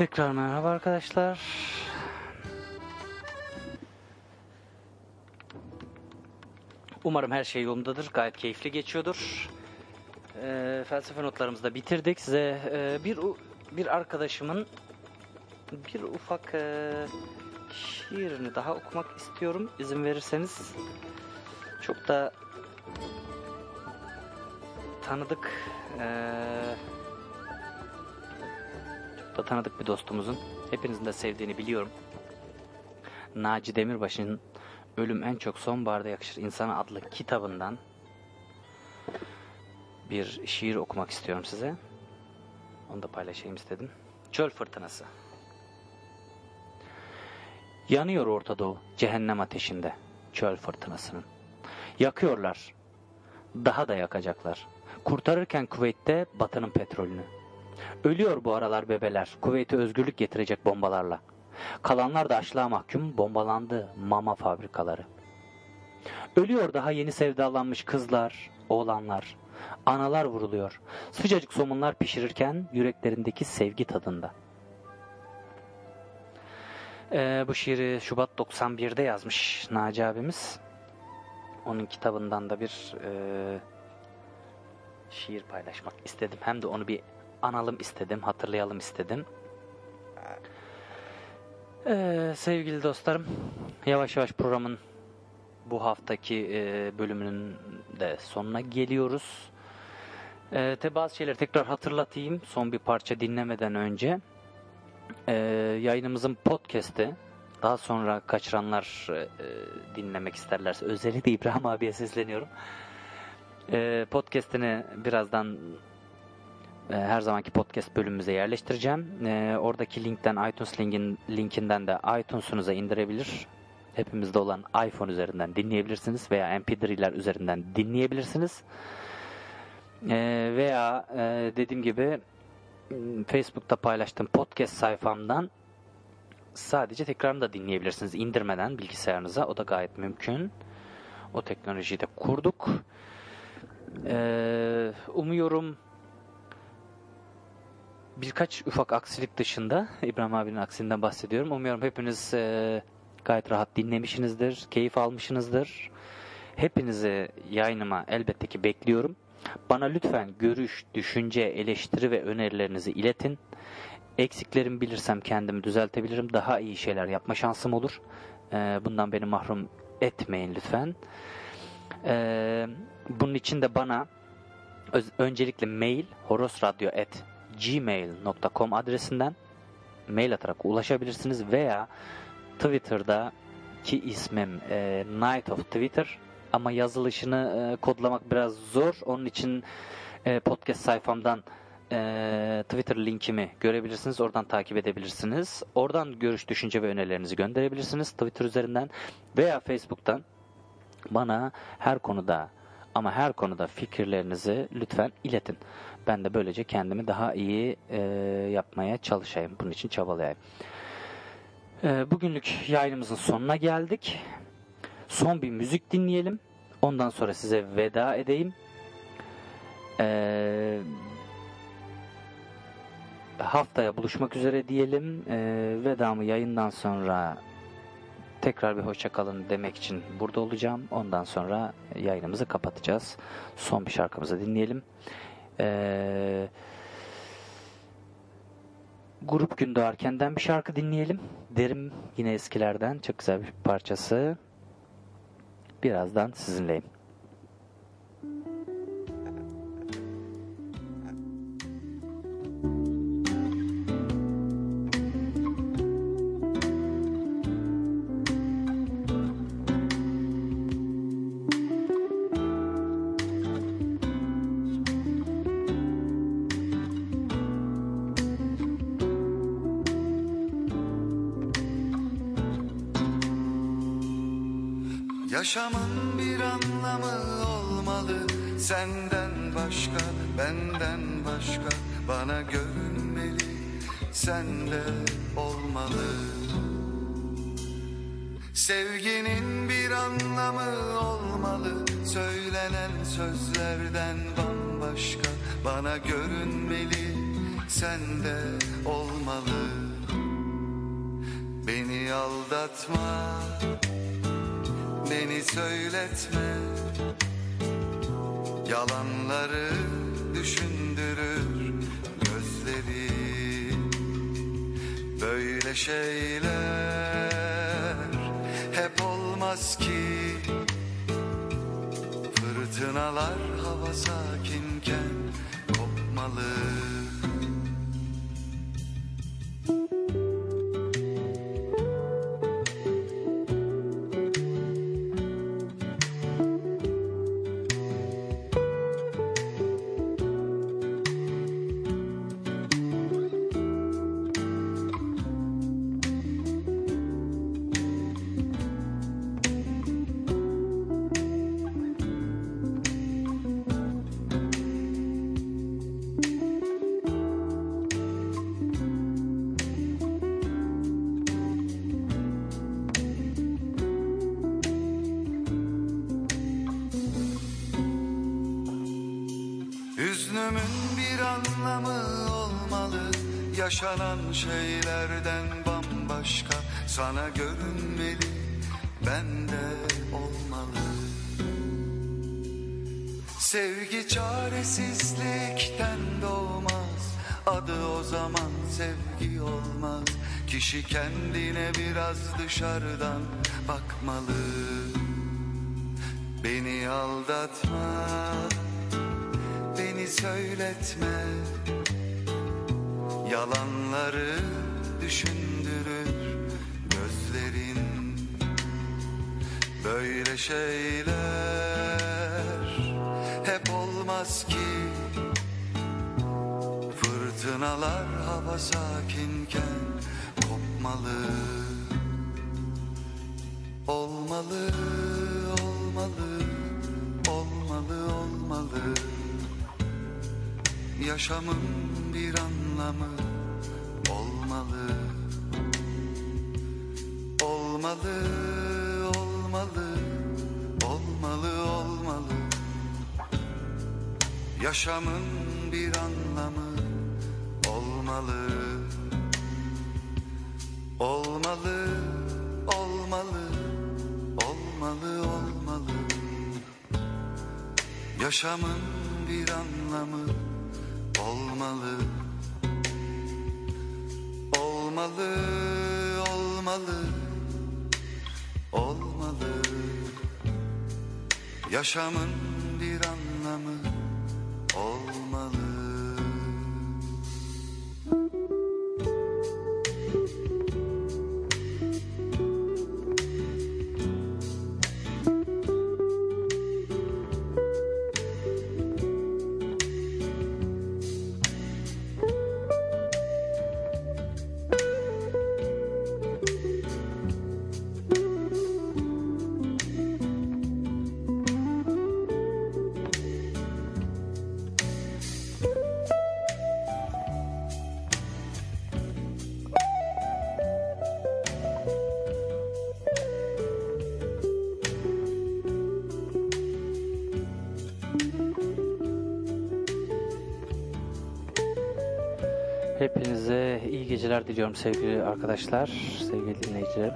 Tekrar merhaba arkadaşlar. Umarım her şey yolundadır. Gayet keyifli geçiyordur. Ee, felsefe notlarımızı da bitirdik. Size e, bir bir arkadaşımın bir ufak e, şiirini daha okumak istiyorum. İzin verirseniz. Çok da tanıdık e, çok da tanıdık bir dostumuzun. Hepinizin de sevdiğini biliyorum. Naci Demirbaş'ın Ölüm En Çok Sonbaharda Yakışır İnsana adlı kitabından bir şiir okumak istiyorum size. Onu da paylaşayım istedim. Çöl Fırtınası. Yanıyor Orta Doğu cehennem ateşinde çöl fırtınasının. Yakıyorlar. Daha da yakacaklar. Kurtarırken Kuveyt'te Batı'nın petrolünü. Ölüyor bu aralar bebeler. Kuveyt'e özgürlük getirecek bombalarla. Kalanlar da açlığa mahkum bombalandı mama fabrikaları. Ölüyor daha yeni sevdalanmış kızlar, oğlanlar. Analar vuruluyor. Sıcacık somunlar pişirirken yüreklerindeki sevgi tadında. Ee, bu şiiri Şubat 91'de yazmış Naci abimiz. Onun kitabından da bir e, şiir paylaşmak istedim. Hem de onu bir analım istedim, hatırlayalım istedim. Ee, sevgili dostlarım, yavaş yavaş programın bu haftaki e, bölümünün de sonuna geliyoruz. Ee, te bazı şeyleri tekrar hatırlatayım son bir parça dinlemeden önce. Ee, yayınımızın podcast'i daha sonra kaçıranlar e, dinlemek isterlerse özellikle İbrahim abiye sesleniyorum. Ee, podcast'ini birazdan e, her zamanki podcast bölümümüze yerleştireceğim. E, oradaki linkten iTunes linkin, linkinden de iTunes'unuza indirebilir. Hepimizde olan iPhone üzerinden dinleyebilirsiniz veya MP3'ler üzerinden dinleyebilirsiniz. E, veya e, dediğim gibi Facebook'ta paylaştığım podcast sayfamdan sadece tekrarını da dinleyebilirsiniz indirmeden bilgisayarınıza. O da gayet mümkün. O teknolojiyi de kurduk. Ee, umuyorum birkaç ufak aksilik dışında İbrahim abinin aksinden bahsediyorum. Umuyorum hepiniz e, gayet rahat dinlemişsinizdir, keyif almışsınızdır. Hepinizi yayınıma elbette ki bekliyorum. Bana lütfen görüş, düşünce, eleştiri ve önerilerinizi iletin. Eksiklerimi bilirsem kendimi düzeltebilirim. Daha iyi şeyler yapma şansım olur. Ee, bundan beni mahrum etmeyin lütfen. Ee, bunun için de bana öncelikle mail horosradyo.gmail.com adresinden mail atarak ulaşabilirsiniz veya Twitter'da ki ismim e, Night of Twitter ama yazılışını e, kodlamak biraz zor. Onun için e, podcast sayfamdan e, Twitter linkimi görebilirsiniz. Oradan takip edebilirsiniz. Oradan görüş, düşünce ve önerilerinizi gönderebilirsiniz Twitter üzerinden veya Facebook'tan bana her konuda ama her konuda fikirlerinizi lütfen iletin. Ben de böylece kendimi daha iyi e, yapmaya çalışayım. Bunun için çabalayayım. E, bugünlük yayınımızın sonuna geldik. Son bir müzik dinleyelim. Ondan sonra size veda edeyim. E, haftaya buluşmak üzere diyelim. E, vedamı yayından sonra tekrar bir hoşça kalın demek için burada olacağım. Ondan sonra yayınımızı kapatacağız. Son bir şarkımızı dinleyelim. Ee, Grup Gün Doğarken'den bir şarkı dinleyelim. Derim yine eskilerden. Çok güzel bir parçası. Birazdan sizinleyim. Yaşamın bir anlamı olmalı. Senden başka, benden başka Bana görünmeli, sende olmalı. Sevginin bir anlamı olmalı. Söylenen sözlerden bambaşka Bana görünmeli, sende olmalı. Beni aldatma söyletme. Yalanları düşündürür gözleri. Böyle şeyler hep olmaz ki. Fırtınalar hava sakinken kopmalı Yaşanan şeylerden bambaşka. Sana görünmeli bende olmalı. Sevgi çaresizlikten doğmaz. Adı o zaman sevgi olmaz. Kişi kendine biraz dışarıdan bakmalı. Beni aldatma beni söyletme Yalanları düşündürür gözlerin. Böyle şeyler hep olmaz ki. Fırtınalar hava sakinken kopmalı. Olmalı, olmalı, olmalı, olmalı. Yaşamın bir anlamı olmalı Olmalı, olmalı, olmalı, olmalı. Yaşamın bir anlamı olmalı. Olmalı, olmalı, olmalı, olmalı. Yaşamın bir anlamı olmalı. Olmalı, olmalı, olmalı. Yaşamın diliyorum sevgili arkadaşlar, sevgili dinleyiciler.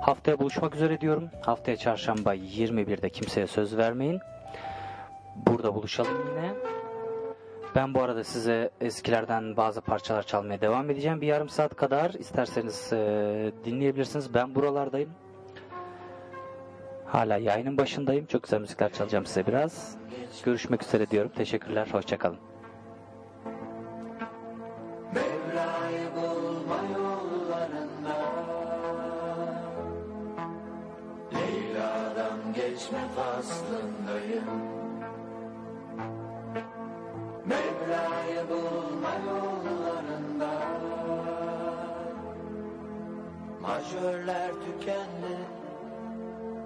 Haftaya buluşmak üzere diyorum. Haftaya çarşamba 21'de kimseye söz vermeyin. Burada buluşalım yine. Ben bu arada size eskilerden bazı parçalar çalmaya devam edeceğim. Bir yarım saat kadar isterseniz e, dinleyebilirsiniz. Ben buralardayım. Hala yayının başındayım. Çok güzel müzikler çalacağım size biraz. Görüşmek üzere diyorum. Teşekkürler. Hoşçakalın. Geçme faslındayım. Mevla'yı bulma yollarında. Majörler tükendi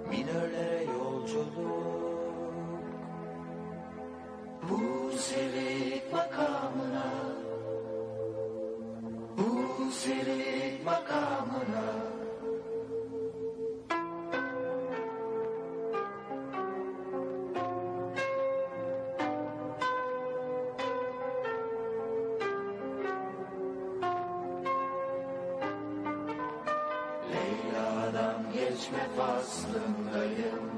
Minörlere yolculuk. Bu selik makamına bu serik makamına geçme faslındayım.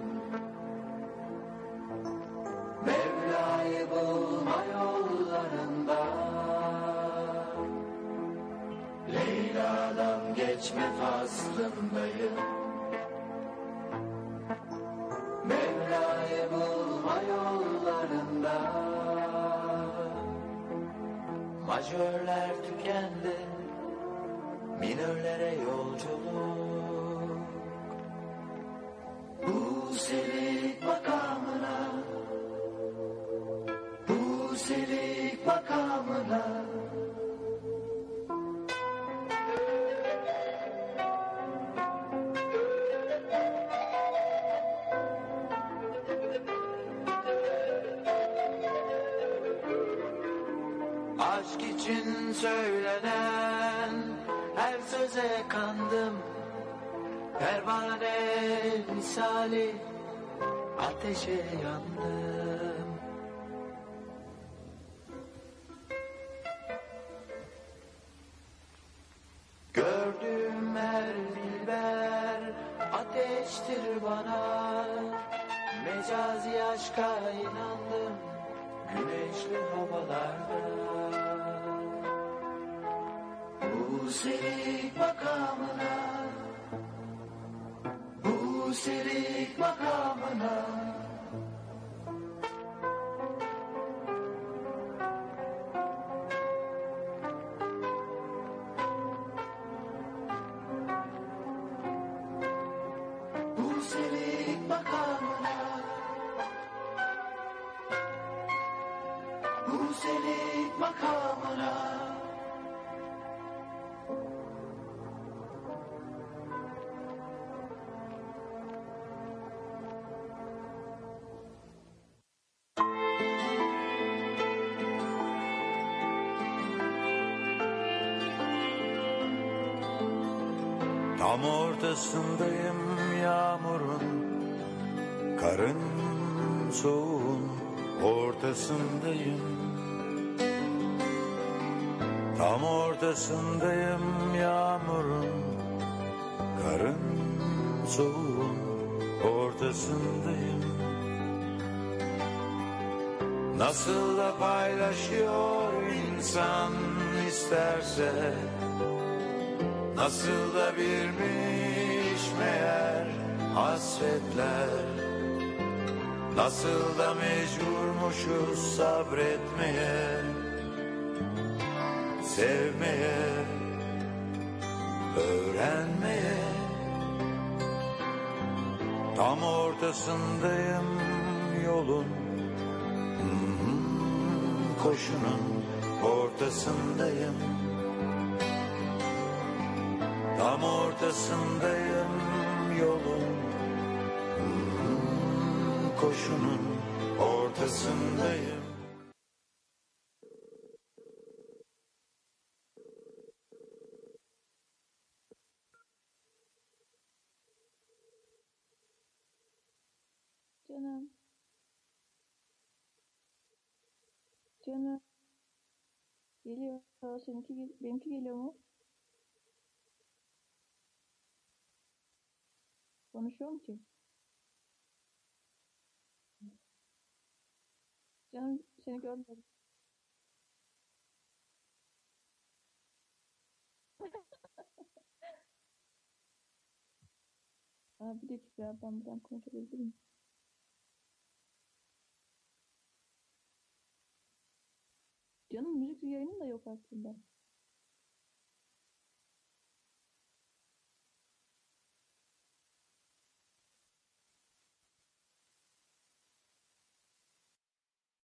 Mevla'yı bulma yollarında. Leyla'dan geçme faslındayım. Mevla'yı bulma yollarında. Majörler tükendi Minörlere yolculuk misali ateşe yandım Tam ortasındayım yağmurun Karın soğuğun ortasındayım. Tam ortasındayım yağmurun Karın soğuğun ortasındayım. Nasıl da paylaşıyor insan isterse Nasıl da birmiş meğer hasretler. Nasıl da mecburmuşuz sabretmeye Sevmeye Öğrenmeye. Tam ortasındayım yolun Koşunun ortasındayım ortasındayım yolun Koşunun ortasındayım Canım. Canım. Geliyor. Seninki, benimki geliyor mu? Konuşuyor mu ki? Canım seni görmedim. Aa, bir dakika ben buradan kontrol edebilir miyim? Canım müzik yayını da yok aslında.